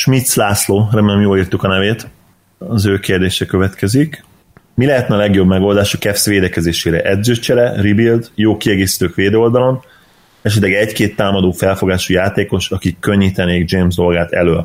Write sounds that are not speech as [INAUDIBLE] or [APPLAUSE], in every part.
Schmitz László, remélem jól írtuk a nevét, az ő kérdése következik. Mi lehetne a legjobb megoldás a Cavs védekezésére? Edzőcsere, rebuild, jó kiegészítők védőoldalon, esetleg egy-két támadó felfogású játékos, akik könnyítenék James dolgát elő.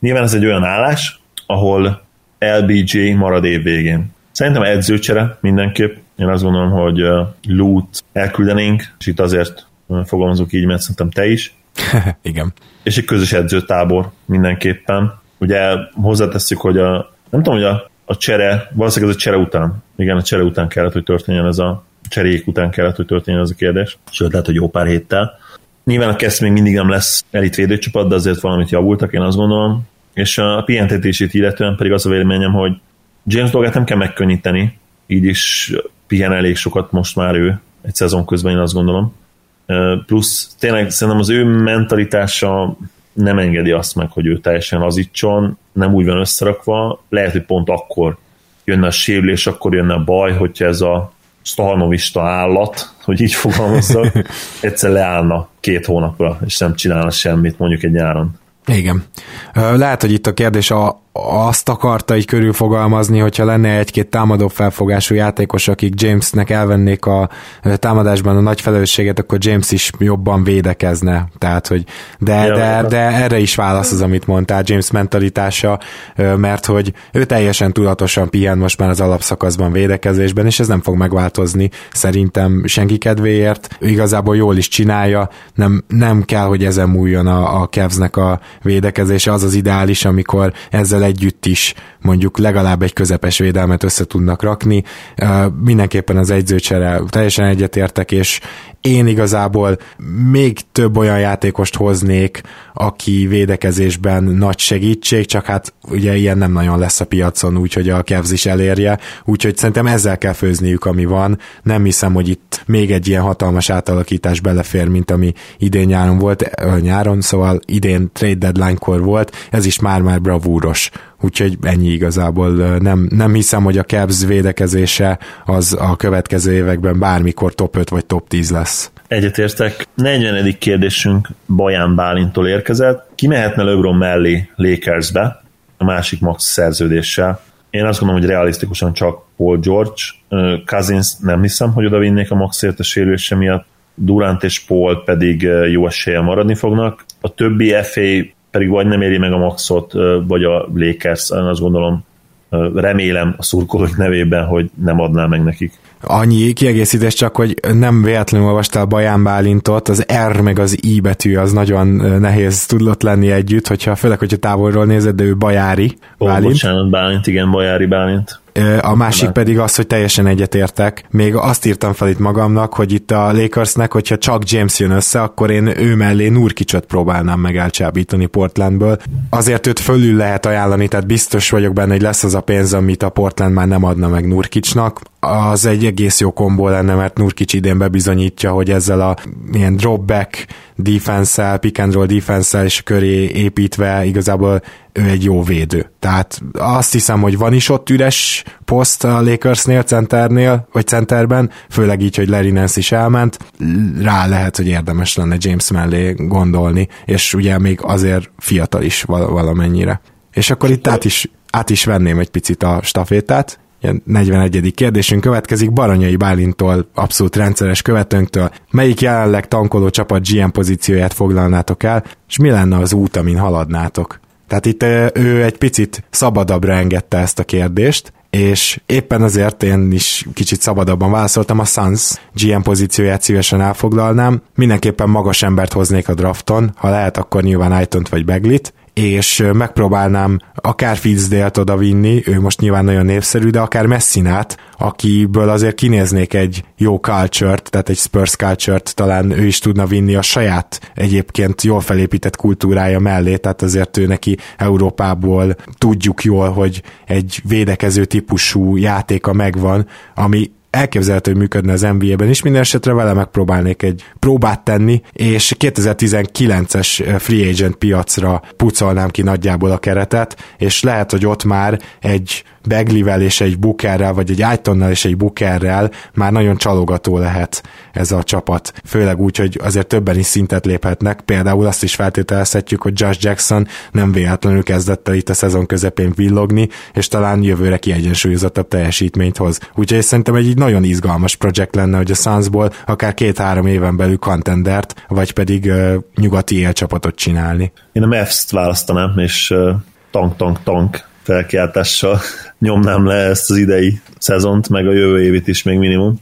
Nyilván ez egy olyan állás, ahol LBJ marad év végén. Szerintem edzőcsere mindenképp. Én azt gondolom, hogy Loot elküldenénk, és itt azért fogalmazok így, mert szerintem te is. [LAUGHS] Igen. És egy közös edzőtábor mindenképpen. Ugye hozzátesszük, hogy a, nem tudom, hogy a, a csere, valószínűleg ez a csere után, igen, a csere után kellett, hogy történjen ez a cserék után kellett, hogy történjen ez a kérdés. Sőt, lehet, hogy jó pár héttel. Nyilván a kezd még mindig nem lesz elit védőcsapat, de azért valamit javultak, én azt gondolom. És a pihentetését illetően pedig az a véleményem, hogy James dolgát nem kell megkönnyíteni, így is pihen elég sokat most már ő egy szezon közben, én azt gondolom. Plusz tényleg szerintem az ő mentalitása nem engedi azt meg, hogy ő teljesen lazítson, nem úgy van összerakva, lehet, hogy pont akkor jönne a sérülés, akkor jönne a baj, hogyha ez a stahanovista állat, hogy így fogalmazzak, [LAUGHS] egyszer leállna két hónapra, és nem csinálna semmit mondjuk egy nyáron. Igen. Lehet, hogy itt a kérdés a, azt akarta így körülfogalmazni, hogyha lenne egy-két támadó felfogású játékos, akik Jamesnek elvennék a támadásban a nagy felelősséget, akkor James is jobban védekezne. Tehát, hogy de, de, de erre is válasz az, amit mondtál, James mentalitása, mert hogy ő teljesen tudatosan pihen most már az alapszakaszban védekezésben, és ez nem fog megváltozni szerintem senki kedvéért. Igazából jól is csinálja, nem, nem kell, hogy ezen múljon a, a Kevznek a védekezése, az az ideális, amikor ezzel együtt is mondjuk legalább egy közepes védelmet össze tudnak rakni. Mindenképpen az egyzőcsere teljesen egyetértek, és én igazából még több olyan játékost hoznék, aki védekezésben nagy segítség, csak hát ugye ilyen nem nagyon lesz a piacon, úgyhogy a Cavs is elérje, úgyhogy szerintem ezzel kell főzniük, ami van. Nem hiszem, hogy itt még egy ilyen hatalmas átalakítás belefér, mint ami idén nyáron volt, nyáron, szóval idén trade deadline-kor volt, ez is már-már bravúros úgyhogy ennyi igazából. Nem, nem hiszem, hogy a Cavs védekezése az a következő években bármikor top 5 vagy top 10 lesz. Egyetértek. 40. kérdésünk Baján Bálintól érkezett. Ki mehetne LeBron mellé Lakersbe a másik max szerződéssel? Én azt gondolom, hogy realisztikusan csak Paul George. Cousins nem hiszem, hogy oda vinnék a maxért a sérülése miatt. Durant és Paul pedig jó eséllyel maradni fognak. A többi FA pedig vagy nem éri meg a maxot, vagy a Lakers, azt gondolom, remélem a szurkolók nevében, hogy nem adná meg nekik. Annyi kiegészítés csak, hogy nem véletlenül olvastál Baján Bálintot, az R meg az I betű az nagyon nehéz tudott lenni együtt, hogyha főleg, hogyha távolról nézed, de ő Bajári Bálint. Ó, bocsánat, Bálint, igen, Bajári Bálint. A másik pedig az, hogy teljesen egyetértek. Még azt írtam fel itt magamnak, hogy itt a Lakersnek, hogyha csak James jön össze, akkor én ő mellé Nurkicsot próbálnám meg elcsábítani Portlandből. Azért őt fölül lehet ajánlani, tehát biztos vagyok benne, hogy lesz az a pénz, amit a Portland már nem adna meg Nurkicsnak. Az egy egész jó kombó lenne, mert Nurkic idén bebizonyítja, hogy ezzel a ilyen dropback defense-el, pick and roll defense és köré építve igazából ő egy jó védő. Tehát azt hiszem, hogy van is ott üres poszt a Lakersnél, centernél, vagy centerben, főleg így, hogy Larry Nance is elment, rá lehet, hogy érdemes lenne James mellé gondolni, és ugye még azért fiatal is valamennyire. És akkor itt át is, át is venném egy picit a stafétát, 41. kérdésünk következik Baranyai Bálintól, abszolút rendszeres követőnktől. Melyik jelenleg tankoló csapat GM pozícióját foglalnátok el, és mi lenne az út, amin haladnátok? Tehát itt ő egy picit szabadabbra engedte ezt a kérdést, és éppen azért én is kicsit szabadabban válaszoltam, a Suns GM pozícióját szívesen elfoglalnám, mindenképpen magas embert hoznék a drafton, ha lehet, akkor nyilván Aitont vagy Beglit, és megpróbálnám akár Fitzdale-t oda vinni, ő most nyilván nagyon népszerű, de akár Messinát, akiből azért kinéznék egy jó culture tehát egy Spurs culture talán ő is tudna vinni a saját egyébként jól felépített kultúrája mellé, tehát azért ő neki Európából tudjuk jól, hogy egy védekező típusú játéka megvan, ami elképzelhető, hogy működne az NBA-ben is, minden esetre vele megpróbálnék egy próbát tenni, és 2019-es free agent piacra pucolnám ki nagyjából a keretet, és lehet, hogy ott már egy Beglivel és egy Bookerrel, vagy egy Aitonnal és egy Bookerrel már nagyon csalogató lehet ez a csapat. Főleg úgy, hogy azért többen is szintet léphetnek. Például azt is feltételezhetjük, hogy Josh Jackson nem véletlenül kezdett el itt a szezon közepén villogni, és talán jövőre kiegyensúlyozottabb teljesítményt hoz. Úgyhogy szerintem egy nagyon izgalmas projekt lenne, hogy a Sunsból akár két-három éven belül contendert, vagy pedig uh, nyugati élcsapatot csinálni. Én a Mavs-t választanám, és uh, tank, tank, tank felkiáltással [LAUGHS] nyomnám le ezt az idei szezont, meg a jövő évit is még minimum.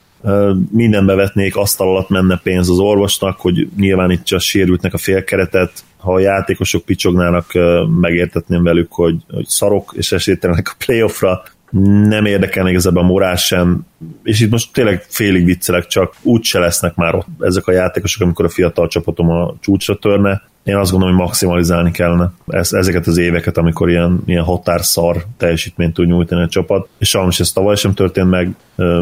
Mindenbe vetnék, asztal alatt menne pénz az orvosnak, hogy nyilvánítsa a sérültnek a félkeretet, ha a játékosok picsognának, megértetném velük, hogy, hogy szarok és esélytelenek a playoffra, nem érdekel igazából a morál sem, és itt most tényleg félig viccelek, csak úgy se lesznek már ott ezek a játékosok, amikor a fiatal csapatom a csúcsra törne, én azt gondolom, hogy maximalizálni kellene ezeket az éveket, amikor ilyen, ilyen határszar teljesítményt tud nyújtani a csapat, és sajnos ez tavaly sem történt meg,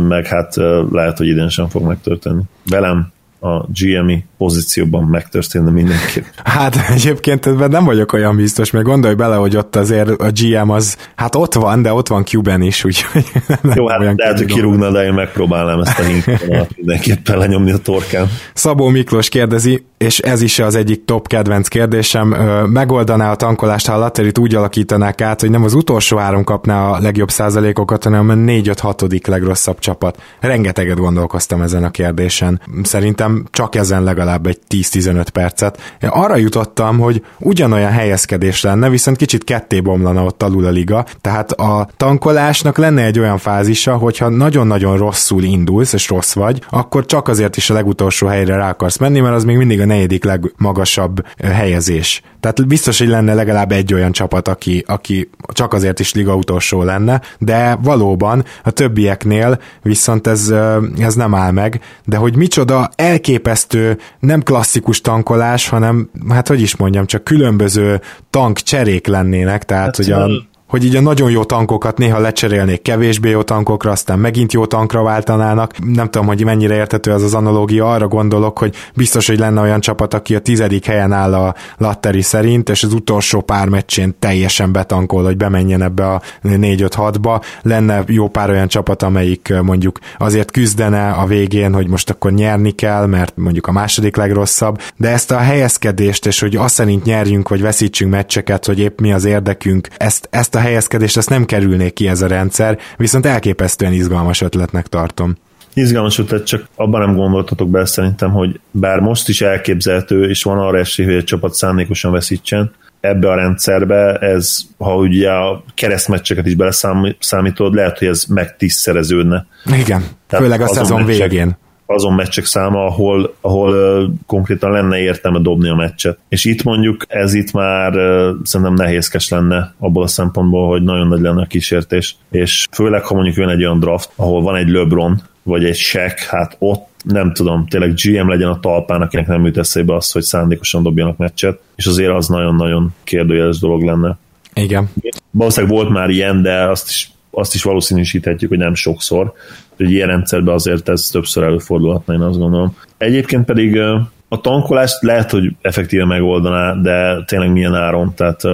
meg hát lehet, hogy idén sem fog megtörténni. Velem a GMI pozícióban megtörténne mindenképp. [LAUGHS] Hát egyébként ebben nem vagyok olyan biztos, mert gondolj bele, hogy ott azért a GM az, hát ott van, de ott van Cuban is, úgyhogy [LAUGHS] nem Jó, hát lehet, hogy kirúgna, de én megpróbálnám ezt a hinkolat [LAUGHS] mindenképpen lenyomni a torkán. Szabó Miklós kérdezi, és ez is az egyik top kedvenc kérdésem, megoldaná a tankolást, ha a latterit úgy alakítanák át, hogy nem az utolsó három kapná a legjobb százalékokat, hanem a 4-5-6 legrosszabb csapat. Rengeteget gondolkoztam ezen a kérdésen. Szerintem csak ezen legalább egy 10-15 percet. Én arra jutottam, hogy ugyanolyan helyezkedés lenne, viszont kicsit ketté bomlana ott alul a liga, tehát a tankolásnak lenne egy olyan fázisa, hogyha nagyon-nagyon rosszul indulsz, és rossz vagy, akkor csak azért is a legutolsó helyre rá akarsz menni, mert az még mindig a negyedik legmagasabb helyezés. Tehát biztos, hogy lenne legalább egy olyan csapat, aki, aki csak azért is liga utolsó lenne, de valóban a többieknél viszont ez, ez nem áll meg, de hogy micsoda elképesztő, nem klasszikus tankolás, hanem hát hogy is mondjam, csak különböző tank cserék lennének, tehát hát, hogy a hogy így a nagyon jó tankokat néha lecserélnék kevésbé jó tankokra, aztán megint jó tankra váltanának. Nem tudom, hogy mennyire értető ez az analógia, arra gondolok, hogy biztos, hogy lenne olyan csapat, aki a tizedik helyen áll a latteri szerint, és az utolsó pár meccsén teljesen betankol, hogy bemenjen ebbe a 4-5-6-ba. Lenne jó pár olyan csapat, amelyik mondjuk azért küzdene a végén, hogy most akkor nyerni kell, mert mondjuk a második legrosszabb, de ezt a helyezkedést, és hogy azt szerint nyerjünk, vagy veszítsünk meccseket, hogy épp mi az érdekünk, ezt, ezt a helyezkedést ezt nem kerülnék ki ez a rendszer, viszont elképesztően izgalmas ötletnek tartom. Izgalmas ötlet, csak abban nem gondoltatok be szerintem, hogy bár most is elképzelhető, és van arra esély, hogy egy csapat szándékosan veszítsen, ebbe a rendszerbe, ez, ha ugye a keresztmeccseket is beleszámítod, lehet, hogy ez meg tízszereződne. Igen, Tehát főleg a szezon meccsek, végén azon meccsek száma, ahol, ahol uh, konkrétan lenne értelme dobni a meccset. És itt mondjuk ez itt már uh, szerintem nehézkes lenne abból a szempontból, hogy nagyon nagy lenne a kísértés. És főleg, ha mondjuk jön egy olyan draft, ahol van egy LeBron, vagy egy Shaq, hát ott nem tudom, tényleg GM legyen a talpán, akinek nem jut eszébe az, hogy szándékosan dobjanak meccset, és azért az nagyon-nagyon kérdőjeles dolog lenne. Igen. Valószínűleg volt már ilyen, de azt is, azt is valószínűsíthetjük, hogy nem sokszor, hogy ilyen rendszerben azért ez többször előfordulhatna, én azt gondolom. Egyébként pedig a tankolást lehet, hogy effektíve megoldaná, de tényleg milyen áron. Tehát uh,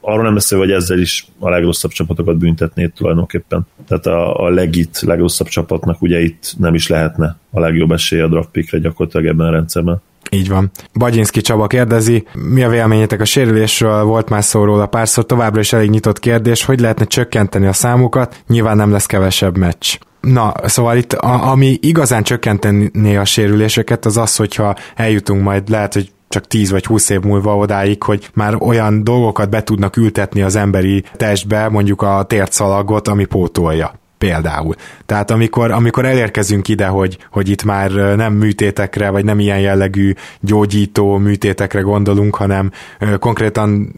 arról nem beszél, hogy ezzel is a legrosszabb csapatokat büntetné tulajdonképpen. Tehát a, a legit, legrosszabb csapatnak ugye itt nem is lehetne a legjobb esély a draft pickre gyakorlatilag ebben a rendszerben. Így van. Bagyinszki Csaba kérdezi, mi a véleményetek a sérülésről, volt már szó róla párszor, továbbra is elég nyitott kérdés, hogy lehetne csökkenteni a számokat, nyilván nem lesz kevesebb meccs. Na, szóval itt a, ami igazán csökkenteni a sérüléseket, az az, hogyha eljutunk majd, lehet, hogy csak 10 vagy 20 év múlva odáig, hogy már olyan dolgokat be tudnak ültetni az emberi testbe, mondjuk a tércalagot, ami pótolja például. Tehát amikor, amikor elérkezünk ide, hogy, hogy itt már nem műtétekre, vagy nem ilyen jellegű gyógyító műtétekre gondolunk, hanem konkrétan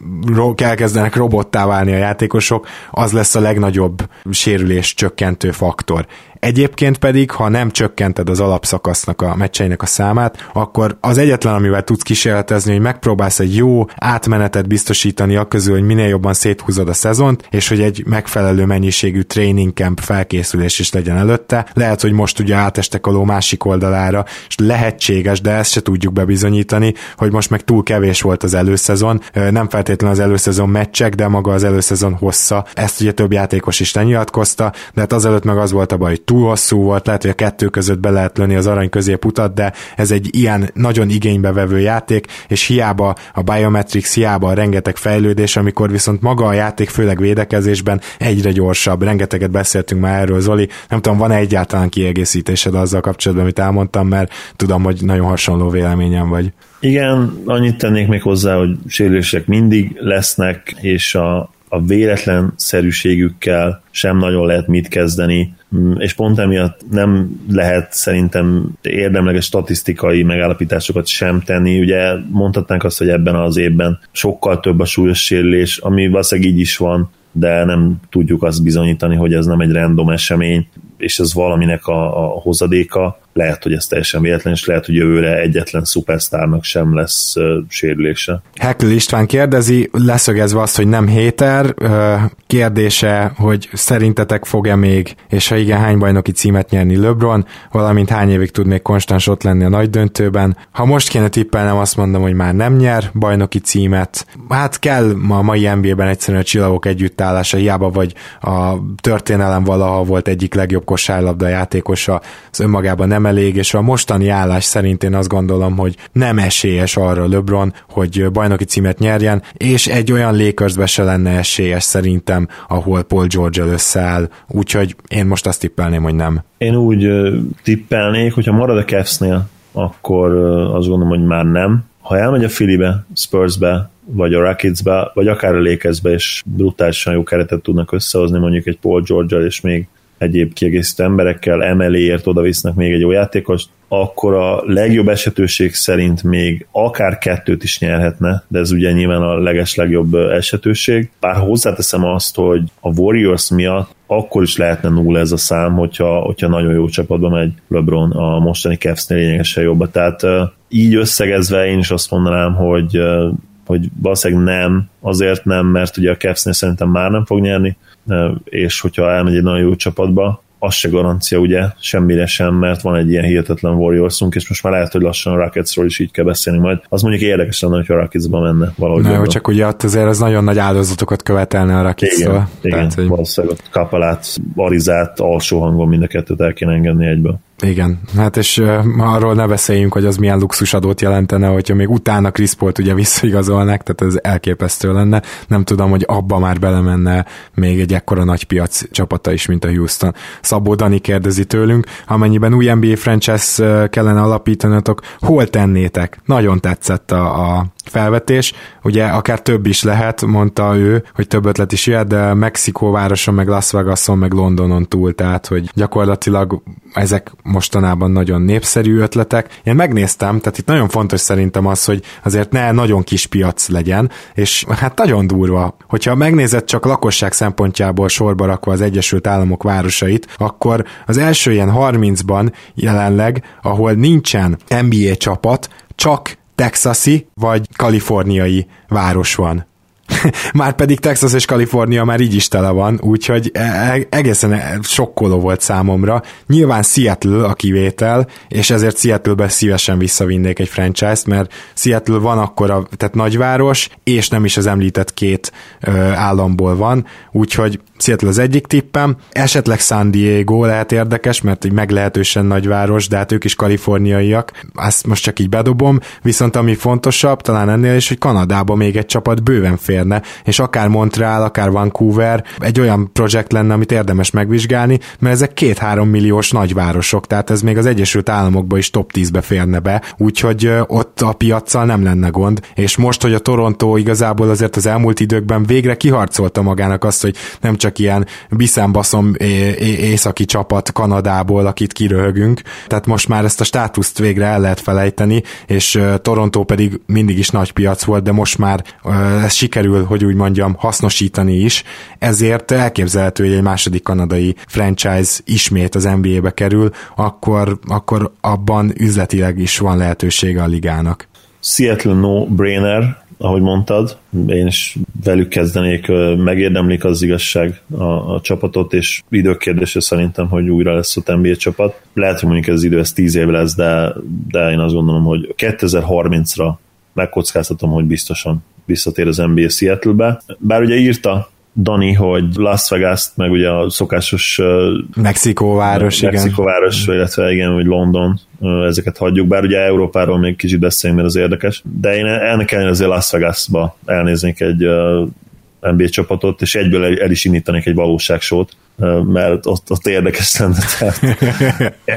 elkezdenek robottá válni a játékosok, az lesz a legnagyobb sérülés csökkentő faktor. Egyébként pedig, ha nem csökkented az alapszakasznak a meccseinek a számát, akkor az egyetlen, amivel tudsz kísérletezni, hogy megpróbálsz egy jó átmenetet biztosítani a közül, hogy minél jobban széthúzod a szezont, és hogy egy megfelelő mennyiségű training camp felkészülés is legyen előtte. Lehet, hogy most ugye átestek a ló másik oldalára, és lehetséges, de ezt se tudjuk bebizonyítani, hogy most meg túl kevés volt az előszezon, nem feltétlenül az előszezon meccsek, de maga az előszezon hossza. Ezt ugye több játékos is lenyilatkozta, de hát azelőtt meg az volt a baj, hogy túl hosszú volt, lehet, hogy a kettő között be lehet lőni az arany középutat, de ez egy ilyen nagyon igénybe vevő játék, és hiába a biometrics, hiába a rengeteg fejlődés, amikor viszont maga a játék, főleg védekezésben egyre gyorsabb. Rengeteget beszéltünk már erről, Zoli. Nem tudom, van-e egyáltalán kiegészítésed azzal kapcsolatban, amit elmondtam, mert tudom, hogy nagyon hasonló véleményem vagy. Igen, annyit tennék még hozzá, hogy sérülések mindig lesznek, és a, a véletlenszerűségükkel sem nagyon lehet mit kezdeni, mm, és pont emiatt nem lehet szerintem érdemleges statisztikai megállapításokat sem tenni. Ugye mondhatnánk azt, hogy ebben az évben sokkal több a súlyos sérülés, ami valószínűleg így is van, de nem tudjuk azt bizonyítani, hogy ez nem egy random esemény, és ez valaminek a, a hozadéka lehet, hogy ez teljesen véletlen, és lehet, hogy jövőre egyetlen szupersztárnak sem lesz uh, sérülése. Hekül István kérdezi, leszögezve azt, hogy nem héter, kérdése, hogy szerintetek fog-e még, és ha igen, hány bajnoki címet nyerni LeBron, valamint hány évig tud még konstans ott lenni a nagy döntőben. Ha most kéne tippelnem, azt mondom, hogy már nem nyer bajnoki címet. Hát kell ma a mai NBA-ben egyszerűen a csillagok együttállása, hiába vagy a történelem valaha volt egyik legjobb kosárlabda játékosa, az önmagában nem elég, és a mostani állás szerint én azt gondolom, hogy nem esélyes arra LeBron, hogy bajnoki címet nyerjen, és egy olyan Lakersbe se lenne esélyes szerintem, ahol Paul george összeáll, úgyhogy én most azt tippelném, hogy nem. Én úgy tippelnék, hogyha marad a Cavs-nél, akkor azt gondolom, hogy már nem. Ha elmegy a Phillybe, Spursbe, vagy a Rocketsbe, vagy akár a Lakersbe, és brutálisan jó keretet tudnak összehozni, mondjuk egy Paul george és még egyéb kiegészítő emberekkel, emeléért oda visznek még egy jó játékost, akkor a legjobb esetőség szerint még akár kettőt is nyerhetne, de ez ugye nyilván a leges legjobb esetőség. Bár hozzáteszem azt, hogy a Warriors miatt akkor is lehetne nulla ez a szám, hogyha, hogyha nagyon jó csapatban megy LeBron a mostani Cavs-nél lényegesen jobb. Tehát így összegezve én is azt mondanám, hogy hogy valószínűleg nem, azért nem, mert ugye a Cavs-nél szerintem már nem fog nyerni, és hogyha elmegy egy nagyon jó csapatba, az se garancia ugye semmire sem, mert van egy ilyen hihetetlen Warriorsunk, és most már lehet, hogy lassan a Rocketsról is így kell beszélni majd. Az mondjuk érdekes lenne, hogyha a Rocketsba menne valahogy. Na, jó, csak ugye ott azért az nagyon nagy áldozatokat követelne a rockets Igen, igen Tehát, hogy... valószínűleg kapalát, arizát, alsó hangon mind a kettőt el kéne engedni egyből. Igen, hát és uh, arról ne beszéljünk, hogy az milyen luxusadót jelentene, hogyha még utána Chris Paul-t ugye visszaigazolnak, tehát ez elképesztő lenne. Nem tudom, hogy abba már belemenne még egy ekkora nagy piac csapata is, mint a Houston. Szabó Dani kérdezi tőlünk, amennyiben új NBA franchise kellene alapítanatok, hol tennétek? Nagyon tetszett a, a felvetés, ugye akár több is lehet, mondta ő, hogy több ötlet is jöhet, de Mexikó városon, meg Las Vegason, meg Londonon túl, tehát hogy gyakorlatilag ezek mostanában nagyon népszerű ötletek. Én megnéztem, tehát itt nagyon fontos szerintem az, hogy azért ne nagyon kis piac legyen, és hát nagyon durva, hogyha megnézed csak lakosság szempontjából sorba rakva az Egyesült Államok városait, akkor az első ilyen 30-ban jelenleg, ahol nincsen NBA csapat, csak texasi vagy kaliforniai város van. [LAUGHS] már pedig Texas és Kalifornia már így is tele van, úgyhogy e, e, egészen sokkoló volt számomra. Nyilván Seattle a kivétel, és ezért Seattle-be szívesen visszavinnék egy franchise-t, mert Seattle van akkor a, tehát nagyváros, és nem is az említett két ö, államból van, úgyhogy Seattle az egyik tippem, esetleg San Diego lehet érdekes, mert egy meglehetősen nagyváros, de hát ők is kaliforniaiak, ezt most csak így bedobom, viszont ami fontosabb, talán ennél is, hogy Kanadában még egy csapat bőven férne, és akár Montreal, akár Vancouver egy olyan projekt lenne, amit érdemes megvizsgálni, mert ezek két-három milliós nagyvárosok, tehát ez még az Egyesült Államokba is top 10-be férne be, úgyhogy ott a piaccal nem lenne gond, és most, hogy a Toronto igazából azért az elmúlt időkben végre kiharcolta magának azt, hogy nem csak ilyen biszembaszom északi csapat Kanadából, akit kiröhögünk. Tehát most már ezt a státuszt végre el lehet felejteni, és Toronto pedig mindig is nagy piac volt, de most már ez sikerül, hogy úgy mondjam, hasznosítani is, ezért elképzelhető, hogy egy második kanadai franchise ismét az NBA-be kerül, akkor, akkor abban üzletileg is van lehetősége a ligának. Seattle no-brainer, ahogy mondtad, én is velük kezdenék, megérdemlik az igazság a, a csapatot, és időkérdése szerintem, hogy újra lesz a NBA csapat. Lehet, hogy mondjuk ez az idő, ez 10 év lesz, de, de én azt gondolom, hogy 2030-ra megkockáztatom, hogy biztosan visszatér az NBA Seattle-be. Bár ugye írta Dani, hogy Las vegas meg ugye a szokásos Mexikóváros, igen. Mexikóváros, illetve igen, hogy London, ezeket hagyjuk, bár ugye Európáról még kicsit beszéljünk, mert az érdekes, de én ennek ellenére azért Las Vegasba elnéznék egy NBA csapatot, és egyből el, el is indítanék egy valóságsót, mert ott, ott érdekes lenne.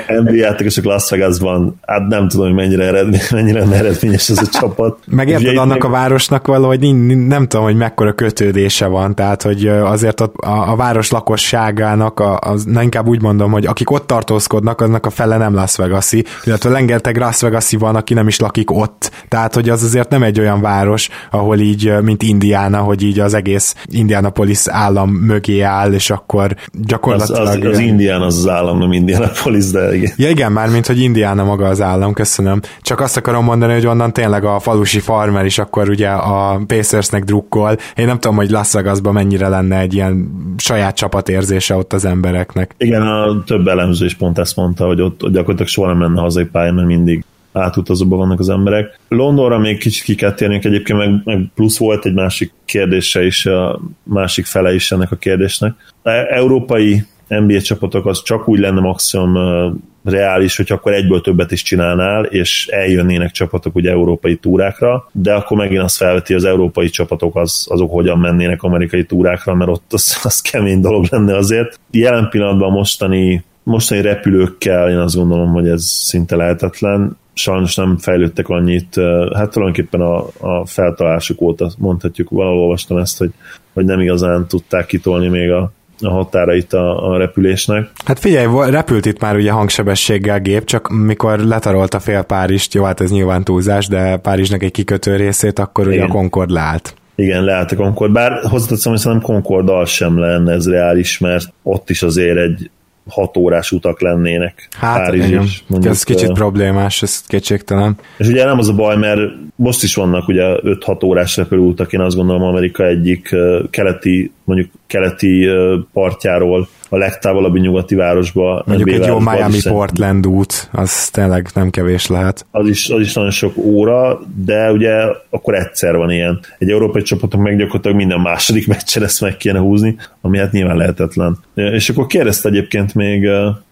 [LAUGHS] NBA játékosok Las Vegasban, hát nem tudom, hogy mennyire, eredmény, mennyire eredményes ez a csapat. Megérted annak a városnak valahogy nem tudom, hogy mekkora kötődése van, tehát hogy azért a, a, a város lakosságának, a, az, na inkább úgy mondom, hogy akik ott tartózkodnak, aznak a fele nem Las Vegas-i, illetve lengerteg Las vegas van, aki nem is lakik ott. Tehát, hogy az azért nem egy olyan város, ahol így, mint Indiana, hogy így az egész Indianapolis állam mögé áll, és akkor gyakorlatilag... Az, az, az Indián az az állam, nem Indianapolis, de igen. Ja igen, már mint hogy Indiana maga az állam, köszönöm. Csak azt akarom mondani, hogy onnan tényleg a falusi farmer is akkor ugye a Pacersnek drukkol. Én nem tudom, hogy Las Vegasban mennyire lenne egy ilyen saját csapatérzése ott az embereknek. Igen, a több elemző is pont ezt mondta, hogy ott gyakorlatilag soha nem menne hazai pályán, mert mindig átutazóban vannak az emberek. Londonra még kicsit ki kell térnünk, egyébként meg, meg plusz volt egy másik kérdése is, a másik fele is ennek a kérdésnek. A e, európai NBA csapatok az csak úgy lenne maximum reális, hogy akkor egyből többet is csinálnál, és eljönnének csapatok ugye európai túrákra, de akkor megint azt felveti, az európai csapatok az, azok hogyan mennének amerikai túrákra, mert ott az, az kemény dolog lenne azért. Jelen pillanatban mostani mostani repülőkkel én azt gondolom, hogy ez szinte lehetetlen sajnos nem fejlődtek annyit, hát tulajdonképpen a, a feltalálásuk óta mondhatjuk, valahol olvastam ezt, hogy, hogy nem igazán tudták kitolni még a, a határait a, a repülésnek. Hát figyelj, repült itt már ugye hangsebességgel gép, csak mikor letarolta fél Párizst, jó, hát ez nyilván túlzás, de Párizsnak egy kikötő részét, akkor Igen. ugye a Concord leállt. Igen, leállt a Concord, bár hozzáteszem, hogy szerintem Concord sem lenne ez reális, mert ott is azért egy hat órás utak lennének. Hát Párizs igen, is, mondjuk, ez kicsit problémás, ez kétségtelen. És ugye nem az a baj, mert most is vannak ugye 5-6 órás repülőutak, én azt gondolom Amerika egyik keleti, mondjuk keleti partjáról a legtávolabbi nyugati városba. Mondjuk egy jó Miami Portland út, az tényleg nem kevés lehet. Az is, az is nagyon sok óra, de ugye akkor egyszer van ilyen. Egy európai csapatok meg gyakorlatilag minden második [LAUGHS] meccsen ezt meg kéne húzni, ami hát nyilván lehetetlen. És akkor kérdezte egyébként még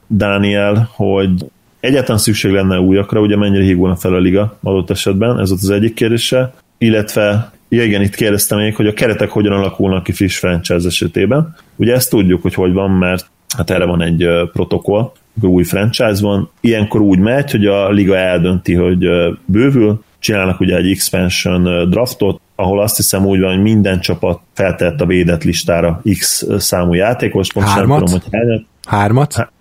Dániel, hogy egyáltalán szükség lenne újakra, ugye mennyire hígulna fel a liga adott esetben, ez volt az egyik kérdése, illetve Ja igen, itt kérdeztem még, hogy a keretek hogyan alakulnak ki friss franchise esetében. Ugye ezt tudjuk, hogy hogy van, mert hát erre van egy protokoll, új franchise van. Ilyenkor úgy megy, hogy a liga eldönti, hogy bővül, csinálnak ugye egy expansion draftot, ahol azt hiszem úgy van, hogy minden csapat feltett a védett listára X számú játékos, pontosan nem tudom, hogy hányat. Hármat?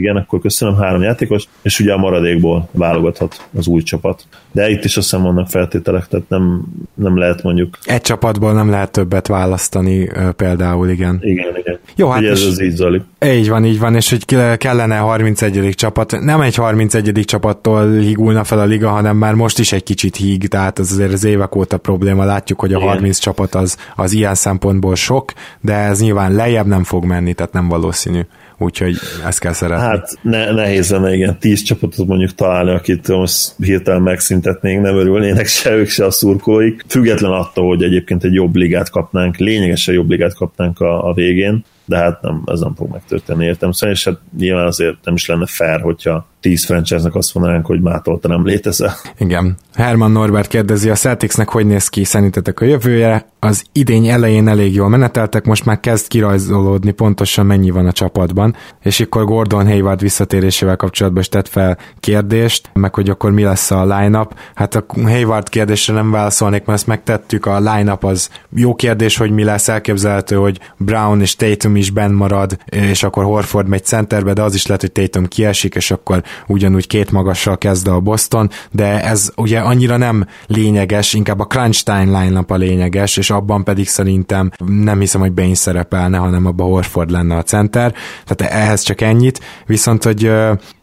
Igen, akkor köszönöm három játékos, és ugye a maradékból válogathat az új csapat. De itt is azt hiszem vannak feltételek, tehát nem, nem lehet mondjuk... Egy csapatból nem lehet többet választani például, igen. Igen, igen. Jó, hát ez az így zalik. Így van, így van, és hogy kellene 31. csapat, nem egy 31. csapattól hígulna fel a liga, hanem már most is egy kicsit híg, tehát az azért az évek óta probléma. Látjuk, hogy a Igen. 30 csapat az, az ilyen szempontból sok, de ez nyilván lejjebb nem fog menni, tehát nem valószínű úgyhogy ezt kell szeretni. Hát ne, nehéz lenne, igen, tíz csapatot mondjuk találni, akit most hirtelen megszüntetnénk, nem örülnének se ők, se a szurkolóik. Független attól, hogy egyébként egy jobb ligát kapnánk, lényegesen jobb ligát kapnánk a, a végén, de hát nem, ez nem fog megtörténni értem szerint, és hát nyilván azért nem is lenne fair, hogyha 10 franchise-nak azt mondanánk, hogy mától te nem létezel. Igen. Herman Norbert kérdezi, a Celticsnek hogy néz ki szerintetek a jövője? Az idény elején elég jól meneteltek, most már kezd kirajzolódni pontosan mennyi van a csapatban, és akkor Gordon Hayward visszatérésével kapcsolatban is tett fel kérdést, meg hogy akkor mi lesz a line-up. Hát a Hayward kérdésre nem válaszolnék, mert ezt megtettük, a line-up az jó kérdés, hogy mi lesz, elképzelhető, hogy Brown és Tatum is benn marad, és akkor Horford megy centerbe, de az is lehet, hogy Tatum kiesik, és akkor ugyanúgy két magassal kezd a Boston, de ez ugye annyira nem lényeges, inkább a crunch time line a lényeges, és abban pedig szerintem nem hiszem, hogy Bain szerepelne, hanem abban Horford lenne a center, tehát ehhez csak ennyit, viszont hogy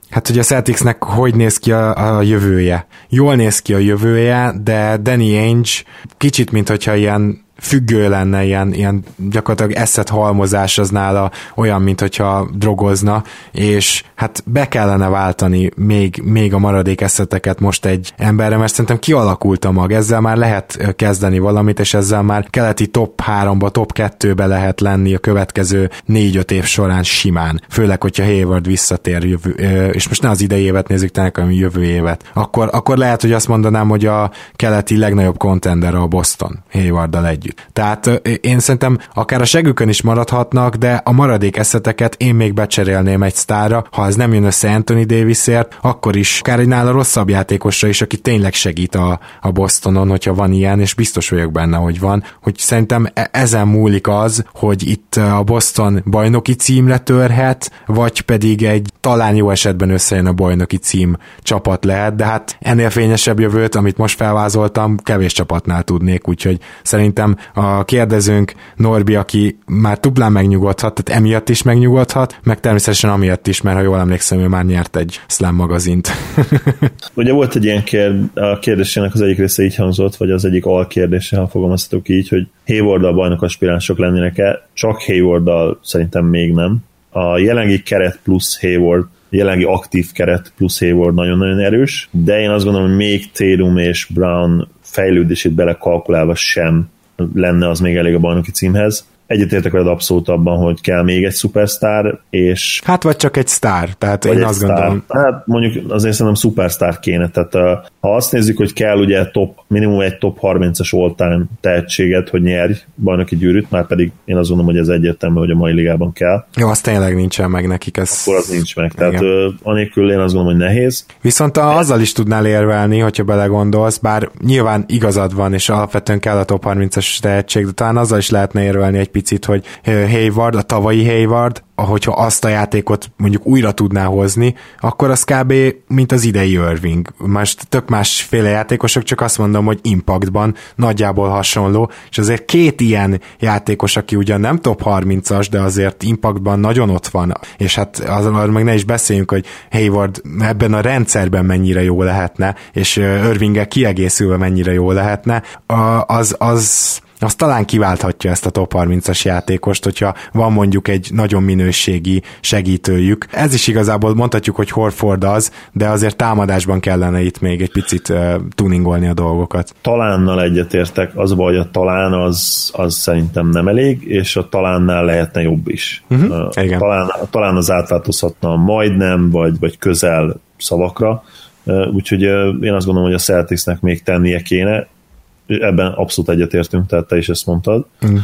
Hát hogy a Celticsnek hogy néz ki a, a jövője? Jól néz ki a jövője, de Danny Ainge kicsit, mintha ilyen függő lenne, ilyen, ilyen gyakorlatilag eszet halmozás az nála olyan, mint hogyha drogozna, és hát be kellene váltani még, még a maradék eszeteket most egy emberre, mert szerintem kialakult a mag, ezzel már lehet kezdeni valamit, és ezzel már keleti top 3-ba, top 2-be lehet lenni a következő 4-5 év során simán, főleg, hogyha Hayward visszatér, jövő, és most ne az idei évet nézzük, tényleg, hanem jövő évet, akkor, akkor lehet, hogy azt mondanám, hogy a keleti legnagyobb contender a Boston Haywarddal együtt együtt. Tehát én szerintem akár a segükön is maradhatnak, de a maradék eszeteket én még becserélném egy sztára, ha ez nem jön össze Anthony Davisért, akkor is akár egy nála rosszabb játékosra is, aki tényleg segít a, a Bostonon, hogyha van ilyen, és biztos vagyok benne, hogy van, hogy szerintem e- ezen múlik az, hogy itt a Boston bajnoki címre törhet, vagy pedig egy talán jó esetben összejön a bajnoki cím csapat lehet, de hát ennél fényesebb jövőt, amit most felvázoltam, kevés csapatnál tudnék, úgyhogy szerintem a kérdezőnk Norbi, aki már duplán megnyugodhat, tehát emiatt is megnyugodhat, meg természetesen amiatt is, mert ha jól emlékszem, ő már nyert egy slam magazint. [LAUGHS] Ugye volt egy ilyen kérd, a kérdésének az egyik része így hangzott, vagy az egyik alkérdése, ha fogalmazhatok így, hogy hayward a bajnok aspiránsok lennének-e, csak hayward szerintem még nem. A jelenlegi keret plusz Hayward jelenlegi aktív keret plusz Hayward nagyon-nagyon erős, de én azt gondolom, hogy még Tatum és Brown fejlődését belekalkulálva sem lenne az még elég a bajnoki címhez. Egyetértek veled abszolút abban, hogy kell még egy szupersztár, és... Hát vagy csak egy sztár, tehát én azt sztár. gondolom. Hát mondjuk azért szerintem szupersztár kéne, tehát ha azt nézzük, hogy kell ugye top, minimum egy top 30-as all tehetséget, hogy nyerj bajnoki gyűrűt, már pedig én azt gondolom, hogy ez egyértelmű, hogy a mai ligában kell. Jó, az tényleg nincsen meg nekik. Ez... Akkor az nincs meg, tehát Igen. anélkül én azt gondolom, hogy nehéz. Viszont a, azzal is tudnál érvelni, hogyha belegondolsz, bár nyilván igazad van, és alapvetően kell a top 30-as tehetség, de talán azzal is lehetne érvelni egy picit, hogy Hayward, a tavalyi Hayward, ahogyha azt a játékot mondjuk újra tudná hozni, akkor az kb. mint az idei Irving. Most tök másféle játékosok, csak azt mondom, hogy impactban nagyjából hasonló, és azért két ilyen játékos, aki ugyan nem top 30-as, de azért impactban nagyon ott van, és hát azon meg ne is beszéljünk, hogy Hayward ebben a rendszerben mennyire jó lehetne, és Irvinggel kiegészülve mennyire jó lehetne, az, az az talán kiválthatja ezt a top 30-as játékost, hogyha van mondjuk egy nagyon minőségi segítőjük. Ez is igazából mondhatjuk, hogy Horford az, de azért támadásban kellene itt még egy picit uh, tuningolni a dolgokat. Talánnal egyetértek, az baj, hogy a talán az, az szerintem nem elég, és a talánnál lehetne jobb is. Uh-huh, uh, igen. Talán, talán az átváltozhatna majdnem, vagy, vagy közel szavakra, úgyhogy én azt gondolom, hogy a Celticsnek még tennie kéne, ebben abszolút egyetértünk, tehát te is ezt mondtad. Mm.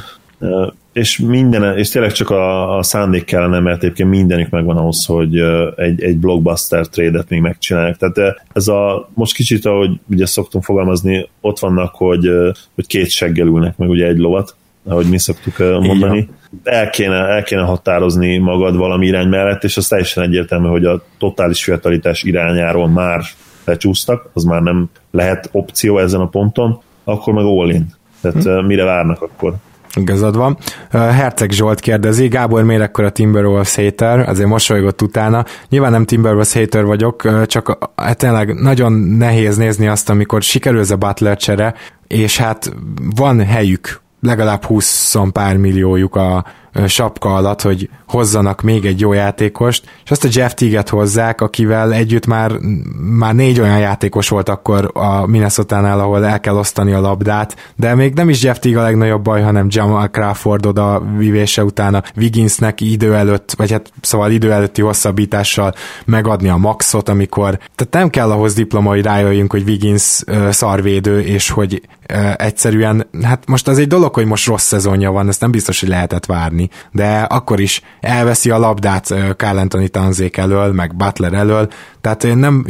És minden, és tényleg csak a, a szándék kellene, mert egyébként mindenük megvan ahhoz, hogy egy, egy blockbuster trade-et még megcsinálják. Tehát ez a, most kicsit, ahogy ugye szoktunk fogalmazni, ott vannak, hogy, hogy két seggel ülnek meg ugye egy lovat, ahogy mi szoktuk mondani. El kéne, el kéne határozni magad valami irány mellett, és az teljesen egyértelmű, hogy a totális fiatalitás irányáról már lecsúsztak, az már nem lehet opció ezen a ponton akkor meg all in. Tehát hm. mire várnak akkor? Igazad van. Herceg Zsolt kérdezi, Gábor miért a Timberwolves hater, azért mosolygott utána. Nyilván nem Timberwolves hater vagyok, csak hát tényleg nagyon nehéz nézni azt, amikor sikerül ez a Butler csere, és hát van helyük legalább 20 pár milliójuk a sapka alatt, hogy hozzanak még egy jó játékost, és azt a Jeff Tiget hozzák, akivel együtt már, már négy olyan játékos volt akkor a Minnesota-nál, ahol el kell osztani a labdát, de még nem is Jeff Tig a legnagyobb baj, hanem Jamal Crawford oda vivése utána Wigginsnek idő előtt, vagy hát szóval idő előtti hosszabbítással megadni a maxot, amikor, tehát nem kell ahhoz diploma, hogy rájöjjünk, hogy Wiggins uh, szarvédő, és hogy uh, egyszerűen, hát most az egy dolog, hogy most rossz szezonja van, ezt nem biztos, hogy lehetett várni, játszani, de akkor is elveszi a labdát Carl Anthony Tanzék elől, meg Butler elől, tehát én nem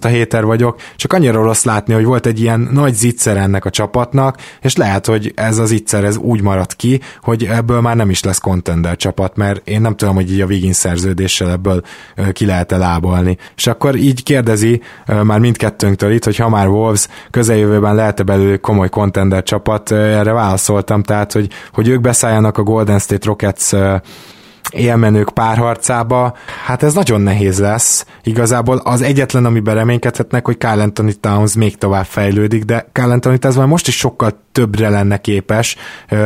a héter vagyok, csak annyira rossz látni, hogy volt egy ilyen nagy zicser ennek a csapatnak, és lehet, hogy ez az zicser ez úgy marad ki, hogy ebből már nem is lesz contender csapat, mert én nem tudom, hogy így a Wiggins szerződéssel ebből ki lehet-e lábalni. És akkor így kérdezi már mindkettőnktől itt, hogy ha már Wolves közeljövőben lehet-e belőle komoly contender csapat, erre válaszoltam, tehát hogy, hogy ők beszálljanak a Golden State Rockets élmenők párharcába, hát ez nagyon nehéz lesz. Igazából az egyetlen, amiben reménykedhetnek, hogy Carl Anthony Towns még tovább fejlődik, de Carl Anthony Towns már most is sokkal többre lenne képes,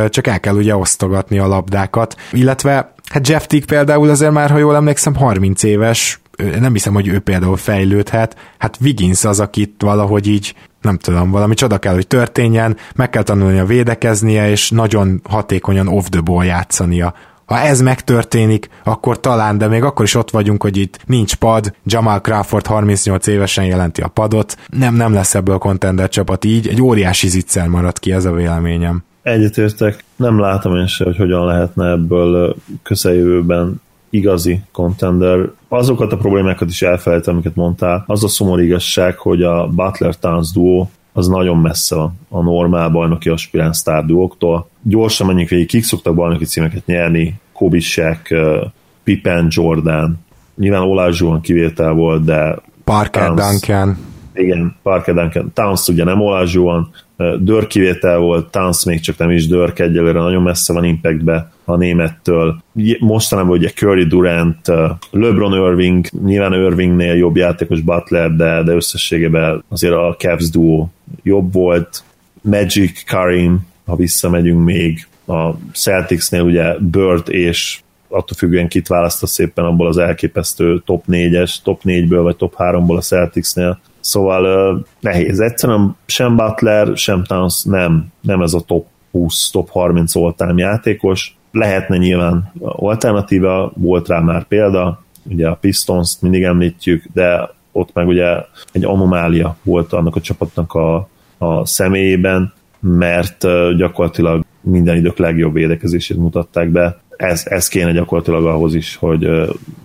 csak el kell ugye osztogatni a labdákat. Illetve hát Jeff Tick például azért már, ha jól emlékszem, 30 éves, nem hiszem, hogy ő például fejlődhet. Hát Wiggins az, akit valahogy így nem tudom, valami csoda kell, hogy történjen, meg kell tanulnia védekeznie, és nagyon hatékonyan off the ball játszania. Ha ez megtörténik, akkor talán, de még akkor is ott vagyunk, hogy itt nincs pad, Jamal Crawford 38 évesen jelenti a padot, nem, nem lesz ebből contender csapat így, egy óriási zicser marad ki, ez a véleményem. Egyetértek, nem látom én se, hogy hogyan lehetne ebből közeljövőben igazi contender. Azokat a problémákat is elfelejtem, amiket mondtál. Az a szomorú igazság, hogy a Butler Towns duo az nagyon messze van a normál bajnoki aspirán sztárduoktól. Gyorsan menjünk végig, kik szoktak bajnoki címeket nyerni, Kobisek, Pippen, Jordan, nyilván Olázsóan kivétel volt, de Parker Towns, Duncan. Igen, Parker Duncan. Towns ugye nem Olázsóan, Dörr kivétel volt, Towns még csak nem is Dörk egyelőre, nagyon messze van Impactbe a némettől. Mostanában ugye Curry Durant, LeBron Irving, nyilván Irvingnél jobb játékos Butler, de, de összességében azért a Cavs duo jobb volt. Magic, Karim, ha visszamegyünk még, a Celticsnél ugye Bird és attól függően kit választasz szépen abból az elképesztő top 4-es, top 4-ből vagy top 3-ból a Celticsnél. Szóval uh, nehéz. Egyszerűen sem Butler, sem Towns nem, nem ez a top 20, top 30 oltám játékos. Lehetne nyilván alternatíva, volt rá már példa, ugye a pistons mindig említjük, de ott meg ugye egy anomália volt annak a csapatnak a, a személyében, mert gyakorlatilag minden idők legjobb védekezését mutatták be. Ez, ez kéne gyakorlatilag ahhoz is, hogy,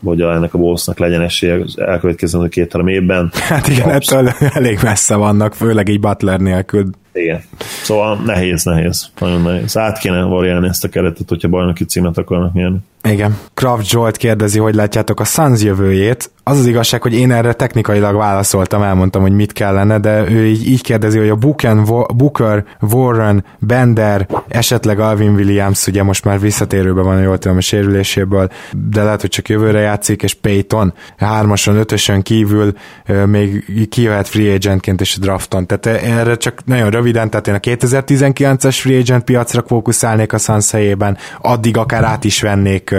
hogy ennek a Wolvesnak legyen esélye elkövetkező két-három évben. Hát igen, ettől elég messze vannak, főleg egy Butler nélkül. Igen. Szóval nehéz, nehéz. Nagyon nehéz. Át kéne variálni ezt a keretet, hogyha bajnoki címet akarnak nyerni. Igen. Kraft Zsolt kérdezi, hogy látjátok a Suns jövőjét. Az az igazság, hogy én erre technikailag válaszoltam, elmondtam, hogy mit kellene, de ő így, így kérdezi, hogy a Buken, Booker, Warren, Bender, esetleg Alvin Williams, ugye most már visszatérőben van jól tudom a sérüléséből, de lehet, hogy csak jövőre játszik, és Payton hármason, ötösön kívül még kijöhet free agentként és drafton. Tehát erre csak nagyon röviden, tehát én a 2019-es free agent piacra fókuszálnék a Suns helyében, addig akár át is vennék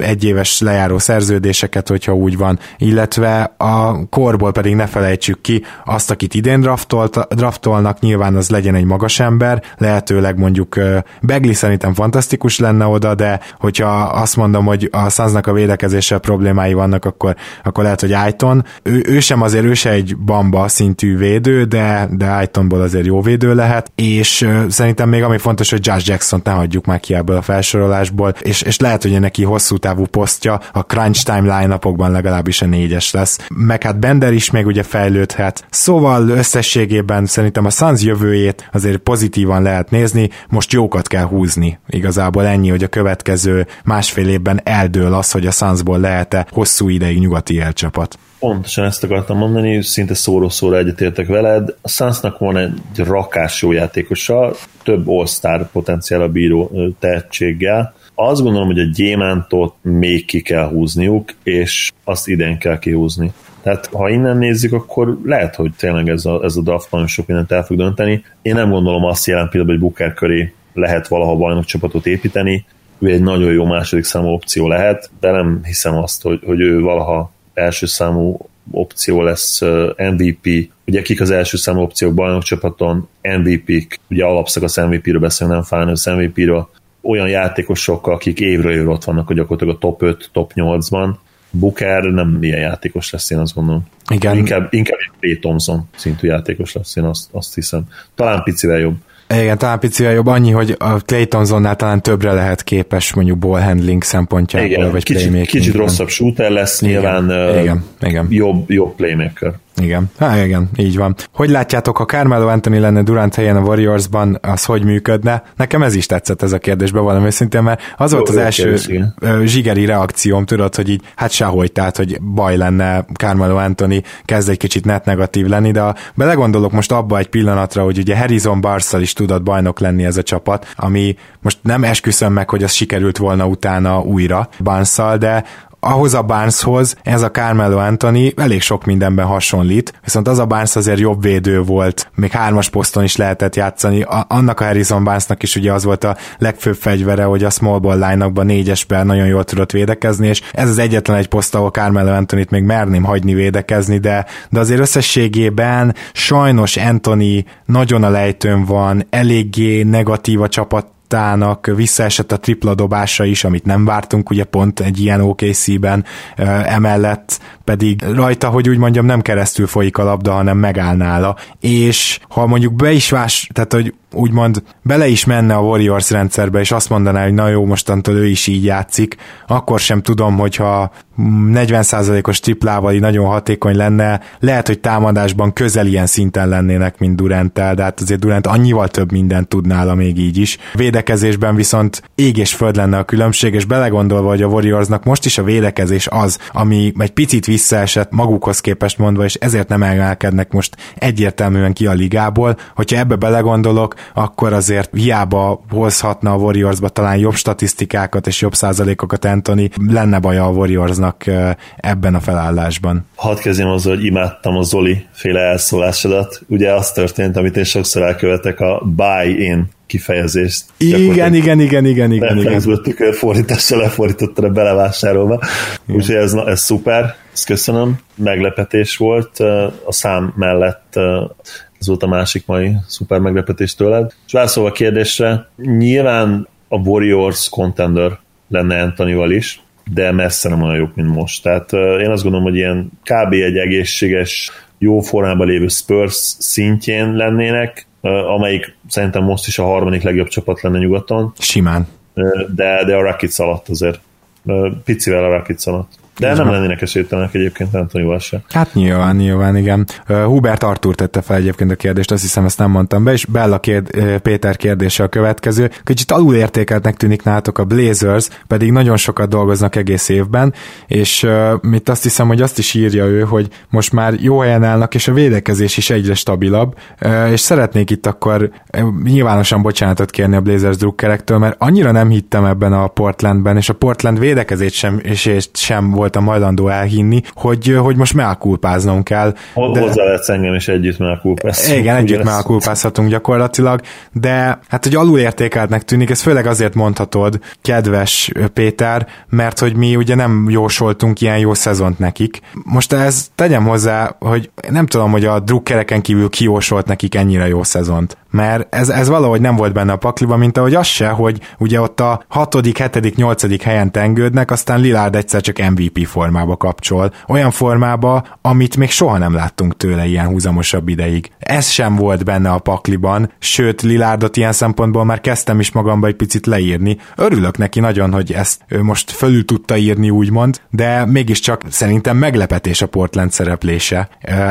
egyéves lejáró szerződéseket, hogyha úgy van, illetve a korból pedig ne felejtsük ki azt, akit idén draftolt, draftolnak, nyilván az legyen egy magas ember, lehetőleg mondjuk Begli szerintem fantasztikus lenne oda, de hogyha azt mondom, hogy a Sunsnak a védekezéssel problémái vannak, akkor, akkor lehet, hogy Aiton. Ő, ő sem azért, ő se egy bamba szintű védő, de, de Aitonból azért jó védő lehet, és szerintem még ami fontos, hogy Josh Jackson ne hagyjuk már ki ebből a felsorolásból, és, és lehet, hogy neki hosszú távú posztja a crunch time line legalábbis a négyes lesz. Meg hát Bender is még ugye fejlődhet. Szóval összességében szerintem a Suns jövőjét azért pozitívan lehet nézni, most jókat kell húzni. Igazából ennyi, hogy a következő másfél évben eldől az, hogy a Sunsból lehet-e hosszú ideig nyugati elcsapat. Pontosan ezt akartam mondani, szinte szóró-szóra egyetértek veled. A Sunsnak van egy rakás jó játékosa, több all-star potenciál bíró tehetséggel, azt gondolom, hogy a gyémántot még ki kell húzniuk, és azt idén kell kihúzni. Tehát ha innen nézzük, akkor lehet, hogy tényleg ez a, ez a draft nagyon sok mindent el fog dönteni. Én nem gondolom azt jelen pillanatban, hogy Booker köré lehet valaha bajnok csapatot építeni, ő egy nagyon jó második számú opció lehet, de nem hiszem azt, hogy, hogy ő valaha első számú opció lesz MVP. Ugye kik az első számú opciók bajnok csapaton, MVP-k, ugye alapszakasz MVP-ről beszélünk, nem Finals MVP-ről, olyan játékosok, akik évről évre ott vannak, hogy gyakorlatilag a top 5, top 8-ban. Booker nem ilyen játékos lesz, én azt gondolom. Igen. Inkább, inkább egy Thompson szintű játékos lesz, én azt, azt hiszem. Talán picivel jobb. Igen, talán picivel jobb annyi, hogy a Clay Thompsonnál talán többre lehet képes mondjuk ball handling szempontjából, igen, vagy kicsit, kicsit rosszabb shooter lesz, igen, nyilván igen, uh, igen. Jobb, jobb playmaker. Igen, hát igen, így van. Hogy látjátok, ha Carmelo Anthony lenne Durant helyen a Warriorsban, az hogy működne? Nekem ez is tetszett ez a kérdésbe valami őszintén, mert az volt az első kérdés, zsigeri reakcióm, tudod, hogy így, hát sehogy, tehát, hogy baj lenne Carmelo Anthony kezd egy kicsit net negatív lenni, de belegondolok most abba egy pillanatra, hogy ugye Harrison Barszal is tudott bajnok lenni ez a csapat, ami most nem esküszöm meg, hogy az sikerült volna utána újra Barnszal, de ahhoz a Barneshoz ez a Carmelo Anthony elég sok mindenben hasonlít, viszont az a Barnes azért jobb védő volt, még hármas poszton is lehetett játszani, a, annak a Harrison Barnesnak is ugye az volt a legfőbb fegyvere, hogy a small ball line-okban négyesben nagyon jól tudott védekezni, és ez az egyetlen egy poszt, ahol Carmelo Anthony-t még merném hagyni védekezni, de, de azért összességében sajnos Anthony nagyon a lejtőn van, eléggé negatív a csapat Tának visszaesett a tripla dobása is, amit nem vártunk, ugye pont egy ilyen OKC-ben, emellett pedig rajta, hogy úgy mondjam, nem keresztül folyik a labda, hanem megáll nála, és ha mondjuk be is vás, tehát hogy úgymond bele is menne a Warriors rendszerbe, és azt mondaná, hogy na jó, mostantól ő is így játszik, akkor sem tudom, hogyha 40%-os triplával nagyon hatékony lenne, lehet, hogy támadásban közel ilyen szinten lennének, mint Duranttel, de hát azért Durant annyival több mindent tud nála még így is. Védekezésben viszont ég és föld lenne a különbség, és belegondolva, hogy a Warriorsnak most is a védekezés az, ami egy picit visszaesett magukhoz képest mondva, és ezért nem emelkednek most egyértelműen ki a ligából. Hogyha ebbe belegondolok, akkor azért hiába hozhatna a Warriorsba talán jobb statisztikákat és jobb százalékokat Anthony, lenne baja a Warriorsnak ebben a felállásban. Hadd kezdjem azzal, hogy imádtam a Zoli féle elszólásodat. Ugye az történt, amit én sokszor elkövetek, a buy-in kifejezést. Igen, igen, igen, igen, igen. igen. tükörfordítással lefordítottad a belevásárolva. Úgyhogy ez, ez szuper, ezt köszönöm. Meglepetés volt a szám mellett ez volt a másik mai szuper meglepetés tőled. És válaszolva a kérdésre, nyilván a Warriors contender lenne Anthony-val is, de messze nem olyan jók, mint most. Tehát én azt gondolom, hogy ilyen kb. egy egészséges, jó formában lévő Spurs szintjén lennének, amelyik szerintem most is a harmadik legjobb csapat lenne nyugaton. Simán. De, de a Rakic alatt azért. Picivel a Rakic alatt. De nem lennének esélytelenek egyébként Antonival se. Hát nyilván, nyilván, igen. Hubert Artur tette fel egyébként a kérdést, azt hiszem ezt nem mondtam be, és Bella kérd, Péter kérdése a következő. Kicsit alulértékeltnek tűnik nálatok a Blazers, pedig nagyon sokat dolgoznak egész évben, és mit azt hiszem, hogy azt is írja ő, hogy most már jó helyen állnak, és a védekezés is egyre stabilabb, és szeretnék itt akkor nyilvánosan bocsánatot kérni a Blazers drukkerektől, mert annyira nem hittem ebben a Portlandben, és a Portland védekezés sem, és sem volt voltam hajlandó elhinni, hogy, hogy most melkulpáznom kell. De... Hozzá lehet engem is együtt melkulpázni. Igen, együtt melkulpázhatunk gyakorlatilag, de hát, hogy alulértékeltnek tűnik, ez főleg azért mondhatod, kedves Péter, mert hogy mi ugye nem jósoltunk ilyen jó szezont nekik. Most ez tegyem hozzá, hogy nem tudom, hogy a drukkereken kívül kijósolt nekik ennyire jó szezont mert ez, ez valahogy nem volt benne a pakliban, mint ahogy az se, hogy ugye ott a hatodik, hetedik, nyolcadik helyen tengődnek, aztán Lilárd egyszer csak MVP formába kapcsol. Olyan formába, amit még soha nem láttunk tőle ilyen húzamosabb ideig. Ez sem volt benne a pakliban, sőt Lilárdot ilyen szempontból már kezdtem is magamba egy picit leírni. Örülök neki nagyon, hogy ezt ő most fölül tudta írni, úgymond, de mégiscsak szerintem meglepetés a Portland szereplése,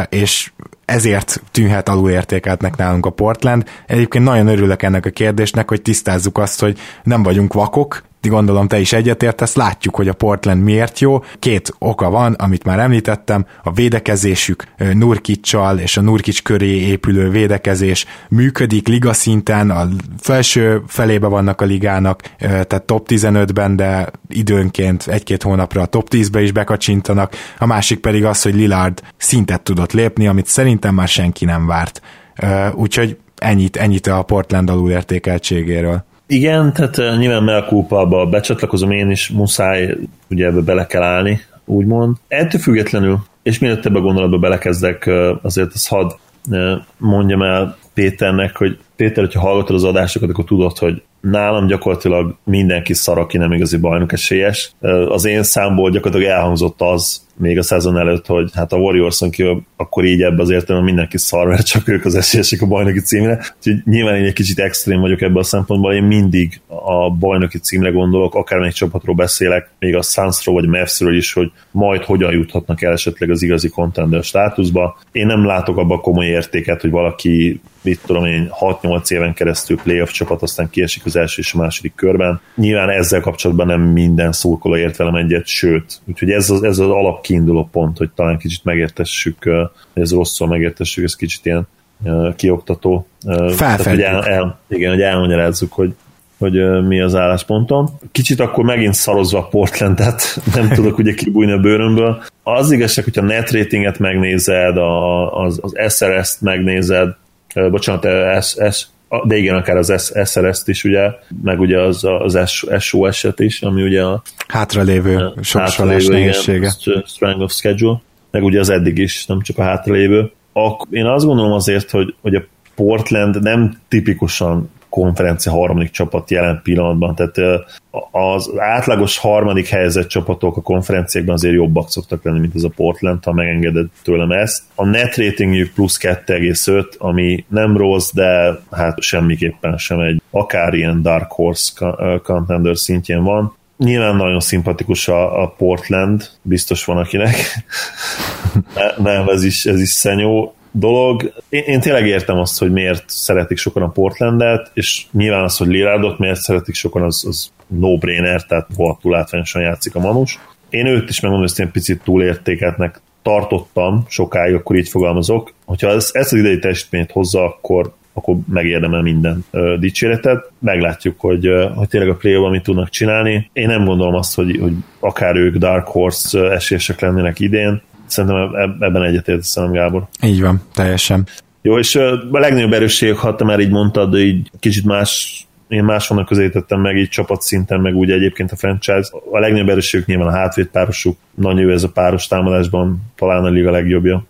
és ezért tűnhet alulértékeltnek nálunk a Portland. Egyébként nagyon örülök ennek a kérdésnek, hogy tisztázzuk azt, hogy nem vagyunk vakok, gondolom te is egyetértesz, látjuk, hogy a Portland miért jó. Két oka van, amit már említettem, a védekezésük Nurkicsal és a Nurkics köré épülő védekezés működik liga szinten, a felső felébe vannak a ligának, tehát top 15-ben, de időnként egy-két hónapra a top 10-be is bekacsintanak, a másik pedig az, hogy Lillard szintet tudott lépni, amit szerintem már senki nem várt. Úgyhogy ennyit, ennyit a Portland alulértékeltségéről. Igen, tehát nyilván melkulpába becsatlakozom én is, muszáj ugye ebbe bele kell állni, úgymond. Ettől függetlenül, és mielőtt ebbe a gondolatba belekezdek, azért az hadd mondjam el Péternek, hogy Péter, hogyha hallgatod az adásokat, akkor tudod, hogy nálam gyakorlatilag mindenki szar, aki nem igazi bajnok esélyes. Az én számból gyakorlatilag elhangzott az, még a szezon előtt, hogy hát a Warriors-on kívül akkor így ebbe az értelemben mindenki szar, mert csak ők az esélyesek a bajnoki címre. Úgyhogy nyilván én egy kicsit extrém vagyok ebben a szempontból, én mindig a bajnoki címre gondolok, akármelyik csapatról beszélek, még a Sunsról vagy Mavsről is, hogy majd hogyan juthatnak el esetleg az igazi contender státuszba. Én nem látok abba komoly értéket, hogy valaki mit tudom én, 6-8 éven keresztül playoff csapat, aztán kiesik az első és a második körben. Nyilván ezzel kapcsolatban nem minden szurkoló ért velem egyet, sőt, úgyhogy ez az, ez az alap kiinduló pont, hogy talán kicsit megértessük, hogy ez rosszul megértessük, ez kicsit ilyen kioktató. Tehát, hogy el, el, igen, hogy elmagyarázzuk, hogy, hogy mi az álláspontom. Kicsit akkor megint szarozva a Portlandet, [LAUGHS] nem tudok ugye kibújni a bőrömből. Az igazság, hogyha net ratinget megnézed, az, az SRS-t megnézed, bocsánat, S, S, de igen, akár az SRS-t is, ugye, meg ugye az, az SOS-et is, ami ugye a hátralévő sorsolás nehézsége. Strength of schedule, meg ugye az eddig is, nem csak a hátralévő. Ak- én azt gondolom azért, hogy, hogy a Portland nem tipikusan konferencia harmadik csapat jelen pillanatban, tehát az átlagos harmadik helyzet csapatok a konferenciákban azért jobbak szoktak lenni, mint ez a Portland, ha megengedett tőlem ezt. A net ratingjük plusz 2,5, ami nem rossz, de hát semmiképpen sem egy akár ilyen Dark Horse contender szintjén van. Nyilván nagyon szimpatikus a, a Portland, biztos van akinek. [LAUGHS] nem, ez is, ez is szenyó dolog. Én, én tényleg értem azt, hogy miért szeretik sokan a Portlandet, és nyilván az, hogy Lillardot miért szeretik sokan, az, az no-brainer, tehát rohadtul látványosan játszik a Manus. Én őt is megmondom, hogy picit túlértéketnek tartottam sokáig, akkor így fogalmazok. Hogyha ezt, ezt az idei teljesítményt hozza, akkor akkor megérdemel minden uh, dicséretet. Meglátjuk, hogy, uh, hogy tényleg a play mit tudnak csinálni. Én nem gondolom azt, hogy, hogy akár ők Dark Horse esélyesek lennének idén. Szerintem ebben egyetérteszem, Gábor. Így van, teljesen. Jó, és a legnagyobb erősségek, ha te már így mondtad, így kicsit más én máshonnan közelítettem meg így csapatszinten, meg úgy egyébként a franchise. A legnagyobb erősségük nyilván a hátvéd párosuk. Nagy ő ez a páros támadásban, talán a liga legjobbja.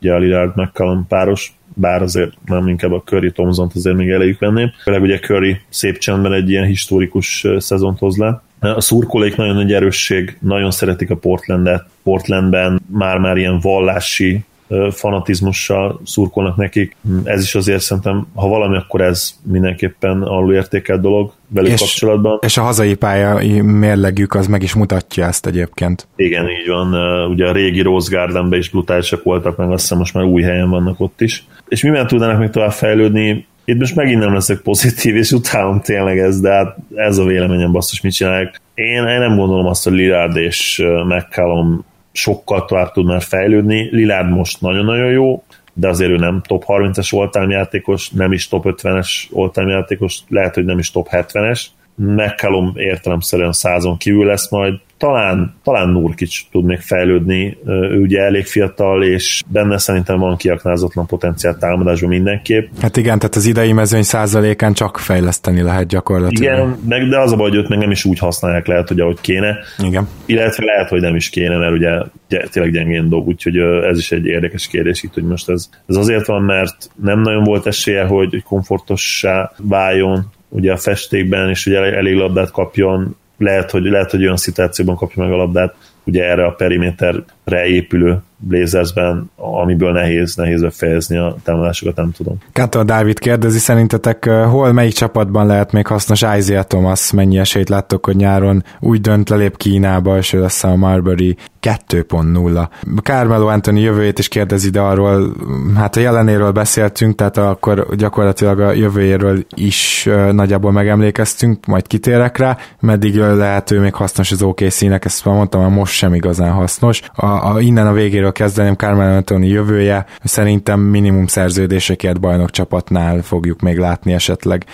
Ugye a Lillard McCallum páros, bár azért nem inkább a Curry thompson azért még elejük venném. Főleg ugye Curry szép csendben egy ilyen historikus szezont hoz le. A szurkolék nagyon nagy erősség, nagyon szeretik a Portlandet. Portlandben már-már ilyen vallási fanatizmussal szurkolnak nekik. Ez is azért szerintem, ha valami, akkor ez mindenképpen alulértékelt dolog velük és, kapcsolatban. És a hazai pálya mérlegük az meg is mutatja ezt egyébként. Igen, így van. Ugye a régi Rose Gardenben is brutálisak voltak, meg azt hiszem most már új helyen vannak ott is. És mivel tudnának még tovább fejlődni? Itt most megint nem leszek pozitív, és utálom tényleg ez, de hát ez a véleményem basszus, mit csinálják. Én, én nem gondolom azt, hogy Lillard és McCallum sokkal tovább tud fejlődni. Lillard most nagyon-nagyon jó, de azért ő nem top 30-es oltime játékos, nem is top 50-es oltime játékos, lehet, hogy nem is top 70-es. McCallum értelemszerűen százon kívül lesz majd, talán, talán Nurkic tud még fejlődni, ő ugye elég fiatal, és benne szerintem van kiaknázatlan potenciál támadásban mindenképp. Hát igen, tehát az idei mezőny százalékán csak fejleszteni lehet gyakorlatilag. Igen, meg, de az a baj, hogy őt meg nem is úgy használják lehet, hogy ahogy kéne. Igen. Illetve lehet, hogy nem is kéne, mert ugye tényleg gyengén dob, úgyhogy ez is egy érdekes kérdés itt, hogy most ez, ez azért van, mert nem nagyon volt esélye, hogy komfortossá váljon ugye a festékben, és ugye elég labdát kapjon, lehet, hogy, lehet, hogy olyan szituációban kapja meg a labdát, ugye erre a periméterre épülő Blazersben, amiből nehéz, nehéz befejezni a támadásokat, nem tudom. Kátor Dávid kérdezi, szerintetek hol, melyik csapatban lehet még hasznos Isaiah Thomas, mennyi esélyt láttok, hogy nyáron úgy dönt lelép Kínába, és ő lesz a Marbury 2.0. Carmelo Anthony jövőjét is kérdezi, de arról, hát a jelenéről beszéltünk, tehát akkor gyakorlatilag a jövőjéről is nagyjából megemlékeztünk, majd kitérek rá, meddig lehet ő még hasznos az OKC-nek, ezt már mondtam, hogy most sem igazán hasznos. A, a, innen a végéről kezdeném Carmelo Anthony jövője, szerintem minimum szerződésekért bajnok csapatnál fogjuk még látni esetleg,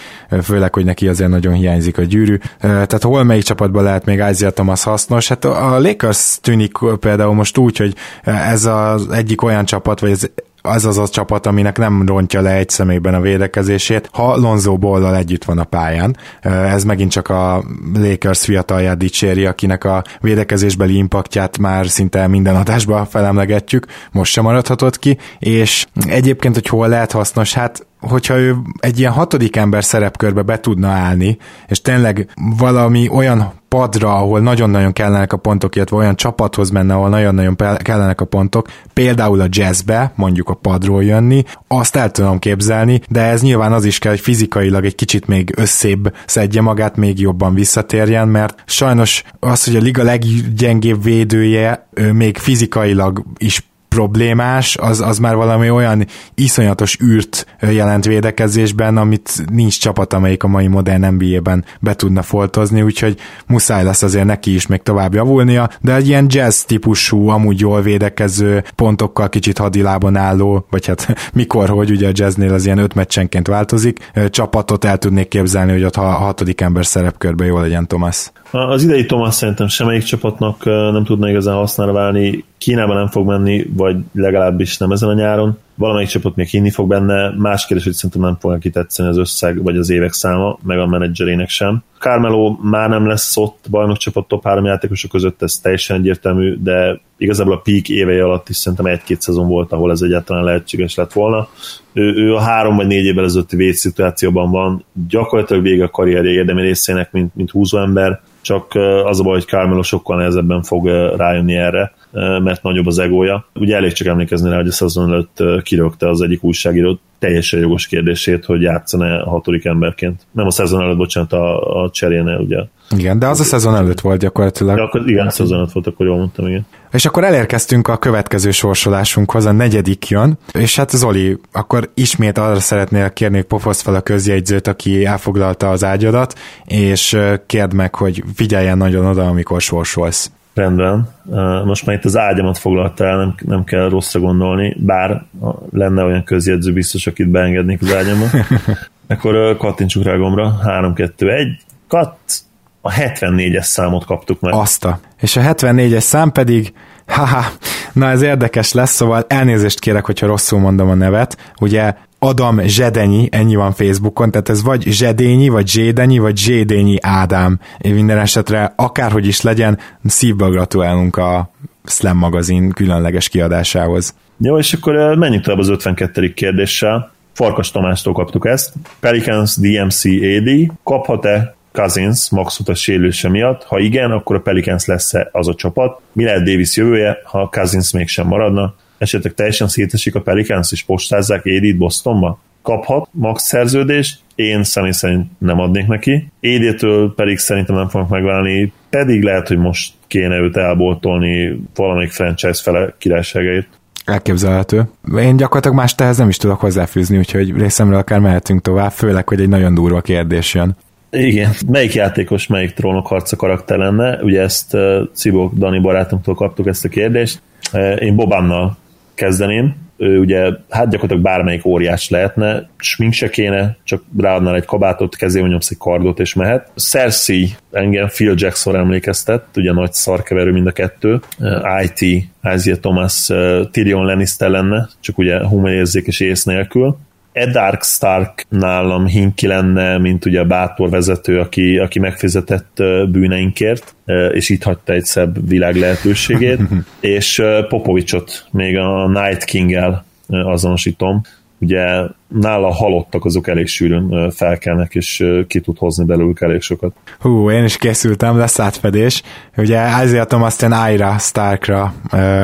főleg, hogy neki azért nagyon hiányzik a gyűrű. Tehát hol melyik csapatban lehet még Isaiah Thomas hasznos? Hát a Lakers tűnik például most úgy, hogy ez az egyik olyan csapat, vagy ez az az a csapat, aminek nem rontja le egy személyben a védekezését, ha Lonzo ball együtt van a pályán. Ez megint csak a Lakers fiatalját dicséri, akinek a védekezésbeli impaktját már szinte minden adásban felemlegetjük, most sem maradhatott ki, és egyébként, hogy hol lehet hasznos, hát hogyha ő egy ilyen hatodik ember szerepkörbe be tudna állni, és tényleg valami olyan padra, ahol nagyon-nagyon kellenek a pontok, illetve olyan csapathoz menne, ahol nagyon-nagyon kellenek a pontok, például a jazzbe, mondjuk a padról jönni, azt el tudom képzelni, de ez nyilván az is kell, hogy fizikailag egy kicsit még összébb szedje magát, még jobban visszatérjen, mert sajnos az, hogy a liga leggyengébb védője még fizikailag is problémás, az, az már valami olyan iszonyatos űrt jelent védekezésben, amit nincs csapat, amelyik a mai modern NBA-ben be tudna foltozni, úgyhogy muszáj lesz azért neki is még tovább javulnia, de egy ilyen jazz típusú, amúgy jól védekező, pontokkal kicsit hadilában álló, vagy hát [LAUGHS] mikor, hogy ugye a jazznél az ilyen öt meccsenként változik, csapatot el tudnék képzelni, hogy ott a hatodik ember szerepkörbe jól legyen Thomas. Az idei Thomas szerintem semmelyik csapatnak nem tudna igazán használva válni. Kínába nem fog menni, vagy legalábbis nem ezen a nyáron. Valamelyik csapat még hinni fog benne. Más kérdés, hogy szerintem nem fog neki tetszeni az összeg, vagy az évek száma, meg a menedzserének sem. Carmelo már nem lesz ott bajnokcsapat top 3 játékosok között, ez teljesen egyértelmű, de igazából a peak évei alatt is szerintem egy-két szezon volt, ahol ez egyáltalán lehetséges lett volna. Ő, ő a három vagy négy évvel ezelőtti védszituációban van, gyakorlatilag vége a karrierje érdemi részének, mint, mint húzóember, csak az a baj, hogy Carmelo sokkal nehezebben fog rájönni erre, mert nagyobb az egója. Ugye elég csak emlékezni rá, hogy a szezon előtt kirögte az egyik újságíró teljesen jogos kérdését, hogy játszana a hatodik emberként. Nem a szezon előtt, bocsánat, a, a cserénél, ugye. Igen, de az a szezon előtt volt gyakorlatilag. De akkor, igen, a szezon előtt volt, akkor jól mondtam, igen. És akkor elérkeztünk a következő sorsolásunkhoz, a negyedik jön, és hát Zoli, akkor ismét arra szeretnél kérni, hogy pofosz fel a közjegyzőt, aki elfoglalta az ágyadat, és kérd meg, hogy figyeljen nagyon oda, amikor sorsolsz. Rendben. Most már itt az ágyamat foglalta el, nem, nem kell rosszra gondolni, bár lenne olyan közjegyző biztos, akit beengednék az ágyamat. [LAUGHS] Akkor kattintsuk rá gombra. 3, 2, 1. Kat! A 74-es számot kaptuk meg. Azta. És a 74-es szám pedig Haha, na ez érdekes lesz, szóval elnézést kérek, hogyha rosszul mondom a nevet. Ugye Adam Zsedenyi, ennyi van Facebookon, tehát ez vagy Zsedényi, vagy Zsédenyi, vagy Zsédényi Ádám. Én minden esetre akárhogy is legyen, szívből gratulálunk a Slam magazin különleges kiadásához. Jó, és akkor menjünk tovább az 52. kérdéssel. Farkas Tamástól kaptuk ezt. Pelicans DMC AD kaphat-e Cousins max utas sérülése miatt? Ha igen, akkor a Pelicans lesz az a csapat? Mi lehet Davis jövője, ha Cousins mégsem maradna? Esetleg teljesen szétesik a Pelicans és postázzák Édit Bostonba? Kaphat max szerződést, én személy szerint nem adnék neki. Édétől pedig szerintem nem fognak megválni, pedig lehet, hogy most kéne őt elboltolni valamelyik franchise fele királyságait. Elképzelhető. Én gyakorlatilag más tehez nem is tudok hozzáfűzni, úgyhogy részemről akár mehetünk tovább, főleg, hogy egy nagyon durva kérdés jön. Igen, melyik játékos, melyik trónok harca karakter lenne? Ugye ezt uh, Cibok Dani barátunktól kaptuk ezt a kérdést. Uh, én Bobánnal kezdeném. Ő ugye, hát gyakorlatilag bármelyik óriás lehetne, smink se kéne, csak ráadnál egy kabátot, kezébe nyomsz egy kardot és mehet. Cersei engem Phil Jackson emlékeztet, ugye nagy szarkeverő mind a kettő. IT, Isaiah Thomas, Tyrion Lannister lenne, csak ugye humorérzék és ész nélkül. Edark Stark nálam hinki lenne, mint ugye a bátor vezető, aki, aki megfizetett bűneinkért, és itt hagyta egy szebb világ lehetőségét, [LAUGHS] és Popovicsot még a Night King-el azonosítom, ugye nála halottak azok elég sűrűn felkelnek, és ki tud hozni belőlük elég sokat. Hú, én is készültem, lesz átfedés. Ugye ezért aztán Aira Starkra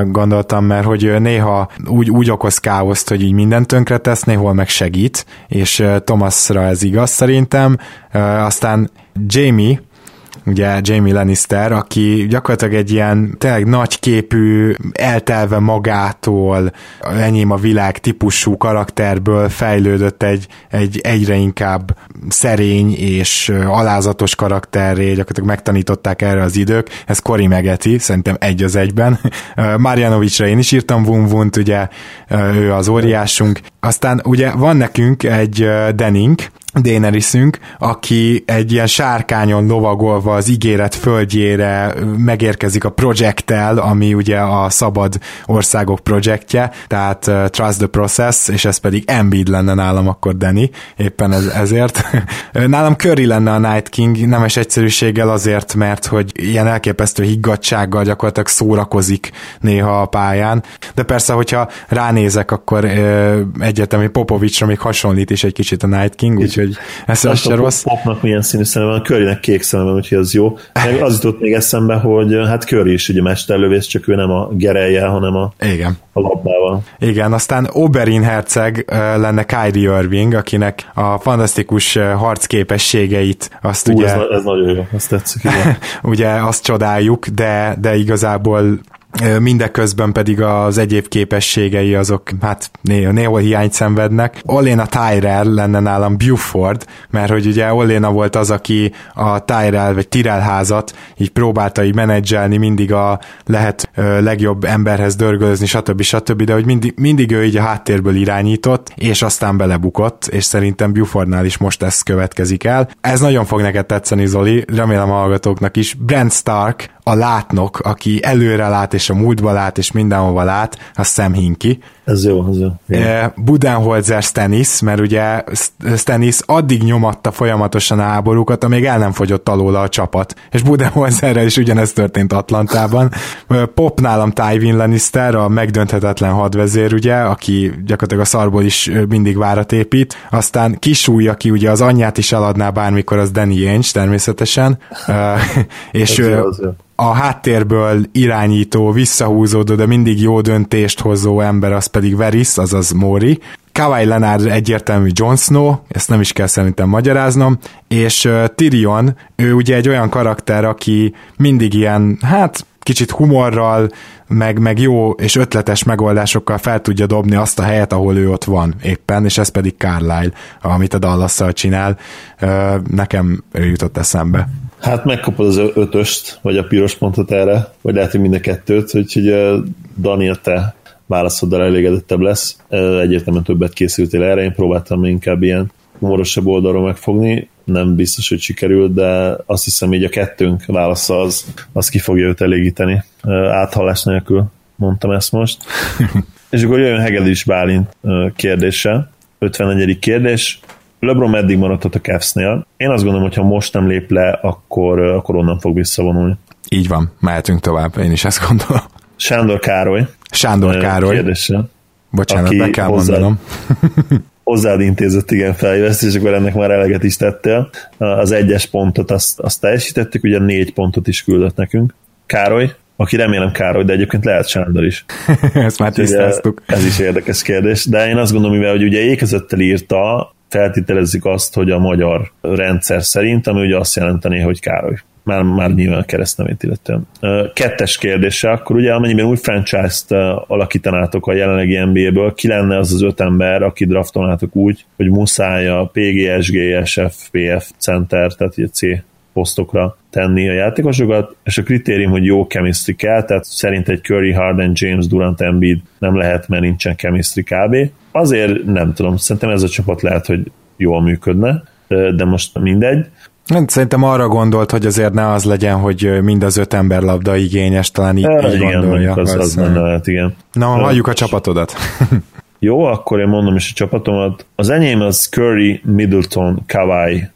gondoltam, mert hogy néha úgy, úgy okoz káoszt, hogy így mindent tönkre tesz, néhol meg segít, és Thomasra ez igaz szerintem. Aztán Jamie, ugye Jamie Lannister, aki gyakorlatilag egy ilyen tényleg nagyképű, eltelve magától, enyém a világ típusú karakterből fejlődött egy, egy egyre inkább szerény és alázatos karakterré, gyakorlatilag megtanították erre az idők, ez Cory megeti, szerintem egy az egyben. [LAUGHS] Marjanovicsra én is írtam Vun ugye ő az óriásunk. Aztán ugye van nekünk egy Denning, Daenerysünk, aki egy ilyen sárkányon lovagolva az ígéret földjére megérkezik a projekttel, ami ugye a szabad országok projektje, tehát uh, Trust the Process, és ez pedig Embiid lenne nálam akkor Danny, éppen ez, ezért. [LAUGHS] nálam Curry lenne a Night King, nemes egyszerűséggel azért, mert hogy ilyen elképesztő higgadsággal gyakorlatilag szórakozik néha a pályán, de persze, hogyha ránézek, akkor uh, egyetemű Popovicsra még hasonlít is egy kicsit a Night King, úgyhogy úgyhogy ez az se rossz. Popnak milyen színű szeme van, Currynek kék szeme van, úgyhogy az jó. Meg az jutott még eszembe, hogy hát Curry is ugye mesterlövész, csak ő nem a gerelje, hanem a, Igen. a labdával. Igen, aztán Oberin herceg lenne Kyrie Irving, akinek a fantasztikus harcképességeit azt Hú, ugye... Ez, ez nagyon jó, azt tetszik. [LAUGHS] Ugye azt csodáljuk, de, de igazából mindeközben pedig az egyéb képességei azok hát néha, néhol hiányt szenvednek. Oléna Tyrell lenne nálam Buford, mert hogy ugye Oléna volt az, aki a Tyrell vagy Tyrell házat így próbálta így menedzselni, mindig a lehet legjobb emberhez dörgölözni, stb. stb. De hogy mindig, mindig ő így a háttérből irányított, és aztán belebukott, és szerintem Bufordnál is most ez következik el. Ez nagyon fog neked tetszeni, Zoli, remélem a hallgatóknak is. Brent Stark, a látnok, aki előre lát, és a múltba lát, és mindenhova lát, az Sam Hinki. Ez jó, ez jó. jó. Budenholzer Stennis, mert ugye Stennis addig nyomatta folyamatosan a háborúkat, amíg el nem fogyott alóla a csapat. És Budenholzerrel is ugyanezt történt Atlantában. Pop nálam Tywin Lannister, a megdönthetetlen hadvezér, ugye, aki gyakorlatilag a szarból is mindig várat épít. Aztán Kisúly, aki ugye az anyját is eladná bármikor, az Danny Ainge természetesen. [LAUGHS] és Ez jó, az jó a háttérből irányító, visszahúzódó, de mindig jó döntést hozó ember, az pedig Veris, azaz Mori. Kawai Leonard egyértelmű Jon Snow, ezt nem is kell szerintem magyaráznom, és Tyrion, ő ugye egy olyan karakter, aki mindig ilyen, hát kicsit humorral, meg, meg jó és ötletes megoldásokkal fel tudja dobni azt a helyet, ahol ő ott van éppen, és ez pedig Carlyle, amit a dallas csinál. Nekem ő jutott eszembe. Hát megkapod az ötöst, vagy a piros pontot erre, vagy lehet, hogy mind a kettőt, úgyhogy Daniel, te válaszoddal elégedettebb lesz. Egyértelműen többet készültél erre, én próbáltam inkább ilyen humorosabb oldalról megfogni, nem biztos, hogy sikerült, de azt hiszem így a kettőnk válasza az, az ki fogja őt elégíteni. Áthallás nélkül mondtam ezt most. [LAUGHS] És akkor jöjjön Hegedűs Bálint kérdése. 51. kérdés. LeBron meddig maradhat a Cavs-nél? Én azt gondolom, hogy ha most nem lép le, akkor, akkor onnan fog visszavonulni. Így van, mehetünk tovább, én is ezt gondolom. Sándor Károly. Sándor Károly. Kérdése. Bocsánat, meg kell hozzá, mondanom. [LAUGHS] hozzád intézett igen felveszt, és akkor ennek már eleget is tettél. Az egyes pontot azt, azt teljesítettük, ugye négy pontot is küldött nekünk. Károly, aki remélem Károly, de egyébként lehet Sándor is. [LAUGHS] Ezt már tisztáztuk. Ez is érdekes kérdés, de én azt gondolom, mivel hogy ugye ékezettel írta, feltételezzük azt, hogy a magyar rendszer szerint, ami ugye azt jelenteni, hogy Károly. Már, már nyilván a keresztnevét illetően. Kettes kérdése, akkor ugye amennyiben új franchise-t alakítanátok a jelenlegi NBA-ből, ki lenne az az öt ember, aki draftolnátok úgy, hogy muszáj a PGSG, SF, PF center, tehát egy C posztokra tenni a játékosokat, és a kritérium, hogy jó chemistry kell, tehát szerint egy Curry, Harden, James, Durant, Embiid nem lehet, mert nincsen chemistry kb. Azért nem tudom, szerintem ez a csapat lehet, hogy jól működne, de most mindegy. Szerintem arra gondolt, hogy azért ne az legyen, hogy mind az öt ember labda igényes, talán így, e, így igen, gondolja. Az, az benne lehet, igen. Na, halljuk a csapatodat. Jó, akkor én mondom is a csapatomat. Az enyém az Curry, Middleton, Kawai,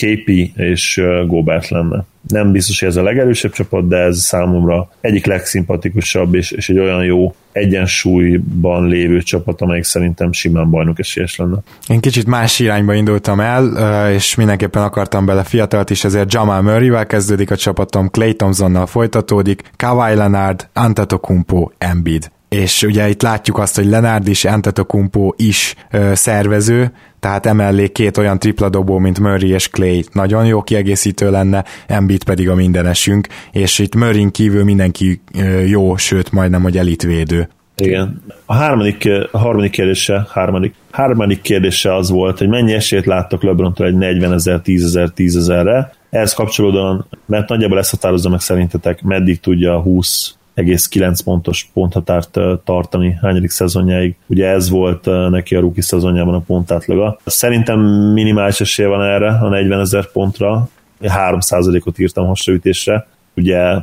KP és Gobert lenne. Nem biztos, hogy ez a legerősebb csapat, de ez számomra egyik legszimpatikusabb, és, és egy olyan jó egyensúlyban lévő csapat, amelyik szerintem simán bajnok esélyes lenne. Én kicsit más irányba indultam el, és mindenképpen akartam bele fiatalt is, ezért Jamal Murray-vel kezdődik a csapatom, Clay Thompsonnal folytatódik, Kawhi Leonard, Antetokounmpo, Embiid és ugye itt látjuk azt, hogy Lenard is, Antetokounmpo is ö, szervező, tehát emellé két olyan tripla dobó, mint Murray és Clay nagyon jó kiegészítő lenne, Embiid pedig a mindenesünk, és itt Murray kívül mindenki ö, jó, sőt majdnem, hogy elitvédő. Igen. A harmadik, a harmadik kérdése, harmadik, harmadik kérdése az volt, hogy mennyi esélyt láttok LeBrontól egy 40 ezer, 10 ezer, 10 ezerre. Ehhez kapcsolódóan, mert nagyjából ezt határozza meg szerintetek, meddig tudja a 20 6,9 pontos ponthatárt tartani hányadik szezonjáig. Ugye ez volt neki a rookie szezonjában a pontátlaga. Szerintem minimális esélye van erre a 40 ezer pontra, 3%-ot írtam hasraütésre. Ugye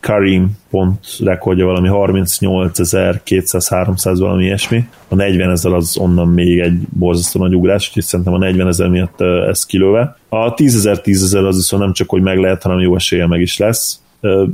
Karim pont rekordja valami 38.200-300 valami ilyesmi. A 40 ezer az onnan még egy borzasztó nagy ugrás, úgyhogy szerintem a 40 ezer miatt ez kilőve. A 10 ezer 10 ezer az viszont nem csak, hogy meg lehet, hanem jó esélye meg is lesz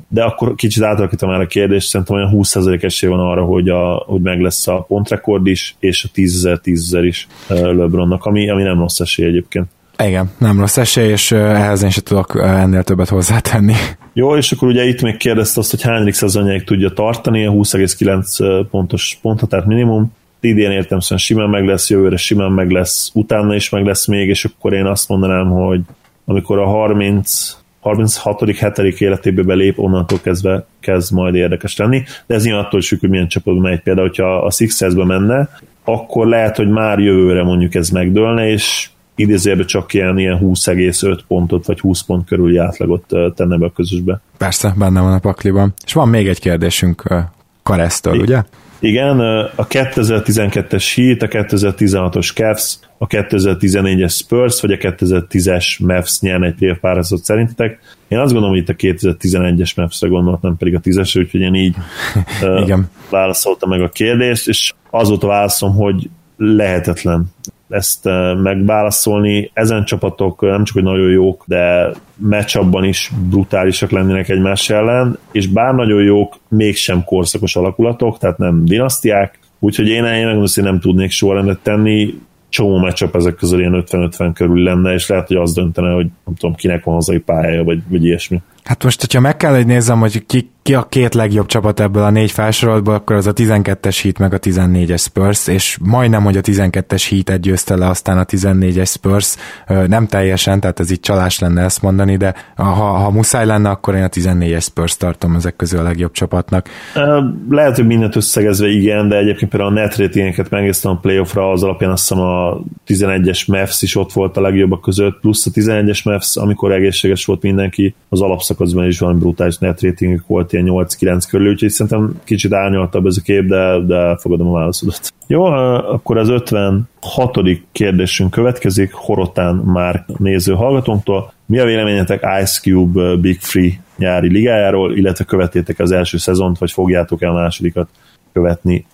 de akkor kicsit átalakítom már a kérdést, szerintem olyan 20% esély van arra, hogy, a, hogy meg lesz a pontrekord is, és a 10 ezer 10 ezer is LeBronnak, ami, ami nem rossz esély egyébként. Igen, nem rossz esély, és ehhez én sem tudok ennél többet hozzátenni. [LAUGHS] Jó, és akkor ugye itt még kérdezte azt, hogy hányadik szezonjáig tudja tartani, a 20,9 pontos pontot, minimum. Idén értem szóval simán meg lesz, jövőre simán meg lesz, utána is meg lesz még, és akkor én azt mondanám, hogy amikor a 30 36. 7. életébe belép, onnantól kezdve kezd majd érdekes lenni, de ez nyilván attól is függ, hogy milyen csapatban megy. Például, hogyha a Sixersbe menne, akkor lehet, hogy már jövőre mondjuk ez megdőlne, és idézőjelben csak ilyen, ilyen 20,5 pontot, vagy 20 pont körüli átlagot tenne be a közösbe. Persze, benne van a pakliban. És van még egy kérdésünk Karesztől, ugye? Igen, a 2012-es Heat, a 2016-os Cavs, a 2014-es Spurs, vagy a 2010-es Mavs nyerne egy playoff párazat szerintetek. Én azt gondolom, hogy itt a 2011-es Mavs-re gondolt, nem pedig a 10-esre, úgyhogy én így [LAUGHS] Igen. válaszoltam meg a kérdést, és az volt a válaszom, hogy lehetetlen ezt megválaszolni. Ezen csapatok nem csak, hogy nagyon jók, de meccsabban is brutálisak lennének egymás ellen, és bár nagyon jók, mégsem korszakos alakulatok, tehát nem dinasztiák, úgyhogy én, én nem tudnék soha rendet tenni, csomó meccsap ezek közül ilyen 50-50 körül lenne, és lehet, hogy az döntene, hogy nem tudom, kinek van hazai pályája, vagy, vagy ilyesmi. Hát most, hogyha meg kell, hogy nézzem, hogy ki, ki a két legjobb csapat ebből a négy felsoroltból, akkor az a 12-es hit meg a 14-es Spurs, és majdnem, hogy a 12-es hit győzte le, aztán a 14-es Spurs, nem teljesen, tehát ez itt csalás lenne ezt mondani, de ha, ha muszáj lenne, akkor én a 14-es Spurs tartom ezek közül a legjobb csapatnak. Lehet, hogy mindent összegezve igen, de egyébként például a net ratingeket megnéztem a playoffra, az alapján azt hiszem a 11-es Mavs is ott volt a legjobbak között, plusz a 11-es Mavs, amikor egészséges volt mindenki, az alapszakaszban is van brutális net volt, ilyen 8-9 körül, úgyhogy szerintem kicsit árnyaltabb ez a kép, de, de fogadom a válaszodat. Jó, akkor az 56. kérdésünk következik, Horotán már néző hallgatónktól. Mi a véleményetek Ice Cube Big Free nyári ligájáról, illetve követétek az első szezont, vagy fogjátok el a másodikat követni?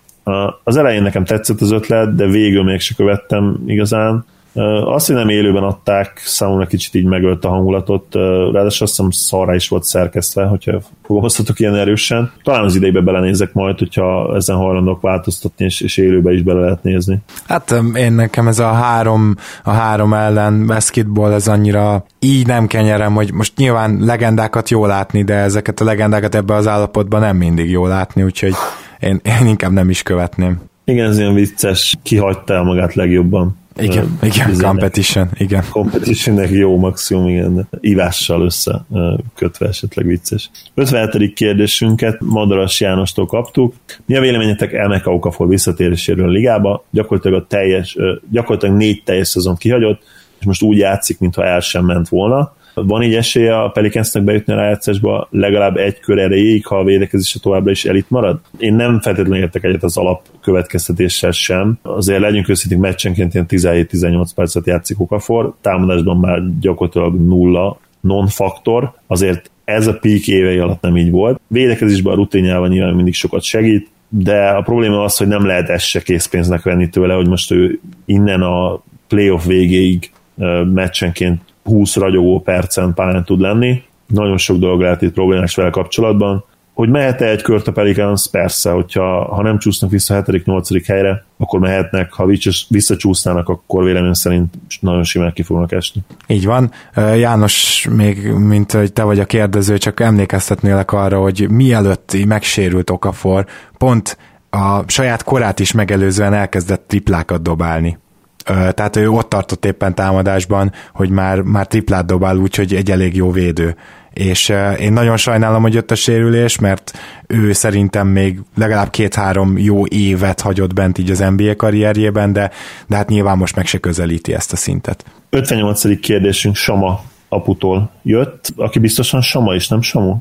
Az elején nekem tetszett az ötlet, de végül mégse követtem igazán azt, hogy nem élőben adták, számomra kicsit így megölt a hangulatot, ráadásul azt hiszem szarra is volt szerkesztve, hogyha fogalmazhatok ilyen erősen. Talán az idejébe belenézek majd, hogyha ezen hajlandok változtatni, és, és élőbe is bele lehet nézni. Hát én nekem ez a három, a három ellen basketball, ez annyira így nem kenyerem, hogy most nyilván legendákat jó látni, de ezeket a legendákat ebbe az állapotban nem mindig jó látni, úgyhogy én, én inkább nem is követném. Igen, ez ilyen vicces, kihagyta el magát legjobban. Igen, uh, igen, competition, igen. Competitionnek jó maximum, igen. Ivással össze kötve esetleg vicces. 57. kérdésünket Madaras Jánostól kaptuk. Mi a véleményetek Elmeka Okafor visszatéréséről a ligába? Gyakorlatilag, a teljes, gyakorlatilag négy teljes szezon kihagyott, és most úgy játszik, mintha el sem ment volna van így esélye a Pelicansnek bejutni a rájátszásba legalább egy kör erejéig, ha a védekezése továbbra is elit marad? Én nem feltétlenül értek egyet az alap következtetéssel sem. Azért legyünk őszintén meccsenként ilyen 17-18 percet játszik Okafor, támadásban már gyakorlatilag nulla non-faktor, azért ez a peak évei alatt nem így volt. Védekezésben a rutinjával nyilván mindig sokat segít, de a probléma az, hogy nem lehet ezt se készpénznek venni tőle, hogy most ő innen a playoff végéig meccsenként 20 ragyogó percen pályán tud lenni. Nagyon sok dolog lehet itt problémás vele kapcsolatban. Hogy mehet-e egy kört a Pelicans? Persze, hogyha ha nem csúsznak vissza a 7.-8. helyre, akkor mehetnek, ha visszacsúsznának, akkor vélemény szerint nagyon simán ki fognak esni. Így van. János, még mint hogy te vagy a kérdező, csak emlékeztetnélek arra, hogy mielőtt megsérült Okafor, pont a saját korát is megelőzően elkezdett triplákat dobálni tehát ő ott tartott éppen támadásban, hogy már, már triplát dobál, úgyhogy egy elég jó védő. És én nagyon sajnálom, hogy jött a sérülés, mert ő szerintem még legalább két-három jó évet hagyott bent így az NBA karrierjében, de, de hát nyilván most meg se közelíti ezt a szintet. 58. kérdésünk Sama aputól jött, aki biztosan Sama is, nem Samu?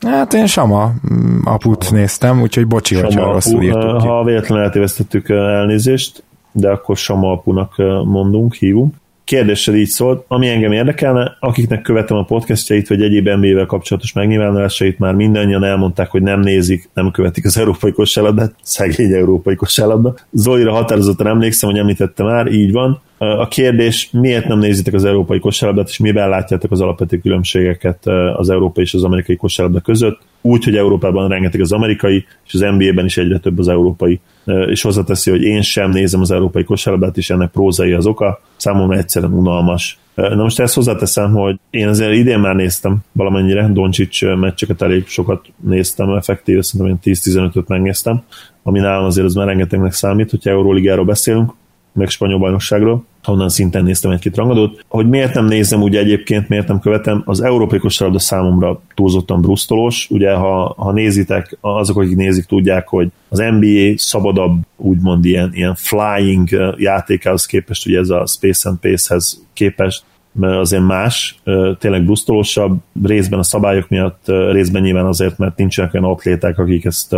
Hát én Sama mm, aput néztem, úgyhogy bocsi, hogyha rosszul írtuk Ha véletlenül eltévesztettük elnézést, de akkor Sama apunak mondunk, hívunk. Kérdéssel így szólt, ami engem érdekelne, akiknek követem a podcastjait, vagy egyéb NBA-vel kapcsolatos megnyilvánulásait, már mindannyian elmondták, hogy nem nézik, nem követik az európai kosárlabdát, szegény európai kosárlabda. Zolira határozottan emlékszem, hogy említette már, így van. A kérdés, miért nem nézitek az európai kosárlabdát, és mivel látjátok az alapvető különbségeket az európai és az amerikai kosárlabda között? Úgy, hogy Európában rengeteg az amerikai, és az NBA-ben is egyre több az európai. És hozzáteszi, hogy én sem nézem az európai kosárlabdát, és ennek prózai az oka. Számomra egyszerűen unalmas. Na most ezt hozzáteszem, hogy én azért idén már néztem valamennyire, Doncsics meccseket elég sokat néztem, effektív, szerintem 10-15-öt megnéztem, ami nálam azért az már rengetegnek számít, hogyha Euróligáról beszélünk, meg spanyol bajnokságról, onnan szinten néztem egy-két rangadót. Hogy miért nem nézem úgy egyébként, miért nem követem, az európai kosárlabda számomra túlzottan brusztolós. Ugye, ha, ha nézitek, azok, akik nézik, tudják, hogy az NBA szabadabb, úgymond ilyen, ilyen flying játékához képest, ugye ez a Space and Pace-hez képest, mert azért más, tényleg brusztolósabb, részben a szabályok miatt, részben nyilván azért, mert nincsenek olyan atléták, akik ezt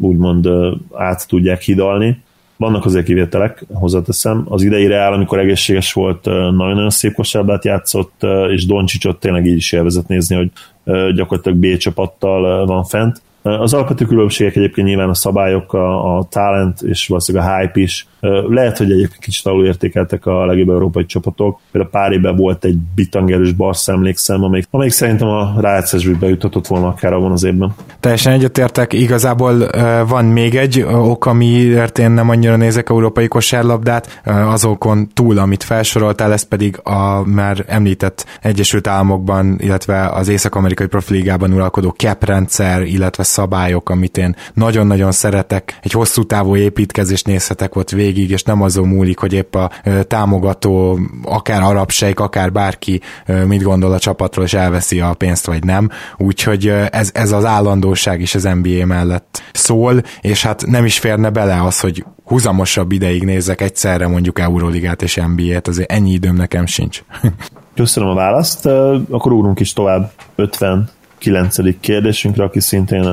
úgymond át tudják hidalni vannak azért kivételek, hozzáteszem. Az idei Reál, amikor egészséges volt, nagyon-nagyon szép kosárlabdát játszott, és Doncsicsot tényleg így is élvezett nézni, hogy gyakorlatilag B csapattal van fent. Az alapvető különbségek egyébként nyilván a szabályok, a, a talent és valószínűleg a hype is. Lehet, hogy egyébként kicsit alulértékeltek a legjobb európai csapatok. Például pár évben volt egy bitangerős Barca, emlékszem, amelyik, amelyik szerintem a rájátszásba bejuthatott volna akár abban az évben. Teljesen egyetértek. Igazából van még egy ok, amiért én nem annyira nézek európai kosárlabdát, azokon túl, amit felsoroltál, ez pedig a már említett Egyesült Államokban, illetve az Észak-Amerikai Profiligában uralkodó cap rendszer, illetve szabályok, amit én nagyon-nagyon szeretek. Egy hosszú távú építkezést nézhetek ott végig, és nem azon múlik, hogy épp a támogató, akár arab sejk, akár bárki mit gondol a csapatról, és elveszi a pénzt, vagy nem. Úgyhogy ez, ez az állandóság is az NBA mellett szól, és hát nem is férne bele az, hogy húzamosabb ideig nézek egyszerre mondjuk Euroligát és NBA-t, azért ennyi időm nekem sincs. Köszönöm a választ, akkor úrunk is tovább 50 kilencedik kérdésünkre, aki szintén,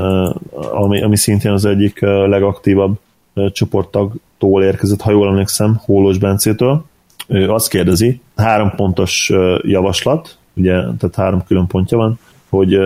ami, ami szintén az egyik legaktívabb csoporttagtól érkezett, ha jól emlékszem, Hólós Bencétől. Ő azt kérdezi, három pontos javaslat, ugye, tehát három külön pontja van, hogy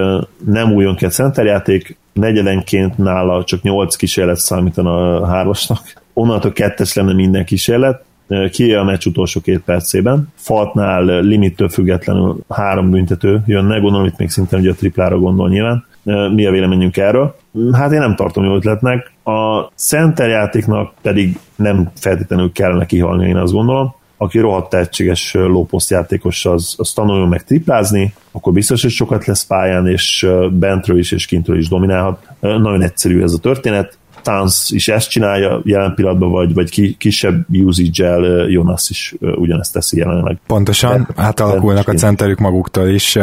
nem újon ki a centerjáték, negyedenként nála csak nyolc kísérlet számítana a hármasnak, onnantól kettes lenne minden kísérlet, ki a meccs utolsó két percében. Faltnál limittől függetlenül három büntető jönne, gondolom itt még szintén ugye a triplára gondol nyilván. Mi a véleményünk erről? Hát én nem tartom jó ötletnek. A center játéknak pedig nem feltétlenül kellene kihalni, én azt gondolom aki rohadt tehetséges lóposzt játékos, az, az tanuljon meg triplázni, akkor biztos, hogy sokat lesz pályán, és bentről is és kintről is dominálhat. Nagyon egyszerű ez a történet. Towns is ezt csinálja jelen pillanatban, vagy, vagy kisebb usage-el Jonas is ugyanezt teszi jelenleg. Pontosan, de, átalakulnak a centerük maguktól is,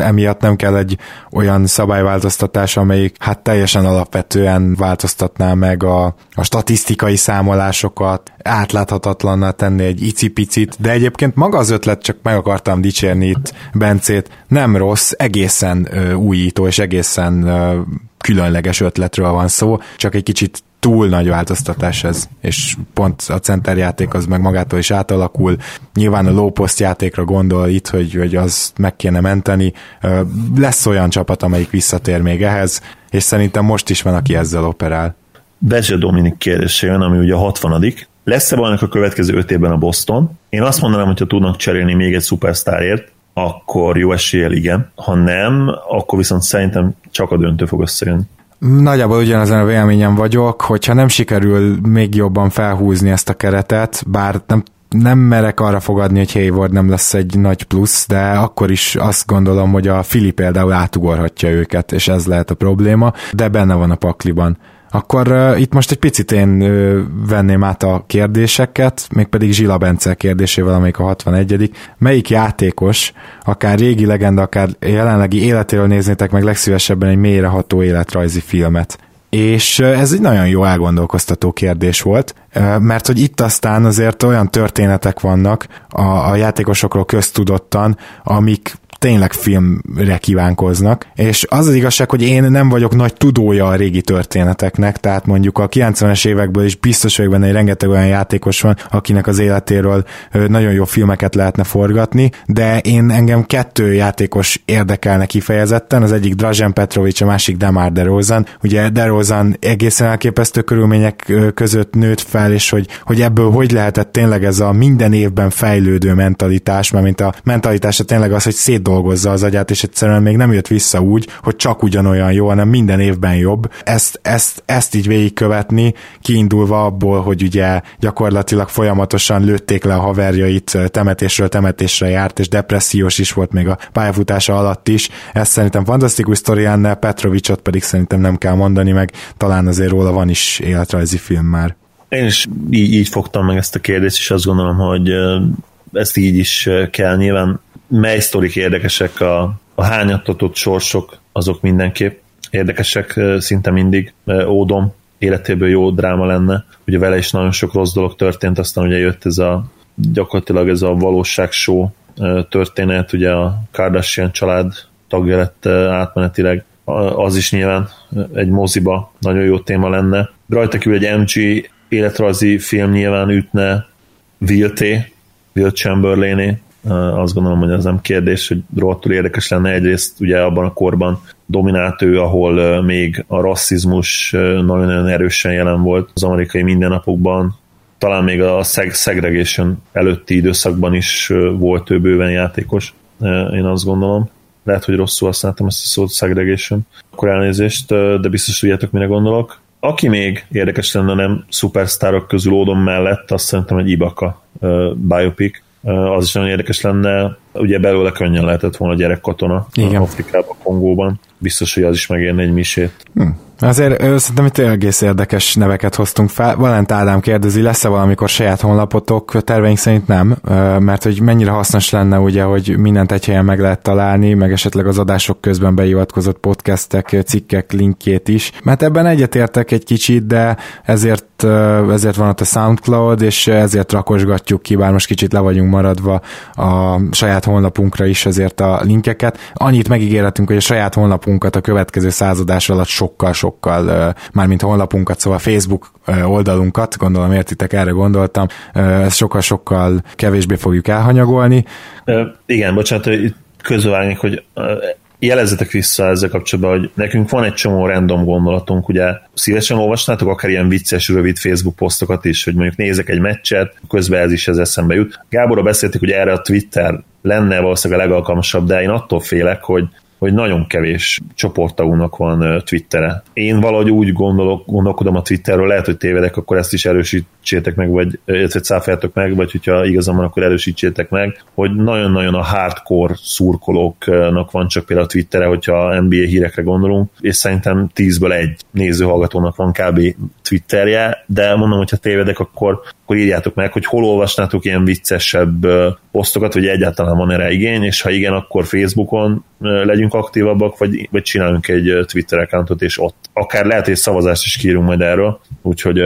emiatt nem kell egy olyan szabályváltoztatás, amelyik hát teljesen alapvetően változtatná meg a, a statisztikai számolásokat, átláthatatlanná tenni egy icipicit, de egyébként maga az ötlet, csak meg akartam dicsérni itt Bencét, nem rossz, egészen újító és egészen különleges ötletről van szó, csak egy kicsit túl nagy változtatás ez, és pont a centerjáték az meg magától is átalakul. Nyilván a low post játékra gondol itt, hogy, hogy az meg kéne menteni. Lesz olyan csapat, amelyik visszatér még ehhez, és szerintem most is van, aki ezzel operál. Bezse Dominik kérdése jön, ami ugye a 60 Lesz-e valamik a következő öt évben a Boston? Én azt mondanám, hogyha tudnak cserélni még egy szupersztárért, akkor jó eséllyel igen. Ha nem, akkor viszont szerintem csak a döntő fog összejönni. Nagyjából ugyanezen a véleményem vagyok, hogyha nem sikerül még jobban felhúzni ezt a keretet, bár nem nem merek arra fogadni, hogy Hayward nem lesz egy nagy plusz, de akkor is azt gondolom, hogy a Fili például átugorhatja őket, és ez lehet a probléma, de benne van a pakliban. Akkor uh, itt most egy picit én uh, venném át a kérdéseket, mégpedig Zsila Bence kérdésével, amelyik a 61 Melyik játékos, akár régi legenda, akár jelenlegi életéről néznétek meg legszívesebben egy mélyreható életrajzi filmet? És ez egy nagyon jó elgondolkoztató kérdés volt, mert hogy itt aztán azért olyan történetek vannak a, a játékosokról köztudottan, amik tényleg filmre kívánkoznak, és az az igazság, hogy én nem vagyok nagy tudója a régi történeteknek, tehát mondjuk a 90-es évekből is biztos vagyok benne, hogy rengeteg olyan játékos van, akinek az életéről nagyon jó filmeket lehetne forgatni, de én engem kettő játékos érdekelne kifejezetten, az egyik Drazen Petrovic, a másik Demar DeRozan. Ugye DeRozan egészen elképesztő körülmények között nőtt fel, és hogy, hogy ebből hogy lehetett tényleg ez a minden évben fejlődő mentalitás, mert mint a mentalitása tényleg az, hogy szétdolgozza az agyát, és egyszerűen még nem jött vissza úgy, hogy csak ugyanolyan jó, hanem minden évben jobb. Ezt, ezt, ezt így végigkövetni, kiindulva abból, hogy ugye gyakorlatilag folyamatosan lőtték le a haverjait, temetésről temetésre járt, és depressziós is volt még a pályafutása alatt is. Ez szerintem fantasztikus sztori lenne, Petrovicsot pedig szerintem nem kell mondani, meg talán azért róla van is életrajzi film már. Én is így, így fogtam meg ezt a kérdést, és azt gondolom, hogy ezt így is kell. Nyilván mely sztorik érdekesek, a, a hányattatott sorsok, azok mindenképp érdekesek szinte mindig. Ódom életéből jó dráma lenne. Ugye vele is nagyon sok rossz dolog történt, aztán ugye jött ez a gyakorlatilag ez a valóság show történet, ugye a Kardashian család tagja lett átmenetileg, az is nyilván egy moziba nagyon jó téma lenne. Rajta kívül egy MG életrajzi film nyilván ütne Vilté, Will Chamberlainé, azt gondolom, hogy ez nem kérdés, hogy rohadtul érdekes lenne egyrészt ugye abban a korban dominált ő, ahol még a rasszizmus nagyon-nagyon erősen jelen volt az amerikai mindennapokban, talán még a segregation előtti időszakban is volt ő bőven játékos, én azt gondolom. Lehet, hogy rosszul használtam ezt a szót, segregation. Akkor elnézést, de biztos tudjátok, mire gondolok. Aki még érdekes lenne nem szupersztárok közül Ódon mellett, azt szerintem egy Ibaka biopic, az is nagyon érdekes lenne. Ugye belőle könnyen lehetett volna gyerekkatona Igen. Afrikában, Kongóban. Biztos, hogy az is megérne egy misét. Hm. Azért szerintem itt egész érdekes neveket hoztunk fel. Valent Ádám kérdezi, lesz-e valamikor saját honlapotok? Terveink szerint nem, mert hogy mennyire hasznos lenne ugye, hogy mindent egy helyen meg lehet találni, meg esetleg az adások közben beivatkozott podcastek, cikkek linkjét is. Mert ebben egyetértek egy kicsit, de ezért, ezért van ott a SoundCloud, és ezért rakosgatjuk ki, bár most kicsit le vagyunk maradva a saját honlapunkra is ezért a linkeket. Annyit megígérhetünk, hogy a saját honlapunkat a következő századás alatt sokkal, sokkal sokkal, mármint honlapunkat, szóval Facebook oldalunkat, gondolom értitek, erre gondoltam, ezt sokkal-sokkal kevésbé fogjuk elhanyagolni. Igen, bocsánat, hogy közölvágnék, hogy jelezzetek vissza ezzel kapcsolatban, hogy nekünk van egy csomó random gondolatunk, ugye szívesen olvasnátok akár ilyen vicces, rövid Facebook posztokat is, hogy mondjuk nézek egy meccset, közben ez is ez eszembe jut. Gáborra beszéltük, hogy erre a Twitter lenne valószínűleg a legalkalmasabb, de én attól félek, hogy hogy nagyon kevés csoporttagúnak van Twittere. Én valahogy úgy gondolok, gondolkodom a Twitterről, lehet, hogy tévedek, akkor ezt is erősítsétek meg, vagy illetve cáfoljátok meg, vagy hogyha igazam van, akkor erősítsétek meg, hogy nagyon-nagyon a hardcore szurkolóknak van csak például a Twittere, hogyha NBA hírekre gondolunk, és szerintem 10-ből egy nézőhallgatónak van kb. Twitterje, de mondom, hogyha tévedek, akkor, akkor írjátok meg, hogy hol olvasnátok ilyen viccesebb posztokat, vagy egyáltalán van erre igény, és ha igen, akkor Facebookon legyünk aktívabbak, vagy, vagy csináljunk egy Twitter accountot, és ott akár lehet, hogy szavazást is kírunk majd erről, úgyhogy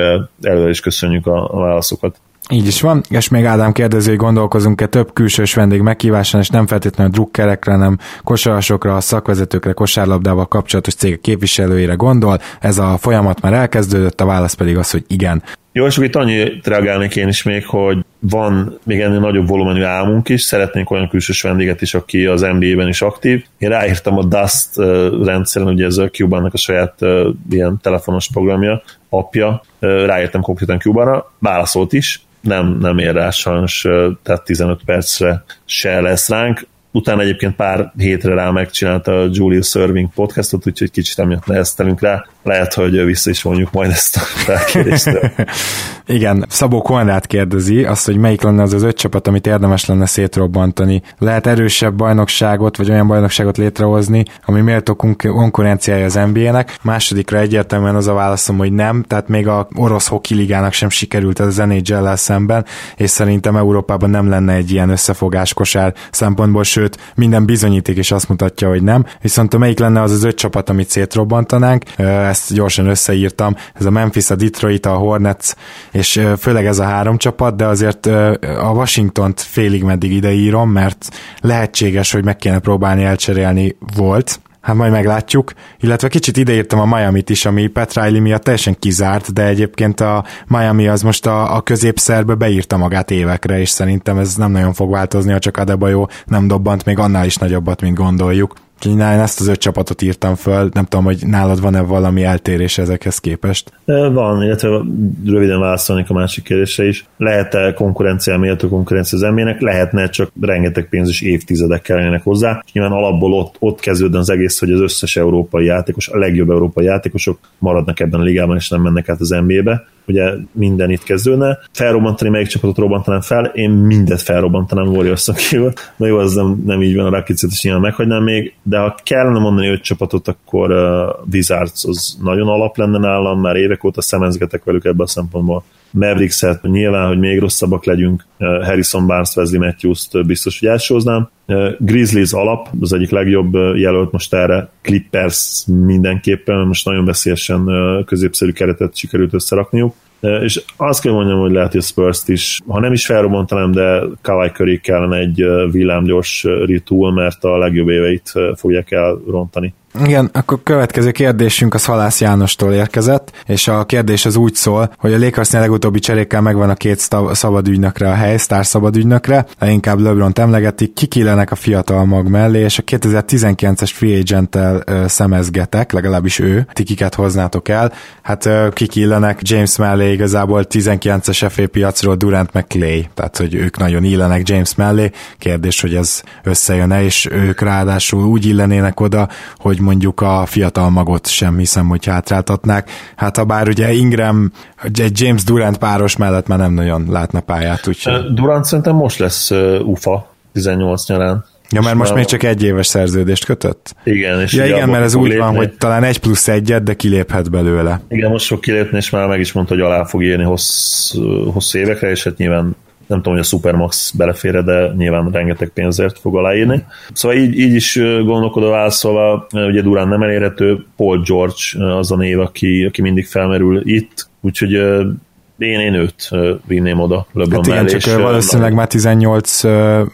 előre is köszönjük a, válaszokat. Így is van, és még Ádám kérdező, hogy gondolkozunk-e több külsős vendég meghívásán, és nem feltétlenül drukkerekre, hanem kosarasokra, a szakvezetőkre, kosárlabdával kapcsolatos cégek képviselőire gondol. Ez a folyamat már elkezdődött, a válasz pedig az, hogy igen. Jó, és itt annyit reagálnék én is még, hogy van még ennél nagyobb volumenű álmunk is, szeretnénk olyan külsős vendéget is, aki az NBA-ben is aktív. Én ráírtam a Dust rendszeren, ugye ez a Cuban-nak a saját ilyen telefonos programja, apja, ráírtam konkrétan Cuban-ra, válaszolt is, nem, nem ér rá sajnos, tehát 15 percre se lesz ránk. Utána egyébként pár hétre rá megcsinálta a Julius Serving podcastot, úgyhogy kicsit emiatt neheztelünk rá. Lehet, hogy vissza is vonjuk majd ezt a felkérést. [LAUGHS] Igen, Szabó Konrád kérdezi azt, hogy melyik lenne az az öt csapat, amit érdemes lenne szétrobbantani. Lehet erősebb bajnokságot, vagy olyan bajnokságot létrehozni, ami méltó konkurenciája az NBA-nek. Másodikra egyértelműen az a válaszom, hogy nem, tehát még a orosz hoki ligának sem sikerült ez az nhl szemben, és szerintem Európában nem lenne egy ilyen összefogás kosár szempontból, sőt sőt, minden bizonyíték is azt mutatja, hogy nem. Viszont melyik lenne az az öt csapat, amit szétrobbantanánk, ezt gyorsan összeírtam, ez a Memphis, a Detroit, a Hornets, és főleg ez a három csapat, de azért a Washington-t félig meddig ideírom, mert lehetséges, hogy meg kéne próbálni elcserélni volt, Hát majd meglátjuk, illetve kicsit ideírtam a Miami-t is, ami Pat Riley miatt teljesen kizárt, de egyébként a Miami az most a, a középszerbe beírta magát évekre, és szerintem ez nem nagyon fog változni, ha csak Adebayo nem dobbant még annál is nagyobbat, mint gondoljuk. Úgyhogy én ezt az öt csapatot írtam föl, nem tudom, hogy nálad van-e valami eltérés ezekhez képest? Van, illetve röviden válaszolnék a másik kérdésre is. Lehet-e konkurencia, méltó konkurencia az NBA-nek? Lehetne, csak rengeteg pénz és évtizedek kellenek hozzá. És nyilván alapból ott, ott kezdődne az egész, hogy az összes európai játékos, a legjobb európai játékosok maradnak ebben a ligában, és nem mennek át az NBA-be ugye minden itt kezdődne. Felrobbantani, melyik csapatot robbantanám fel, én mindet felrobbantanám warriors kívül. Na jó, az nem, nem így van, a Rakicet is nyilván meghagynám még, de ha kellene mondani öt csapatot, akkor uh, Wizards az nagyon alap lenne nálam, már évek óta szemezgetek velük ebben a szempontból. Mavericks-et, nyilván, hogy még rosszabbak legyünk, Harrison Barnes, Wesley Matthews-t biztos, hogy elsóznám. Grizzlies alap, az egyik legjobb jelölt most erre, Clippers mindenképpen, most nagyon veszélyesen középszerű keretet sikerült összerakniuk. És azt kell mondjam, hogy lehet, hogy a spurs is, ha nem is felrobbantanám, de Kawai köré kellene egy villámgyors ritual, mert a legjobb éveit fogják elrontani. Igen, akkor következő kérdésünk az Halász Jánostól érkezett, és a kérdés az úgy szól, hogy a Lakersnél legutóbbi cserékkel megvan a két szabad ügynökre a hely, sztár szabad ügynökre, inkább LeBron emlegetik, kik illenek a fiatal mag mellé, és a 2019-es free agent-tel szemezgetek, legalábbis ő, ti kiket hoznátok el, hát ö, kik illenek James mellé igazából 19-es FA piacról Durant meg Clay, tehát hogy ők nagyon illenek James mellé, kérdés, hogy ez összejön-e, és ők ráadásul úgy illenének oda, hogy mondjuk a fiatal magot sem hiszem, hogy hátráltatnák. Hát ha bár ugye Ingram, egy James Durant páros mellett már nem nagyon látna pályát. Úgyhogy... Durant szerintem most lesz UFA 18 nyarán. Ja, mert most még csak egy éves szerződést kötött? Igen. És ja, igen, mert ez úgy lépni. van, hogy talán egy plusz egyet, de kiléphet belőle. Igen, most fog kilépni, és már meg is mondta, hogy alá fog írni hossz, hosszú évekre, és hát nyilván nem tudom, hogy a Supermax belefére, de nyilván rengeteg pénzért fog aláírni. Szóval így, így is gondolkodva válaszolva, ugye Durán nem elérhető, Paul George az a név, aki, aki mindig felmerül itt, úgyhogy én, én őt vinném oda LeBron hát igen, mellé, csak valószínűleg már 18,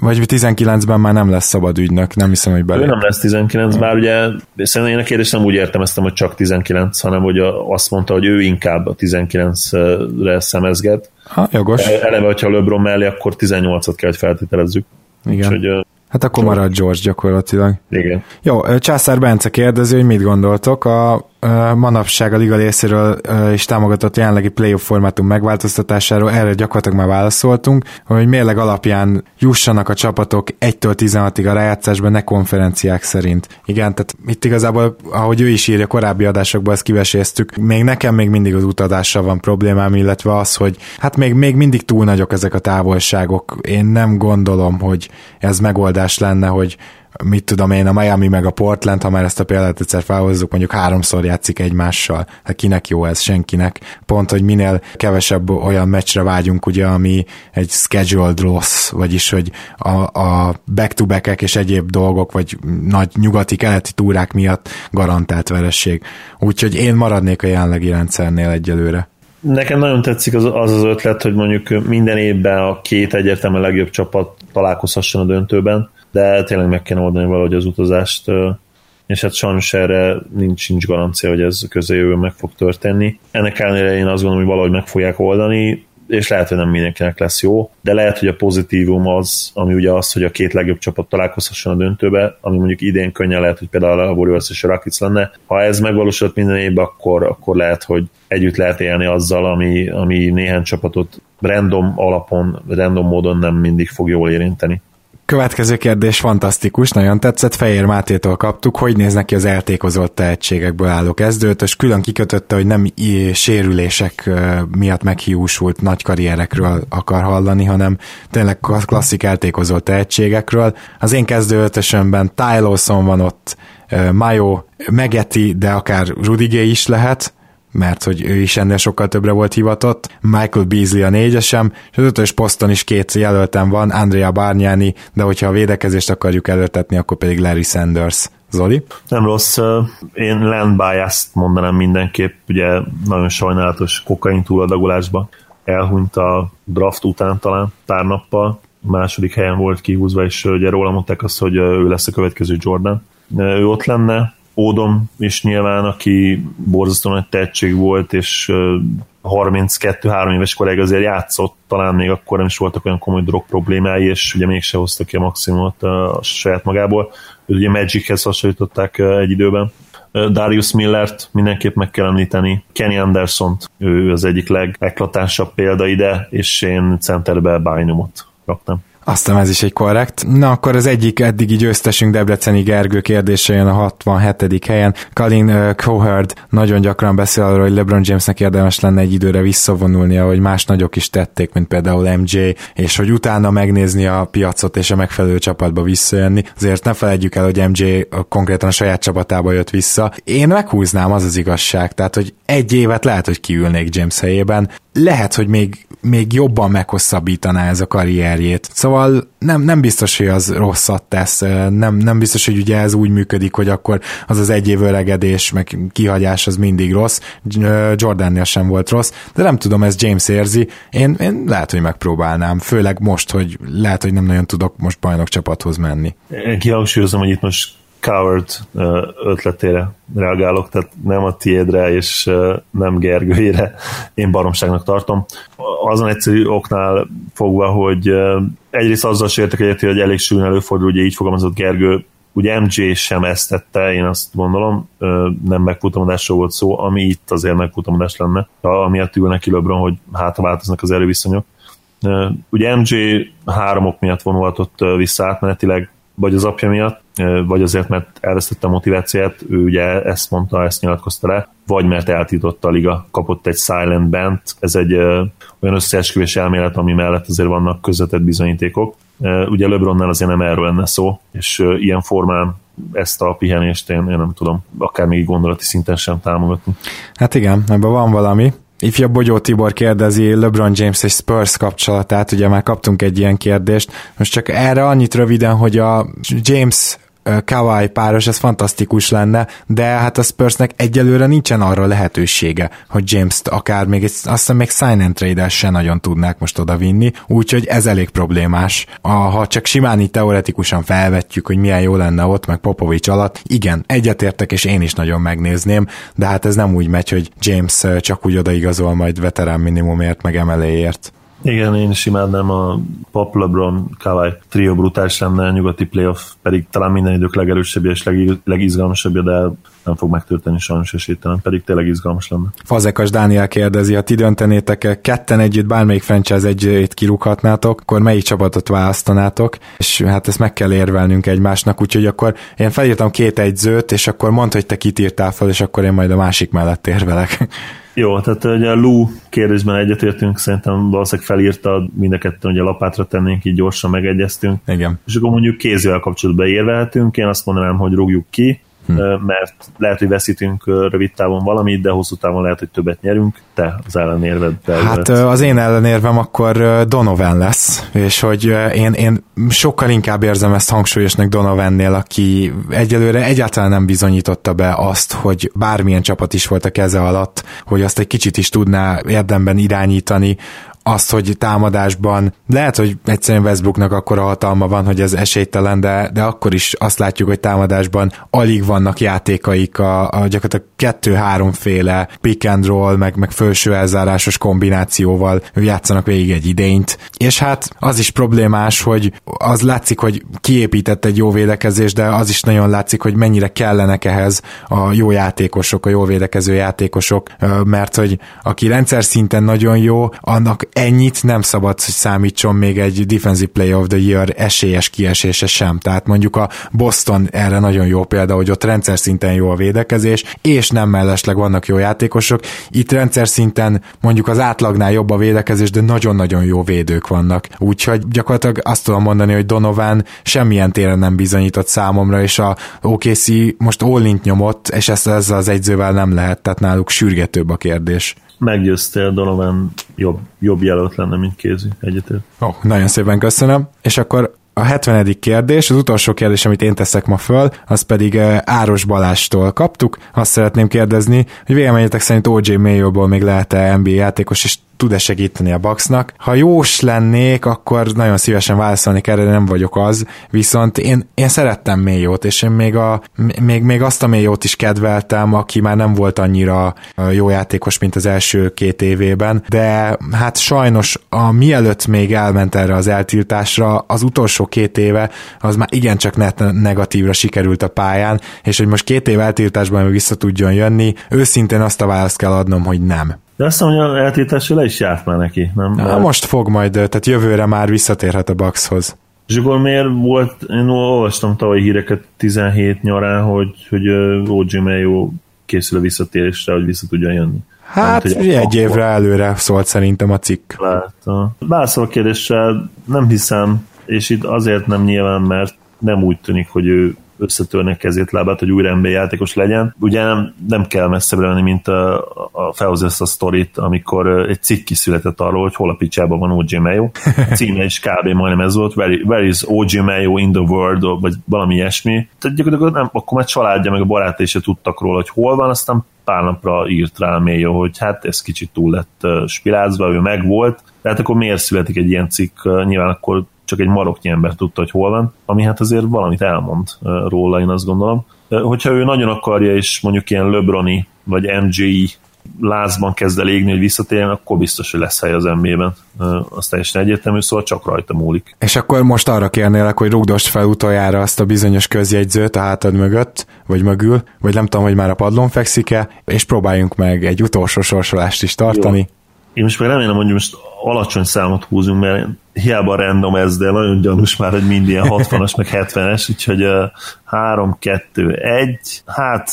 vagy 19-ben már nem lesz szabad ügynök, nem hiszem, hogy belé. Ő nem lesz 19, bár ugye szerintem én a kérdést nem úgy értelmeztem, hogy csak 19, hanem hogy azt mondta, hogy ő inkább a 19-re szemezget, Ha, jogos. Eleve, hogyha LeBron mellé, akkor 18-at kell, hogy feltételezzük. Igen. Úgyhogy, Hát akkor marad George gyakorlatilag. Igen. Jó, Császár Bence kérdezi, hogy mit gondoltok. A manapság a liga részéről is támogatott jelenlegi playoff formátum megváltoztatásáról, erre gyakorlatilag már válaszoltunk, hogy mérleg alapján jussanak a csapatok 1-től 16-ig a rájátszásban, ne konferenciák szerint. Igen, tehát itt igazából, ahogy ő is írja, korábbi adásokban ezt kiveséztük, még nekem még mindig az utadással van problémám, illetve az, hogy hát még, még mindig túl nagyok ezek a távolságok. Én nem gondolom, hogy ez megoldás lenne, hogy mit tudom én, a Miami meg a Portland, ha már ezt a példát egyszer felhozzuk, mondjuk háromszor játszik egymással. Hát kinek jó ez, senkinek. Pont, hogy minél kevesebb olyan meccsre vágyunk, ugye, ami egy scheduled loss, vagyis, hogy a, a back-to-back-ek és egyéb dolgok, vagy nagy nyugati-keleti túrák miatt garantált veresség. Úgyhogy én maradnék a jelenlegi rendszernél egyelőre. Nekem nagyon tetszik az, az az ötlet, hogy mondjuk minden évben a két egyértelműen legjobb csapat találkozhasson a döntőben de tényleg meg kell oldani valahogy az utazást, és hát sajnos erre nincs, nincs garancia, hogy ez közeljövőben meg fog történni. Ennek ellenére én azt gondolom, hogy valahogy meg fogják oldani, és lehet, hogy nem mindenkinek lesz jó, de lehet, hogy a pozitívum az, ami ugye az, hogy a két legjobb csapat találkozhasson a döntőbe, ami mondjuk idén könnyen lehet, hogy például a Warriors és a Rockets lenne. Ha ez megvalósult minden évben, akkor, akkor lehet, hogy együtt lehet élni azzal, ami, ami néhány csapatot random alapon, random módon nem mindig fog jól érinteni. Következő kérdés fantasztikus, nagyon tetszett, Fehér Mátétól kaptuk, hogy néznek ki az eltékozott tehetségekből álló kezdőt, és külön kikötötte, hogy nem sérülések miatt meghiúsult nagy karrierekről akar hallani, hanem tényleg klasszik eltékozott tehetségekről. Az én kezdőötösömben Ty Lawson van ott, Mayo, Megeti, de akár Rudigé is lehet, mert hogy ő is ennél sokkal többre volt hivatott, Michael Beasley a négyesem, és az ötös poszton is két jelöltem van, Andrea Bargnani, de hogyha a védekezést akarjuk előtetni, akkor pedig Larry Sanders. Zoli? Nem rossz. Én land bias mondanám mindenképp. Ugye nagyon sajnálatos kokain túladagolásba elhunyt a draft után talán pár nappal. második helyen volt kihúzva, és ugye róla mondták azt, hogy ő lesz a következő Jordan. Ő ott lenne, Ódom is nyilván, aki borzasztóan nagy tehetség volt, és 32-3 éves koráig azért játszott, talán még akkor nem is voltak olyan komoly drog problémái, és ugye mégse hozta ki a maximumot a saját magából. Őt ugye Magichez hasonlították egy időben. Darius Millert mindenképp meg kell említeni, Kenny Anderson-t, ő az egyik legeklatánsabb példa ide, és én centerbe Bynumot raktam. Aztán ez is egy korrekt. Na akkor az egyik eddigi győztesünk Debreceni Gergő kérdése jön a 67. helyen. Uh, Cowherd nagyon gyakran beszél arról, hogy LeBron Jamesnek érdemes lenne egy időre visszavonulnia, hogy más nagyok is tették, mint például MJ, és hogy utána megnézni a piacot és a megfelelő csapatba visszajönni. Azért ne felejtjük el, hogy MJ konkrétan a saját csapatába jött vissza. Én meghúznám, az az igazság. Tehát, hogy egy évet lehet, hogy kiülnék James helyében lehet, hogy még, még jobban meghosszabbítaná ez a karrierjét. Szóval nem, nem biztos, hogy az rosszat tesz, nem, nem biztos, hogy ugye ez úgy működik, hogy akkor az az egy év öregedés, meg kihagyás az mindig rossz. Jordannél sem volt rossz, de nem tudom, ez James érzi. Én, én lehet, hogy megpróbálnám, főleg most, hogy lehet, hogy nem nagyon tudok most bajnok csapathoz menni. Kihangsúlyozom, hogy itt most Coward ötletére reagálok, tehát nem a tiédre és nem Gergőjére én baromságnak tartom. Azon egyszerű oknál fogva, hogy egyrészt azzal sértek egyet, hogy elég sűrűn előfordul, ugye így fogalmazott Gergő, ugye MJ sem ezt tette, én azt gondolom, nem megfutamodásról volt szó, ami itt azért megfutamodás lenne, amiatt ül neki LeBron, hogy hát változnak az erőviszonyok. Ugye MJ három ok miatt vonulhatott vissza átmenetileg, vagy az apja miatt, vagy azért, mert elvesztette a motivációját, ő ugye ezt mondta, ezt nyilatkozta le, vagy mert eltította a liga, kapott egy silent band, ez egy olyan összeesküvés elmélet, ami mellett azért vannak közvetett bizonyítékok. Ugye LeBronnál azért nem erről lenne szó, és ilyen formán ezt a pihenést én, én nem tudom, akár még gondolati szinten sem támogatni. Hát igen, ebben van valami. Ifja Bogyó Tibor kérdezi LeBron James és Spurs kapcsolatát, ugye már kaptunk egy ilyen kérdést. Most csak erre annyit röviden, hogy a James Kawai páros, ez fantasztikus lenne, de hát a Spursnek egyelőre nincsen arra lehetősége, hogy James-t akár még egy, azt hiszem még sign and trade se nagyon tudnák most oda vinni, úgyhogy ez elég problémás. Ha csak simán így teoretikusan felvetjük, hogy milyen jó lenne ott, meg Popovics alatt, igen, egyetértek, és én is nagyon megnézném, de hát ez nem úgy megy, hogy James csak úgy odaigazol majd veterán minimumért, meg emeléért. Igen, én is imádnám a Pop, LeBron, Kawai trio brutális lenne, a nyugati playoff pedig talán minden idők legerősebb és leg, legizgalmasabb, de nem fog megtörténni sajnos esélytelen, pedig tényleg izgalmas lenne. Fazekas Dániel kérdezi, ha ti döntenétek ketten együtt bármelyik franchise együtt kirúghatnátok, akkor melyik csapatot választanátok, és hát ezt meg kell érvelnünk egymásnak, úgyhogy akkor én felírtam két egyzőt, és akkor mondd, hogy te kit írtál fel, és akkor én majd a másik mellett érvelek. Jó, tehát ugye a Lou kérdésben egyetértünk, szerintem valószínűleg felírta, mind a ketten ugye lapátra tennénk, így gyorsan megegyeztünk. Igen. És akkor mondjuk kézzel kapcsolatban érvelhetünk, én azt mondanám, hogy rúgjuk ki, hm. mert lehet, hogy veszítünk rövid távon valamit, de hosszú távon lehet, hogy többet nyerünk. Te az ellenérved. Hát az én ellenérvem akkor Donovan lesz, és hogy én, én sokkal inkább érzem ezt hangsúlyosnak Donovannél, aki egyelőre egyáltalán nem bizonyította be azt, hogy bármilyen csapat is volt a keze alatt, hogy azt egy kicsit is tudná érdemben irányítani, azt, hogy támadásban lehet, hogy egyszerűen Westbrooknak akkor a hatalma van, hogy ez esélytelen, de, de akkor is azt látjuk, hogy támadásban alig vannak játékaik a, a gyakorlatilag kettő-háromféle pick and roll, meg, meg felső elzárásos kombinációval játszanak végig egy idényt. És hát az is problémás, hogy az látszik, hogy kiépített egy jó védekezés, de az is nagyon látszik, hogy mennyire kellenek ehhez a jó játékosok, a jó védekező játékosok, mert hogy aki rendszer szinten nagyon jó, annak ennyit nem szabad, hogy számítson még egy Defensive Player of the Year esélyes kiesése sem. Tehát mondjuk a Boston erre nagyon jó példa, hogy ott rendszer szinten jó a védekezés, és nem mellesleg vannak jó játékosok. Itt rendszer szinten mondjuk az átlagnál jobb a védekezés, de nagyon-nagyon jó védők vannak. Úgyhogy gyakorlatilag azt tudom mondani, hogy Donovan semmilyen téren nem bizonyított számomra, és a OKC most all nyomott, és ezt ezzel az egyzővel nem lehet, tehát náluk sürgetőbb a kérdés meggyőztél, Donovan jobb, jobb jelölt lenne, mint Kézi. Egyetért. Ó, oh, nagyon szépen köszönöm. És akkor a 70. kérdés, az utolsó kérdés, amit én teszek ma föl, az pedig eh, Áros Balástól kaptuk. Azt szeretném kérdezni, hogy véleményetek szerint OJ Mayo-ból még lehet-e NBA játékos, és tud-e segíteni a Bucksnak. Ha jós lennék, akkor nagyon szívesen válaszolni erre, nem vagyok az, viszont én, én szerettem Mayot, és én még, a, még, még azt a Mayot is kedveltem, aki már nem volt annyira jó játékos, mint az első két évében, de hát sajnos a mielőtt még elment erre az eltiltásra, az utolsó két éve az már igencsak net negatívra sikerült a pályán, és hogy most két év eltiltásban vissza tudjon jönni, őszintén azt a választ kell adnom, hogy nem. De azt mondom, hogy a eltiltásra le is járt már neki, nem? Na, most fog majd, tehát jövőre már visszatérhet a Buckshoz. És akkor miért volt, én olvastam tavaly híreket 17 nyarán, hogy, hogy OG Mayo készül a visszatérésre, hogy vissza tudjon jönni. Hát nem, egy akkor... évre előre szólt szerintem a cikk. Látom. Válaszol a kérdésre, nem hiszem, és itt azért nem nyilván, mert nem úgy tűnik, hogy ő összetörnek kezét, lábát, hogy újra NBA játékos legyen. Ugye nem, nem kell messzebbre menni, mint a, a felhoz ezt a sztorit, amikor egy cikk kiszületett arról, hogy hol a picsában van OG Mayo. A címe is kb. majdnem ez volt, where, where is OG Mayo in the world, vagy valami ilyesmi. Tehát gyakorlatilag nem, akkor már családja meg a barátai se tudtak róla, hogy hol van, aztán pár napra írt rá Mayo, hogy hát ez kicsit túl lett spilázva, ő megvolt, tehát akkor miért születik egy ilyen cikk? Nyilván akkor csak egy maroknyi ember tudta, hogy hol van, ami hát azért valamit elmond róla, én azt gondolom. Hogyha ő nagyon akarja, és mondjuk ilyen Lebroni vagy MGI lázban kezd el égni, hogy visszatérjen, akkor biztos, hogy lesz hely az NBA-ben. Az teljesen egyértelmű, szóval csak rajta múlik. És akkor most arra kérnélek, hogy rugdost fel utoljára azt a bizonyos közjegyzőt a hátad mögött, vagy mögül, vagy nem tudom, hogy már a padlón fekszik-e, és próbáljunk meg egy utolsó sorsolást is tartani. Jó. Én most meg remélem, hogy most alacsony számot húzunk, mert hiába random ez, de nagyon gyanús már, hogy mind ilyen 60-as, meg 70-es, úgyhogy 3, 2, 1, hát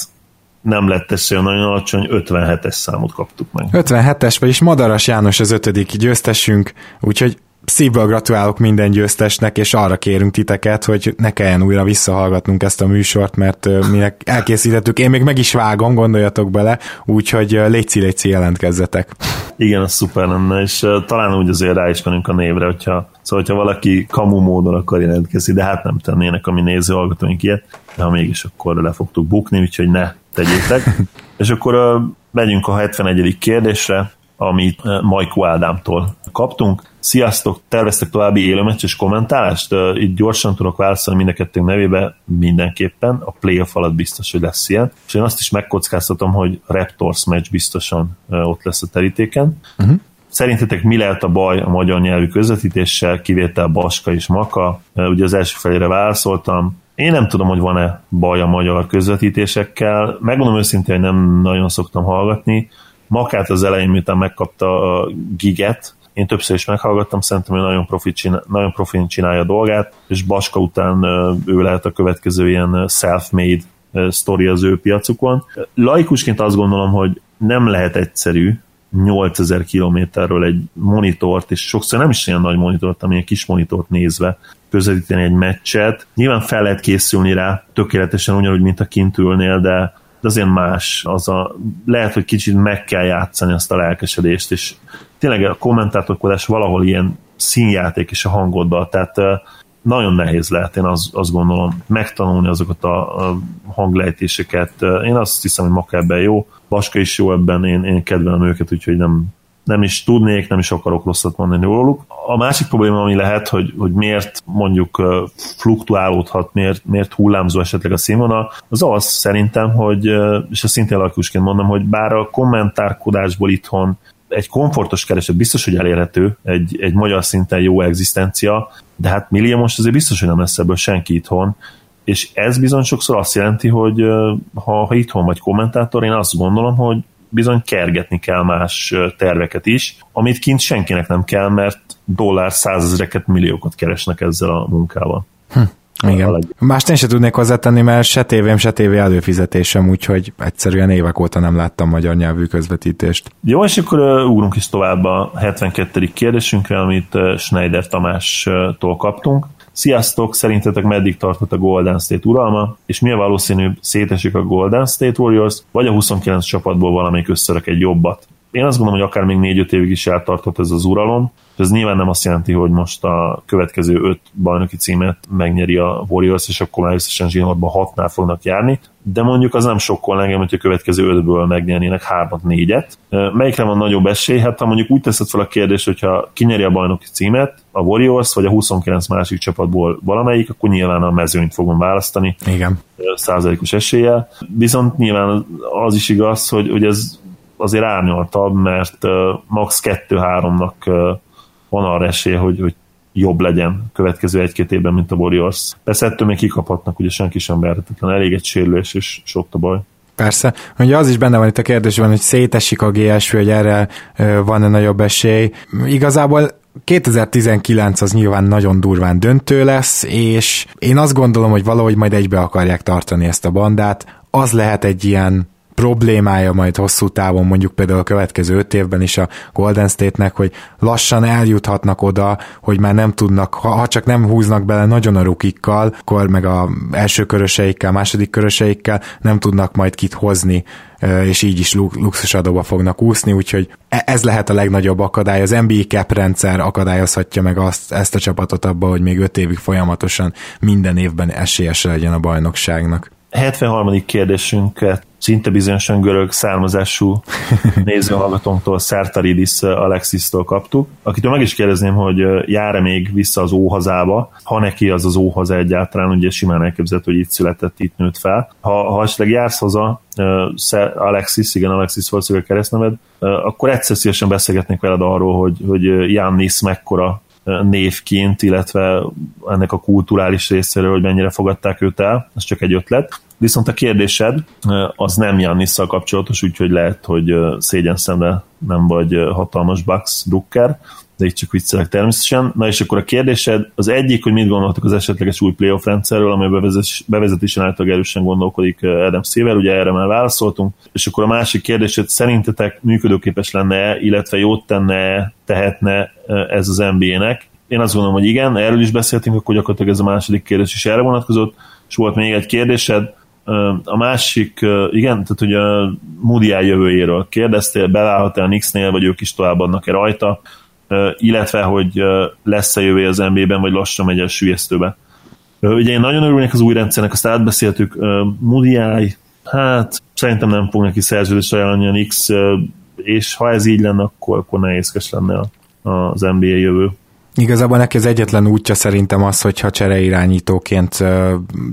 nem lett ez olyan nagyon alacsony, 57-es számot kaptuk meg. 57-es, vagyis Madaras János az ötödik győztesünk, úgyhogy szívből gratulálok minden győztesnek, és arra kérünk titeket, hogy ne kelljen újra visszahallgatnunk ezt a műsort, mert mi elkészítettük. Én még meg is vágom, gondoljatok bele, úgyhogy léci léci jelentkezzetek. Igen, az szuper lenne, és talán úgy azért rá is a névre, hogyha, szóval, hogyha valaki kamu módon akar jelentkezni, de hát nem tennének a mi néző hallgatóink ilyet, de ha mégis, akkor le fogtuk bukni, úgyhogy ne tegyétek. [LAUGHS] és akkor uh, megyünk a 71. kérdésre, amit Majko Ádámtól kaptunk. Sziasztok, terveztek további élőmeccses kommentálást? Itt gyorsan tudok válaszolni mind a kettőnk nevébe mindenképpen. A playoff alatt biztos, hogy lesz ilyen. És én azt is megkockáztatom, hogy Raptors meccs biztosan ott lesz a terítéken. Uh-huh. Szerintetek mi lehet a baj a magyar nyelvű közvetítéssel, kivétel Baska és Maka? Ugye az első felére válaszoltam. Én nem tudom, hogy van-e baj a magyar közvetítésekkel. Megmondom őszintén, hogy nem nagyon szoktam hallgatni. Makát az elején, miután megkapta a giget, én többször is meghallgattam, szerintem ő nagyon, profi csinál, nagyon profin csinálja a dolgát, és Baska után ő lehet a következő ilyen self-made sztori az ő piacukon. Laikusként azt gondolom, hogy nem lehet egyszerű 8000 kilométerről egy monitort, és sokszor nem is ilyen nagy monitort, hanem ilyen kis monitort nézve közvetíteni egy meccset. Nyilván fel lehet készülni rá tökéletesen ugyanúgy, mint a kint ülnél, de de azért más, az a, lehet, hogy kicsit meg kell játszani azt a lelkesedést, és tényleg a kommentátorkodás valahol ilyen színjáték is a hangodban, tehát nagyon nehéz lehet, én azt, azt gondolom, megtanulni azokat a, a hanglejtéseket. Én azt hiszem, hogy Maka ebben jó, Baska is jó ebben, én, én kedvelem őket, úgyhogy nem, nem is tudnék, nem is akarok rosszat mondani róluk. A másik probléma, ami lehet, hogy, hogy miért mondjuk fluktuálódhat, miért, miért hullámzó esetleg a színvonal, az az szerintem, hogy, és ezt szintén lakusként mondom, hogy bár a kommentárkodásból itthon egy komfortos kereset biztos, hogy elérhető, egy, egy magyar szinten jó egzisztencia, de hát millió most azért biztos, hogy nem lesz ebből senki itthon, és ez bizony sokszor azt jelenti, hogy ha, ha itthon vagy kommentátor, én azt gondolom, hogy bizony kergetni kell más terveket is, amit kint senkinek nem kell, mert dollár százezreket, milliókat keresnek ezzel a munkával. Hm. Igen. Mást én sem tudnék hozzátenni, mert se tévém, se tévé előfizetésem, úgyhogy egyszerűen évek óta nem láttam magyar nyelvű közvetítést. Jó, és akkor ugrunk is tovább a 72. kérdésünkre, amit Schneider Tamástól kaptunk. Sziasztok, szerintetek meddig tartott a Golden State uralma, és mi a valószínűbb, szétesik a Golden State Warriors, vagy a 29 csapatból valamelyik összerak egy jobbat? Én azt gondolom, hogy akár még 4-5 évig is eltartott ez az uralom, ez nyilván nem azt jelenti, hogy most a következő öt bajnoki címet megnyeri a Warriors, és akkor már összesen zsinórban hatnál fognak járni, de mondjuk az nem sokkal engem, hogy a következő ötből megnyernének hármat, négyet. Melyikre van nagyobb esély? Hát ha mondjuk úgy teszed fel a kérdést, hogyha kinyeri a bajnoki címet, a Warriors vagy a 29 másik csapatból valamelyik, akkor nyilván a mezőnyt fogom választani. Igen. Százalékos eséllyel. Viszont nyilván az is igaz, hogy, hogy ez azért árnyaltabb, mert max. 2-3-nak van arra esély, hogy, hogy jobb legyen következő egy-két évben, mint a Warriors. Persze ettől még kikaphatnak, ugye senki sem verhetetlen, elég egy sérülés, és sok a baj. Persze. Ugye az is benne van itt a kérdésben, hogy szétesik a GSV, hogy erre van-e nagyobb esély. Igazából 2019 az nyilván nagyon durván döntő lesz, és én azt gondolom, hogy valahogy majd egybe akarják tartani ezt a bandát. Az lehet egy ilyen problémája majd hosszú távon, mondjuk például a következő öt évben is a Golden State-nek, hogy lassan eljuthatnak oda, hogy már nem tudnak, ha, csak nem húznak bele nagyon a rukikkal, akkor meg a első köröseikkel, második köröseikkel nem tudnak majd kit hozni és így is luxusadóba fognak úszni, úgyhogy e, ez lehet a legnagyobb akadály. Az NBA cap rendszer akadályozhatja meg azt, ezt a csapatot abba, hogy még öt évig folyamatosan minden évben esélyese legyen a bajnokságnak. 73. kérdésünket szinte bizonyosan görög származású [LAUGHS] nézőhallgatónktól, Szertaridis Alexisztól kaptuk, akitől meg is kérdezném, hogy jár-e még vissza az óhazába, ha neki az az óhaza egyáltalán, ugye simán elképzelhető, hogy itt született, itt nőtt fel. Ha, ha esetleg jársz haza, Alexis, igen, Alexis volt a keresztneved, akkor egyszer szívesen beszélgetnék veled arról, hogy, hogy Jannis mekkora névként, illetve ennek a kulturális részéről, hogy mennyire fogadták őt el, ez csak egy ötlet. Viszont a kérdésed az nem Jannisszal kapcsolatos, úgyhogy lehet, hogy szégyen szemre nem vagy hatalmas Bucks drukker, de itt csak viccelek természetesen. Na és akkor a kérdésed, az egyik, hogy mit gondoltok az esetleges új playoff rendszerről, amely bevezetésen által erősen gondolkodik Adam Széver, ugye erre már válaszoltunk, és akkor a másik kérdésed, szerintetek működőképes lenne illetve jót tenne, tehetne ez az NBA-nek? Én azt gondolom, hogy igen, erről is beszéltünk, akkor gyakorlatilag ez a második kérdés is erre vonatkozott, és volt még egy kérdésed, a másik, igen, tehát a Moody jövőjéről kérdeztél, belállhat-e a Knicks-nél, vagy ők is továbbadnak-e rajta, illetve, hogy lesz-e jövő az NBA-ben, vagy lassan megy el sülyeztőbe. Ugye én nagyon örülnék az új rendszernek, azt átbeszéltük, Moody hát szerintem nem fog neki szerződést ajánlani a Knicks, és ha ez így lenne, akkor, akkor nehézkes lenne az NBA jövő. Igazából neki az egyetlen útja szerintem az, hogyha csereirányítóként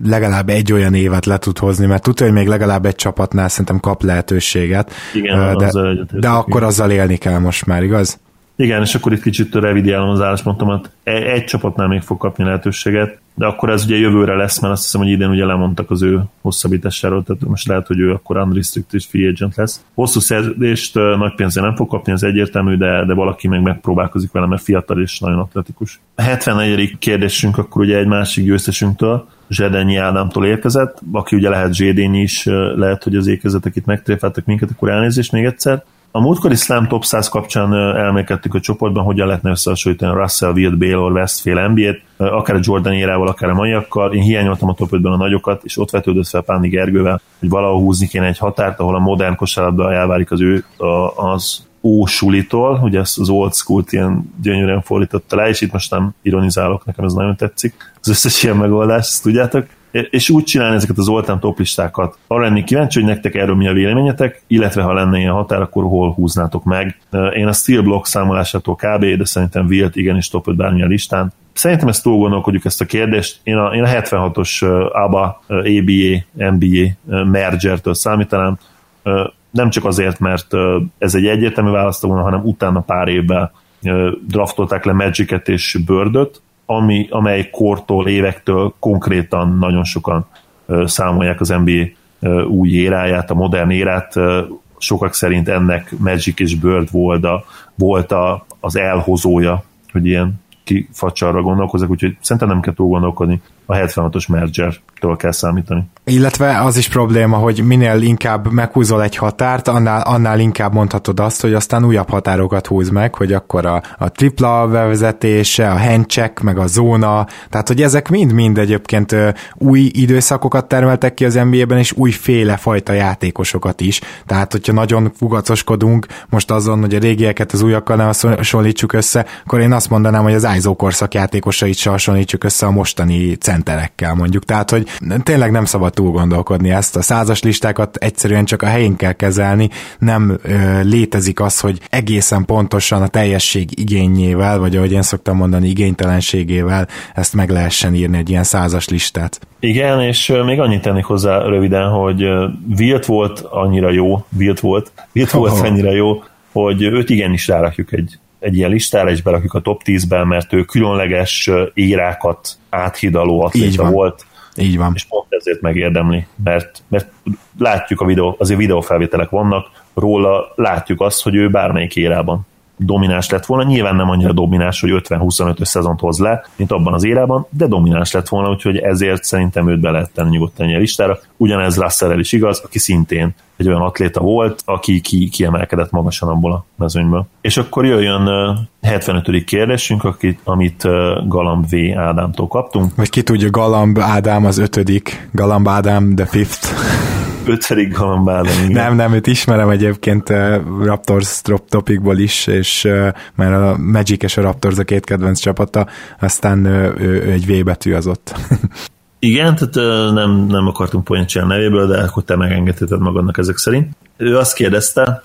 legalább egy olyan évet le tud hozni, mert tudja, hogy még legalább egy csapatnál szerintem kap lehetőséget. Igen, de, de akkor azzal élni kell most már, igaz? Igen, és akkor itt kicsit revidiálom az álláspontomat. Egy csapatnál még fog kapni lehetőséget, de akkor ez ugye jövőre lesz, mert azt hiszem, hogy idén ugye lemondtak az ő hosszabbításáról, tehát most lehet, hogy ő akkor unrestricted free agent lesz. Hosszú szerződést nagy pénzzel nem fog kapni, ez egyértelmű, de, de valaki meg megpróbálkozik vele, mert fiatal és nagyon atletikus. A 74. kérdésünk akkor ugye egy másik győztesünktől, Zsedenyi Ádámtól érkezett, aki ugye lehet Zsédény is, lehet, hogy az ékezetek itt megtréfáltak minket, akkor elnézést még egyszer. A múltkori Slam Top 100 kapcsán elmélkedtük a csoportban, hogyan lehetne összehasonlítani a Russell, Wild, Baylor, Westfield NBA-t, akár a Jordan érával, akár a maiakkal. Én hiányoltam a top 5-ben a nagyokat, és ott vetődött fel Pándi Gergővel, hogy valahol húzni kéne egy határt, ahol a modern kosárlabda elválik az ő az ósulitól, ugye ezt az old school ilyen gyönyörűen fordította le, és itt most nem ironizálok, nekem ez nagyon tetszik. Az összes ilyen megoldás, ezt tudjátok és úgy csinálni ezeket az oltán toplistákat. Arra lennék kíváncsi, hogy nektek erről mi a véleményetek, illetve ha lenne ilyen határ, akkor hol húznátok meg. Én a Steel Block számolásától kb, de szerintem Wilt igenis top 5 bármilyen listán. Szerintem ezt túl gondolkodjuk ezt a kérdést. Én a, én a 76-os ABA, ABA, NBA mergertől számítanám. Nem csak azért, mert ez egy egyértelmű választó volna, hanem utána pár évvel draftolták le Magic-et és Birdöt, ami, amely kortól, évektől konkrétan nagyon sokan számolják az NBA új éráját, a modern érát. sokak szerint ennek Magic és Bird volt, a, volt a, az elhozója, hogy ilyen kifacsarra gondolkozok, úgyhogy szerintem nem kell túl gondolkodni a 76-os merger-től kell számítani. Illetve az is probléma, hogy minél inkább meghúzol egy határt, annál, annál inkább mondhatod azt, hogy aztán újabb határokat húz meg, hogy akkor a, a tripla bevezetése, a handcheck, meg a zóna, tehát hogy ezek mind-mind egyébként új időszakokat termeltek ki az NBA-ben, és újféle fajta játékosokat is. Tehát, hogyha nagyon fugacoskodunk most azon, hogy a régieket az újakkal nem hasonlítsuk össze, akkor én azt mondanám, hogy az ISO korszak játékosait se hasonlítsuk össze a mostani centerekkel mondjuk. Tehát, hogy tényleg nem szabad túl gondolkodni ezt. A százas listákat egyszerűen csak a helyén kell kezelni, nem ö, létezik az, hogy egészen pontosan a teljesség igényével, vagy ahogy én szoktam mondani, igénytelenségével ezt meg lehessen írni egy ilyen százas listát. Igen, és még annyit tennék hozzá röviden, hogy Wilt volt annyira jó, Wilt volt, Wilt volt oh. annyira jó, hogy őt igenis rárakjuk egy egy ilyen listára, és berakjuk a top 10-ben, mert ő különleges érákat áthidaló atléta volt. Így van. És pont ezért megérdemli, mert, mert látjuk a videó, azért videófelvételek vannak róla, látjuk azt, hogy ő bármelyik érában domináns lett volna. Nyilván nem annyira domináns, hogy 50-25-ös szezont hoz le, mint abban az érában, de domináns lett volna, úgyhogy ezért szerintem őt be lehet tenni nyugodtan a listára. Ugyanez Russell is igaz, aki szintén egy olyan atléta volt, aki ki, kiemelkedett magasan abból a mezőnyből. És akkor jöjjön 75. kérdésünk, akit, amit Galamb V. Ádámtól kaptunk. Vagy ki tudja, Galamb Ádám az ötödik, Galamb Ádám the fifth ötödik galambálom. Nem, nem, őt ismerem egyébként uh, Raptors drop topikból is, és uh, mert a Magic és a Raptors a két kedvenc csapata, aztán uh, ő, ő egy V betű az ott. [LAUGHS] Igen, tehát nem, nem akartunk poént csinálni nevéből, de akkor te megengedheted magadnak ezek szerint. Ő azt kérdezte,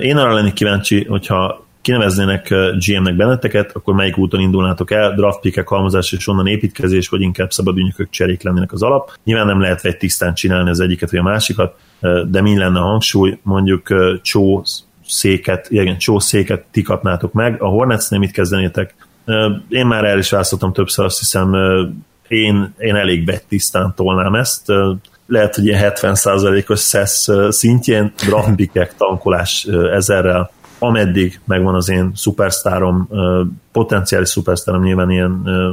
én arra lennék kíváncsi, hogyha kineveznének GM-nek benneteket, akkor melyik úton indulnátok el, draft pickek, halmozás és onnan építkezés, vagy inkább szabad ügynökök cserék lennének az alap. Nyilván nem lehet egy tisztán csinálni az egyiket vagy a másikat, de mi lenne a hangsúly, mondjuk csó széket, igen, csó széket ti kapnátok meg, a nem mit kezdenétek? Én már el is választottam többször, azt hiszem én, én elég tisztán tolnám ezt, lehet, hogy ilyen 70%-os szesz szintjén, draftpikek, tankolás ezerrel, ameddig megvan az én szupersztárom, potenciális szupersztárom, nyilván ilyen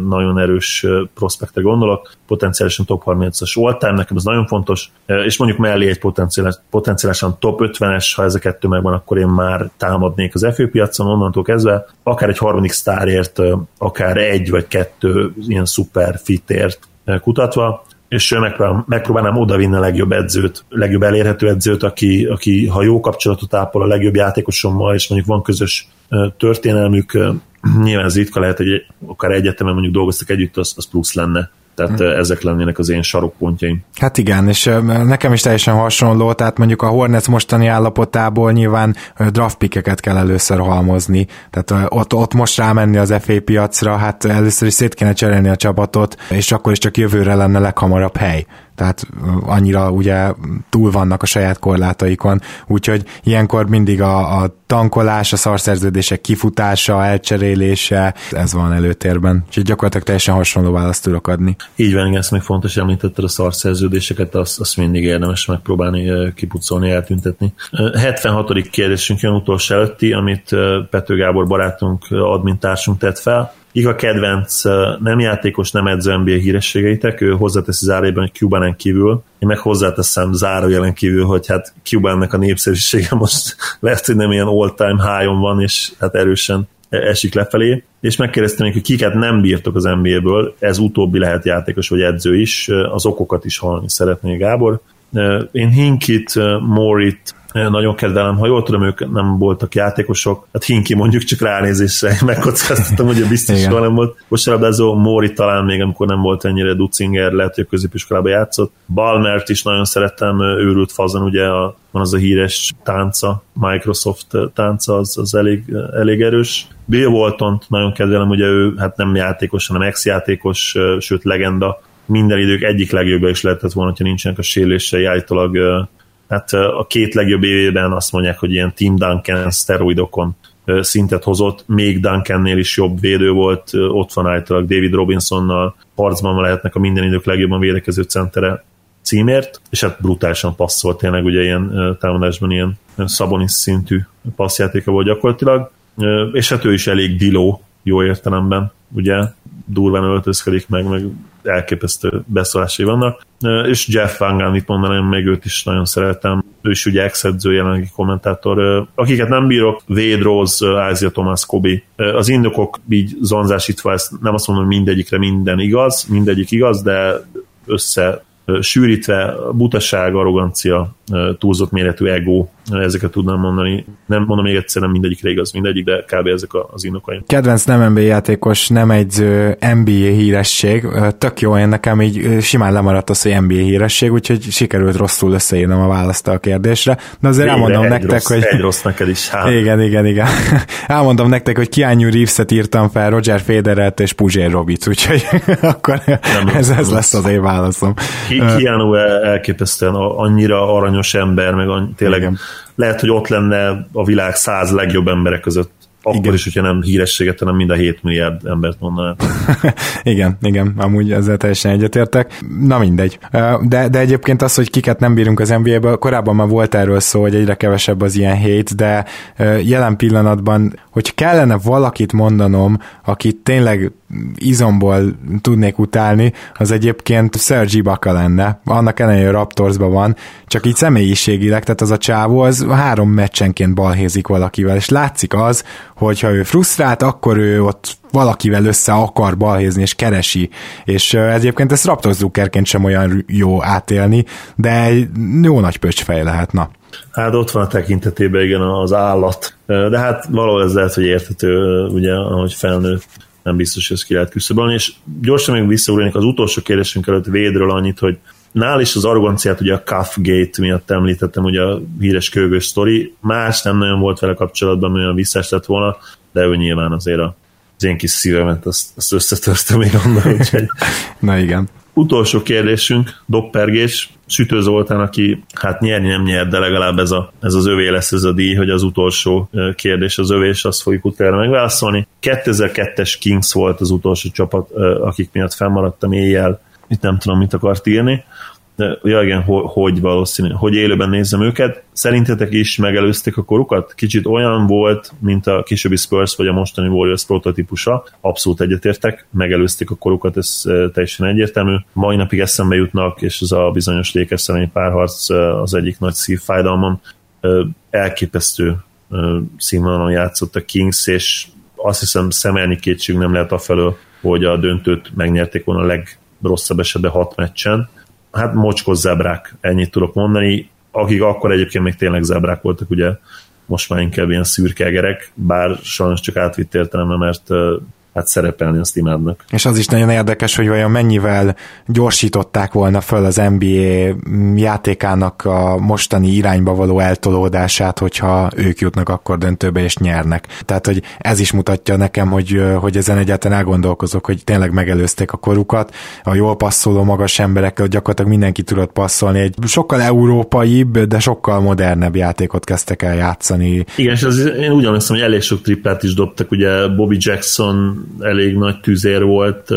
nagyon erős prospektre gondolok, potenciálisan top 30-as all nekem ez nagyon fontos, és mondjuk mellé egy potenciális, potenciálisan top 50-es, ha ez a kettő megvan, akkor én már támadnék az Fő piacon, onnantól kezdve, akár egy harmadik sztárért, akár egy vagy kettő ilyen szuper fitért kutatva, és megpróbálnám odavinni a legjobb edzőt, legjobb elérhető edzőt, aki, aki ha jó kapcsolatot ápol a legjobb játékosommal, és mondjuk van közös történelmük, nyilván ez ritka lehet, hogy akár egyetemen mondjuk dolgoztak együtt, az, az plusz lenne tehát hmm. ezek lennének az én sarokpontjaim. Hát igen, és nekem is teljesen hasonló, tehát mondjuk a Hornets mostani állapotából nyilván draft pickeket kell először halmozni, tehát ott, ott most rámenni az FA piacra, hát először is szét kéne cserélni a csapatot, és akkor is csak jövőre lenne leghamarabb hely tehát annyira ugye túl vannak a saját korlátaikon, úgyhogy ilyenkor mindig a, a tankolás, a szarszerződések kifutása, elcserélése, ez van előtérben. Úgyhogy gyakorlatilag teljesen hasonló választ tudok adni. Így van, ezt még fontos, említetted a szarszerződéseket, azt, azt mindig érdemes megpróbálni kipucolni, eltüntetni. 76. kérdésünk jön utolsó előtti, amit Pető Gábor barátunk, admintársunk tett fel Ig a kedvenc nem játékos, nem edző NBA hírességeitek, ő hozzáteszi zárójelben, hogy Cubanen kívül, én meg hozzáteszem zárójelen kívül, hogy hát Cubannek a népszerűsége [LAUGHS] most lehet, hogy nem ilyen all-time high-on van, és hát erősen esik lefelé, és megkérdeztem, hogy kiket nem bírtok az NBA-ből, ez utóbbi lehet játékos vagy edző is, az okokat is hallani szeretné Gábor. Én Hinkit, Morit, nagyon kedvelem, ha jól tudom, ők nem voltak játékosok, hát Hinki mondjuk csak ránézésre megkockáztattam, hogy biztos soha nem volt. Kosarabdázó, Móri talán még, amikor nem volt ennyire Ducinger, lehet, hogy a középiskolában játszott. Balmert is nagyon szerettem, őrült fazon, ugye a, van az a híres tánca, Microsoft tánca, az, az elég, elég erős. Bill Walton nagyon kedvelem, ugye ő hát nem játékos, hanem ex-játékos, sőt legenda, minden idők egyik legjobbja is lehetett volna, ha nincsenek a sérülései, állítólag hát a két legjobb évében azt mondják, hogy ilyen Tim Duncan szteroidokon szintet hozott, még Duncannél is jobb védő volt, ott van általában David Robinsonnal, harcban lehetnek a minden idők legjobban védekező centere. címért, és hát brutálisan passzolt tényleg, ugye ilyen támadásban ilyen Szabonis szintű passzjátéka volt gyakorlatilag, és hát ő is elég diló jó értelemben, ugye durván öltözkedik meg, meg elképesztő beszólásai vannak. És Jeff Van Gunn, itt mondanám, még őt is nagyon szeretem. Ő is ugye ex-edző, jelenlegi kommentátor. Akiket nem bírok, Wade Rose, Ázia Thomas, Kobi. Az indokok így zonzásítva, ezt nem azt mondom, hogy mindegyikre minden igaz, mindegyik igaz, de össze sűrítve, butaság, arrogancia, túlzott méretű ego, ezeket tudnám mondani. Nem mondom még egyszer, nem mindegyikre igaz mindegyik, de kb. ezek az indokaim. Kedvenc nem NBA játékos, nem egy NBA híresség. Tök jó, én nekem így simán lemaradt az, hogy NBA híresség, úgyhogy sikerült rosszul összeírnom a választ a kérdésre. De azért Végre elmondom nektek, rossz, hogy... Egy rossz neked is. Hát. Igen, igen, igen. [LAUGHS] elmondom nektek, hogy Keanu Reeves-et írtam fel, Roger Federert és Puzsér Robic, úgyhogy [LAUGHS] akkor nem ez, ez lesz az én válaszom. Keanu elképesztően annyira aranyos ember, meg tényleg Igen lehet, hogy ott lenne a világ száz legjobb emberek között akkor igen. is, hogyha nem hírességet, hanem mind a 7 milliárd embert mondaná. [LAUGHS] igen, igen, amúgy ezzel teljesen egyetértek. Na mindegy. De, de egyébként az, hogy kiket nem bírunk az NBA-ből, korábban már volt erről szó, hogy egyre kevesebb az ilyen hét, de jelen pillanatban, hogy kellene valakit mondanom, akit tényleg izomból tudnék utálni, az egyébként Sergi Ibaka lenne. Annak ellenére Raptorsban van, csak így személyiségileg, tehát az a csávó az három meccsenként balhézik valakivel, és látszik az, hogy ha ő frusztrált, akkor ő ott valakivel össze akar balhézni, és keresi, és egyébként ezt Raptors Zuckerként sem olyan jó átélni, de egy jó nagy pöcsfej lehet, na. Hát ott van a tekintetében igen az állat, de hát valahol ez lehet, hogy értető, ugye, ahogy felnő nem biztos, hogy ezt ki lehet küszöbölni, és gyorsan még visszaugranék az utolsó kérdésünk előtt Védről annyit, hogy nál is az arroganciát ugye a Cuff Gate miatt említettem, ugye a híres kőgös sztori, más nem nagyon volt vele kapcsolatban, ami olyan visszás lett volna, de ő nyilván azért a, az én kis szívemet azt, azt összetörte még onnan, úgyhogy... [LAUGHS] Na igen. Utolsó kérdésünk, doppergés, Sütő Zoltán, aki hát nyerni nem nyer, de legalább ez, a, ez az övé lesz ez a díj, hogy az utolsó kérdés az övé, és azt fogjuk utána megválaszolni. 2002-es Kings volt az utolsó csapat, akik miatt fennmaradtam éjjel, itt nem tudom, mit akart írni ja igen, hogy valószínű, hogy élőben nézem őket. Szerintetek is megelőzték a korukat? Kicsit olyan volt, mint a későbbi Spurs vagy a mostani Warriors prototípusa. Abszolút egyetértek, megelőzték a korukat, ez teljesen egyértelmű. Mai napig eszembe jutnak, és ez a bizonyos Lakers párharc az egyik nagy szívfájdalmam. Elképesztő színvonalon játszott a Kings, és azt hiszem szemelni kétség nem lehet afelől, hogy a döntőt megnyerték volna a legrosszabb esetben hat meccsen hát mocskos zebrák, ennyit tudok mondani, akik akkor egyébként még tényleg zebrák voltak, ugye most már inkább ilyen szürkegerek, bár sajnos csak átvitt értelemben, mert hát szerepelni azt imádnak. És az is nagyon érdekes, hogy vajon mennyivel gyorsították volna föl az NBA játékának a mostani irányba való eltolódását, hogyha ők jutnak akkor döntőbe és nyernek. Tehát, hogy ez is mutatja nekem, hogy, hogy ezen egyáltalán elgondolkozok, hogy tényleg megelőzték a korukat, a jól passzoló magas emberekkel gyakorlatilag mindenki tudott passzolni. Egy sokkal európaibb, de sokkal modernebb játékot kezdtek el játszani. Igen, és az, én úgy emlékszem, hogy elég sok triplát is dobtak, ugye Bobby Jackson elég nagy tüzér volt,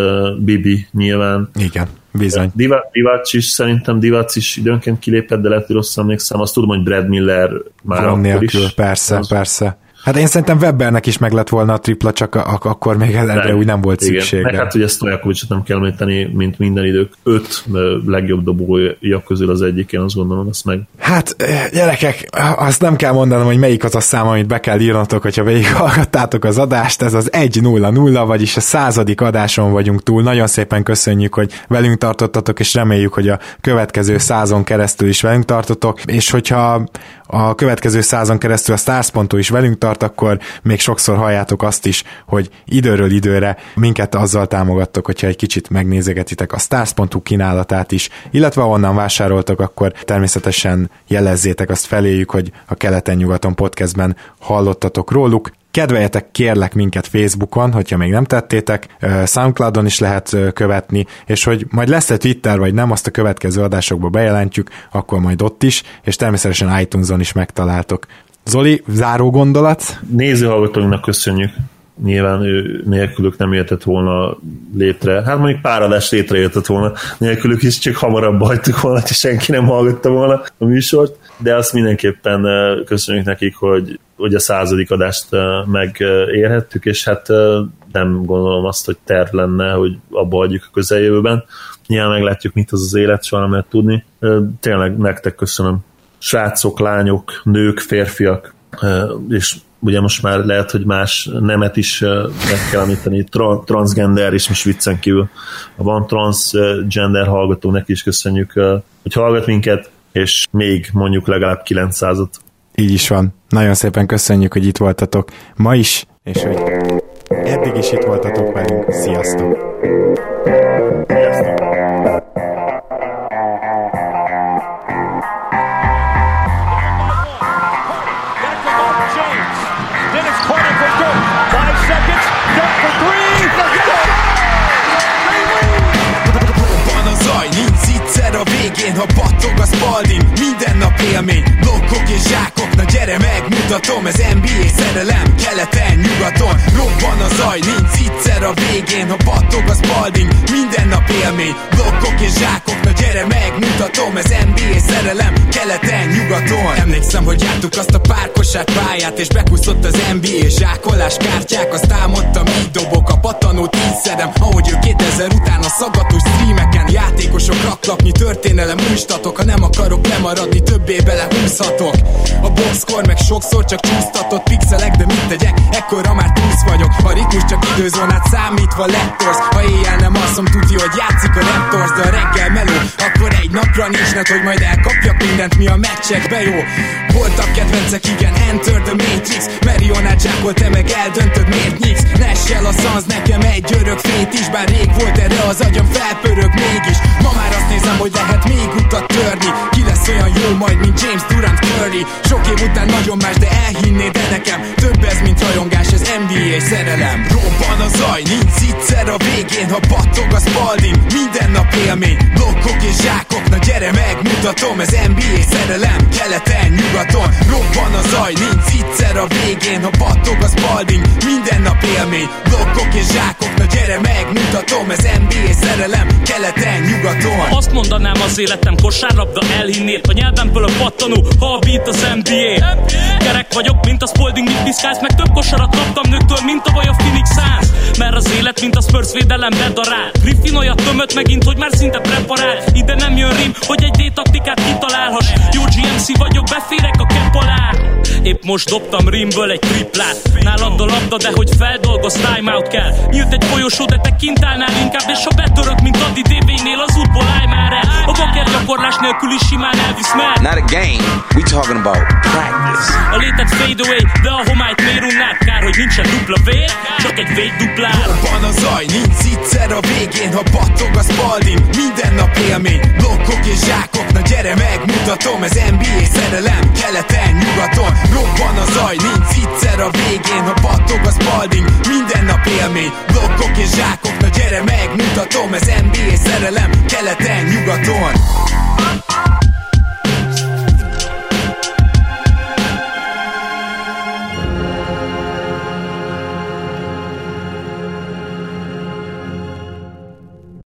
Bibi nyilván. Igen, bizony. Divac is, szerintem Divac is időnként kilépett, de lehet, hogy rosszul emlékszem. Azt tudom, hogy Brad Miller már Van akkor nélkül, is. Persze, az... persze. Hát én szerintem Webbernek is meg lett volna a tripla, csak ak- akkor még erre úgy nem volt szüksége. Meg hát ugye Stojakovicsot nem kell említeni, mint minden idők öt legjobb dobója közül az egyik, én azt gondolom, ezt meg. Hát gyerekek, azt nem kell mondanom, hogy melyik az a szám, amit be kell írnatok, hogyha végighallgattátok az adást, ez az 1-0-0, vagyis a századik adáson vagyunk túl. Nagyon szépen köszönjük, hogy velünk tartottatok, és reméljük, hogy a következő százon keresztül is velünk tartotok, és hogyha a következő százon keresztül a Stars.hu is velünk tart, akkor még sokszor halljátok azt is, hogy időről időre minket azzal támogattok, hogyha egy kicsit megnézegetitek a Stars.hu kínálatát is, illetve onnan vásároltok, akkor természetesen jelezzétek azt feléjük, hogy a Keleten-nyugaton podcastben hallottatok róluk. Kedveljetek kérlek minket Facebookon, hogyha még nem tettétek, Soundcloudon is lehet követni, és hogy majd lesz-e Twitter vagy nem, azt a következő adásokba bejelentjük, akkor majd ott is, és természetesen iTunes-on is megtaláltok. Zoli, záró gondolat? Nézőhallgatóinknak köszönjük nyilván ő nélkülük nem jöhetett volna létre. Hát mondjuk pár adás létrejöhetett volna nélkülük is, csak hamarabb hagytuk volna, és senki nem hallgatta volna a műsort, de azt mindenképpen köszönjük nekik, hogy, hogy a századik adást megérhettük, és hát nem gondolom azt, hogy terv lenne, hogy abba adjuk a közeljövőben. Nyilván meglátjuk, mit az az élet, soha nem lehet tudni. Tényleg nektek köszönöm. Srácok, lányok, nők, férfiak, és ugye most már lehet, hogy más nemet is meg kell említeni, tra- transgender is most viccen kívül. Ha van transgender hallgató, neki is köszönjük, hogy hallgat minket, és még mondjuk legalább 900-at. Így is van. Nagyon szépen köszönjük, hogy itt voltatok ma is, és hogy eddig is itt voltatok velünk. Sziasztok! Megmutatom, ez NBA szerelem Keleten, nyugaton, robban a zaj Nincs egyszer a végén, ha battog a spalding Minden nap élmény, blokkok és zsákok Na gyere megmutatom, ez NBA szerelem Keleten, nyugaton. Emlékszem, hogy jártuk azt a párkosát pályát És bekuszott az NBA zsákolás kártyák. Azt álmodtam, így dobok a patanót Így szedem, ahogy ő 2000 után a szagatos streameken Játékosok raklapnyi történelem újstatok. Ha nem akarok lemaradni, többé belehúzhatok. A boxkor meg sokszor csak csúsztatott pixelek De mit tegyek, ekkora már túsz vagyok. A ritmus csak időzónát számítva lettorsz Ha éjjel nem alszom, tudja, hogy játszik a Raptors De a reggel meló, akkor egy napra nincs net, hogy majd elkapjak mindent, mi a meccsekbe jó. Voltak kedvencek, igen, Enter the Matrix. Marionát zsákol, te meg eldöntöd, miért nyíksz? Nessel a szansz, nekem egy örök fét is Bár rég volt erre az agyam, felpörög mégis. Ma már azt nézem, hogy lehet még utat törni. Ki lesz olyan jó majd, mint James Durant Curry Sok év után nagyon más, de elhinnéd de nekem Több ez, mint rajongás, ez NBA szerelem. Robban a zaj, nincs egyszer a végén Ha battog a spalding, minden nap élmény Blokkok és zsákok, na gyere megmutatom Ez NBA szerelem, keleten, nyugaton. Robban a zaj, nincs egyszer a végén Ha battog a spalding, minden nap élmény Blokkok és zsákok, na gyere megmutatom Ez NBA szerelem, keleten, nyugaton. Azt mondanám az életem kosárlabda elhinnél A nyelvemből a pattanó, ha a beat az NBA Kerek vagyok, mint a Spalding, mit piszkálsz Meg több kosarat kaptam nőktől, mint a baj a Phoenix Suns. Mert az élet, mint a Spurs védelem bedarál. Griffin olyat tömött megint, hogy már szinte preparál. Ide nem jön rim, hogy egy D-taktikát kitalálhass. Jó GMC vagyok, beférek a kep alá. Épp most dobtam rimből egy triplát. Nálad a labda, de hogy feldolgoz, timeout kell. Nyílt egy folyosó, de te kint állnál inkább És ha betörök, mint Adi DB-nél, az útból állj már el. A baker gyakorlás nélkül is simán elvisz mert Not a game, we talking about practice A létet fade away, de a homályt miért unnád Kár, hogy nincsen dupla vér, csak egy vég duplár Van a zaj, nincs egyszer a végén Ha battog a spalding, minden nap élmény Blokkok és zsákok, na gyere megmutatom Ez NBA szerelem, keleten, nyugaton. Robban a zaj, nincs egyszer a végén Ha battog a spalding, minden nap élmény Blokkok és zsákok, na gyere megmutatom Ez NBA szerelem, keleten, nyugaton